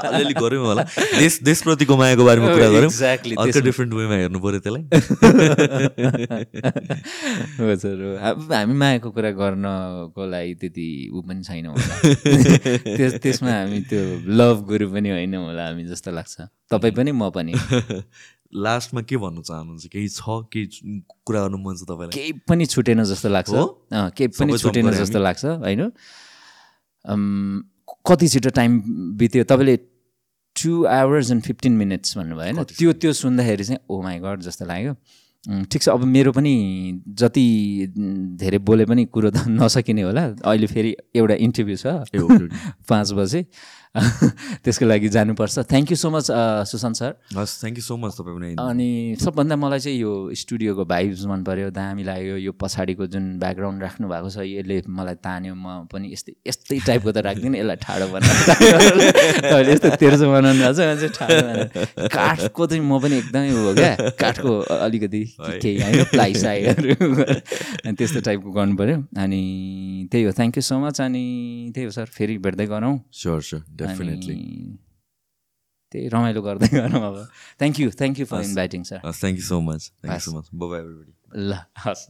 अलिअलि गऱ्यौँ होला. देश देशप्रतिको मायाको बारेमा कुरा गऱ्यौँ एक्ज्याक्टली अर्को डिफ्रेन्ट वेमा हेर्नु पऱ्यो त्यसलाई हो सर अब हामी मायाको कुरा गर्नको लागि त्यति ऊ पनि छैन होला। त्यस त्यसमा हामी त्यो लभ गुरु पनि होइन होला हामी जस्तो लाग्छ। तपाईँ पनि म पनि। लास्टमा के भन्नु चाहनुहुन्छ? केही छ? केही कुरा गर्नु मन छ तपाईँलाई? केही पनि छुटेन जस्तो लाग्छ। केही पनि छुटेन जस्तो लाग्छ होइन? कति छिटो टाइम बित्यो? तपाईँले two hours and fifteen minutes भन्नुभयो होइन? त्यो त्यो सुन्दाखेरि चाहिँ ओ माई गड जस्तो लाग्यो। ठिक छ अब मेरो पनि जति धेरै बोले पनि कुरो त नसकिने होला। अहिले फेरि एउटा इन्टरभ्यू छ। पाँच बजे। त्यसको लागि जानुपर्छ। Thank you so much Sushant sir. हस् थ्याङ्क यू सो मच तपाईँ पनि। अनि सबभन्दा मलाई चाहिँ यो स्टुडियोको भाइब्स मन पऱ्यो दामी लाग्यो। यो पछाडिको जुन ब्याकग्राउन्ड राख्नु भएको छ यसले मलाई तान्यो। म पनि यस्तै यस्तै टाइपको त राख्दिनँ। यसलाई ठाडो बनाएर यस्तो तेर्सो बनाउनु भएको छ ठाडो काठको चाहिँ म पनि एकदमै हो क्या। काठको अलिकति केही होइन प्लाइसाइहरू अनि त्यस्तो टाइपको गर्नु पऱ्यो अनि त्यही हो। थ्याङ्क यू सो मच अनि त्यही हो सर। फेरि भेट्दै गरौँ। स्योर स्योर डेफिनेटली त्यही रमाइलो गर्दै गरौँ अब। Thank you thank you for. Inviting sir thank you so much thank you हस्। सो मच बाई एभ्रिबडी ल हस्।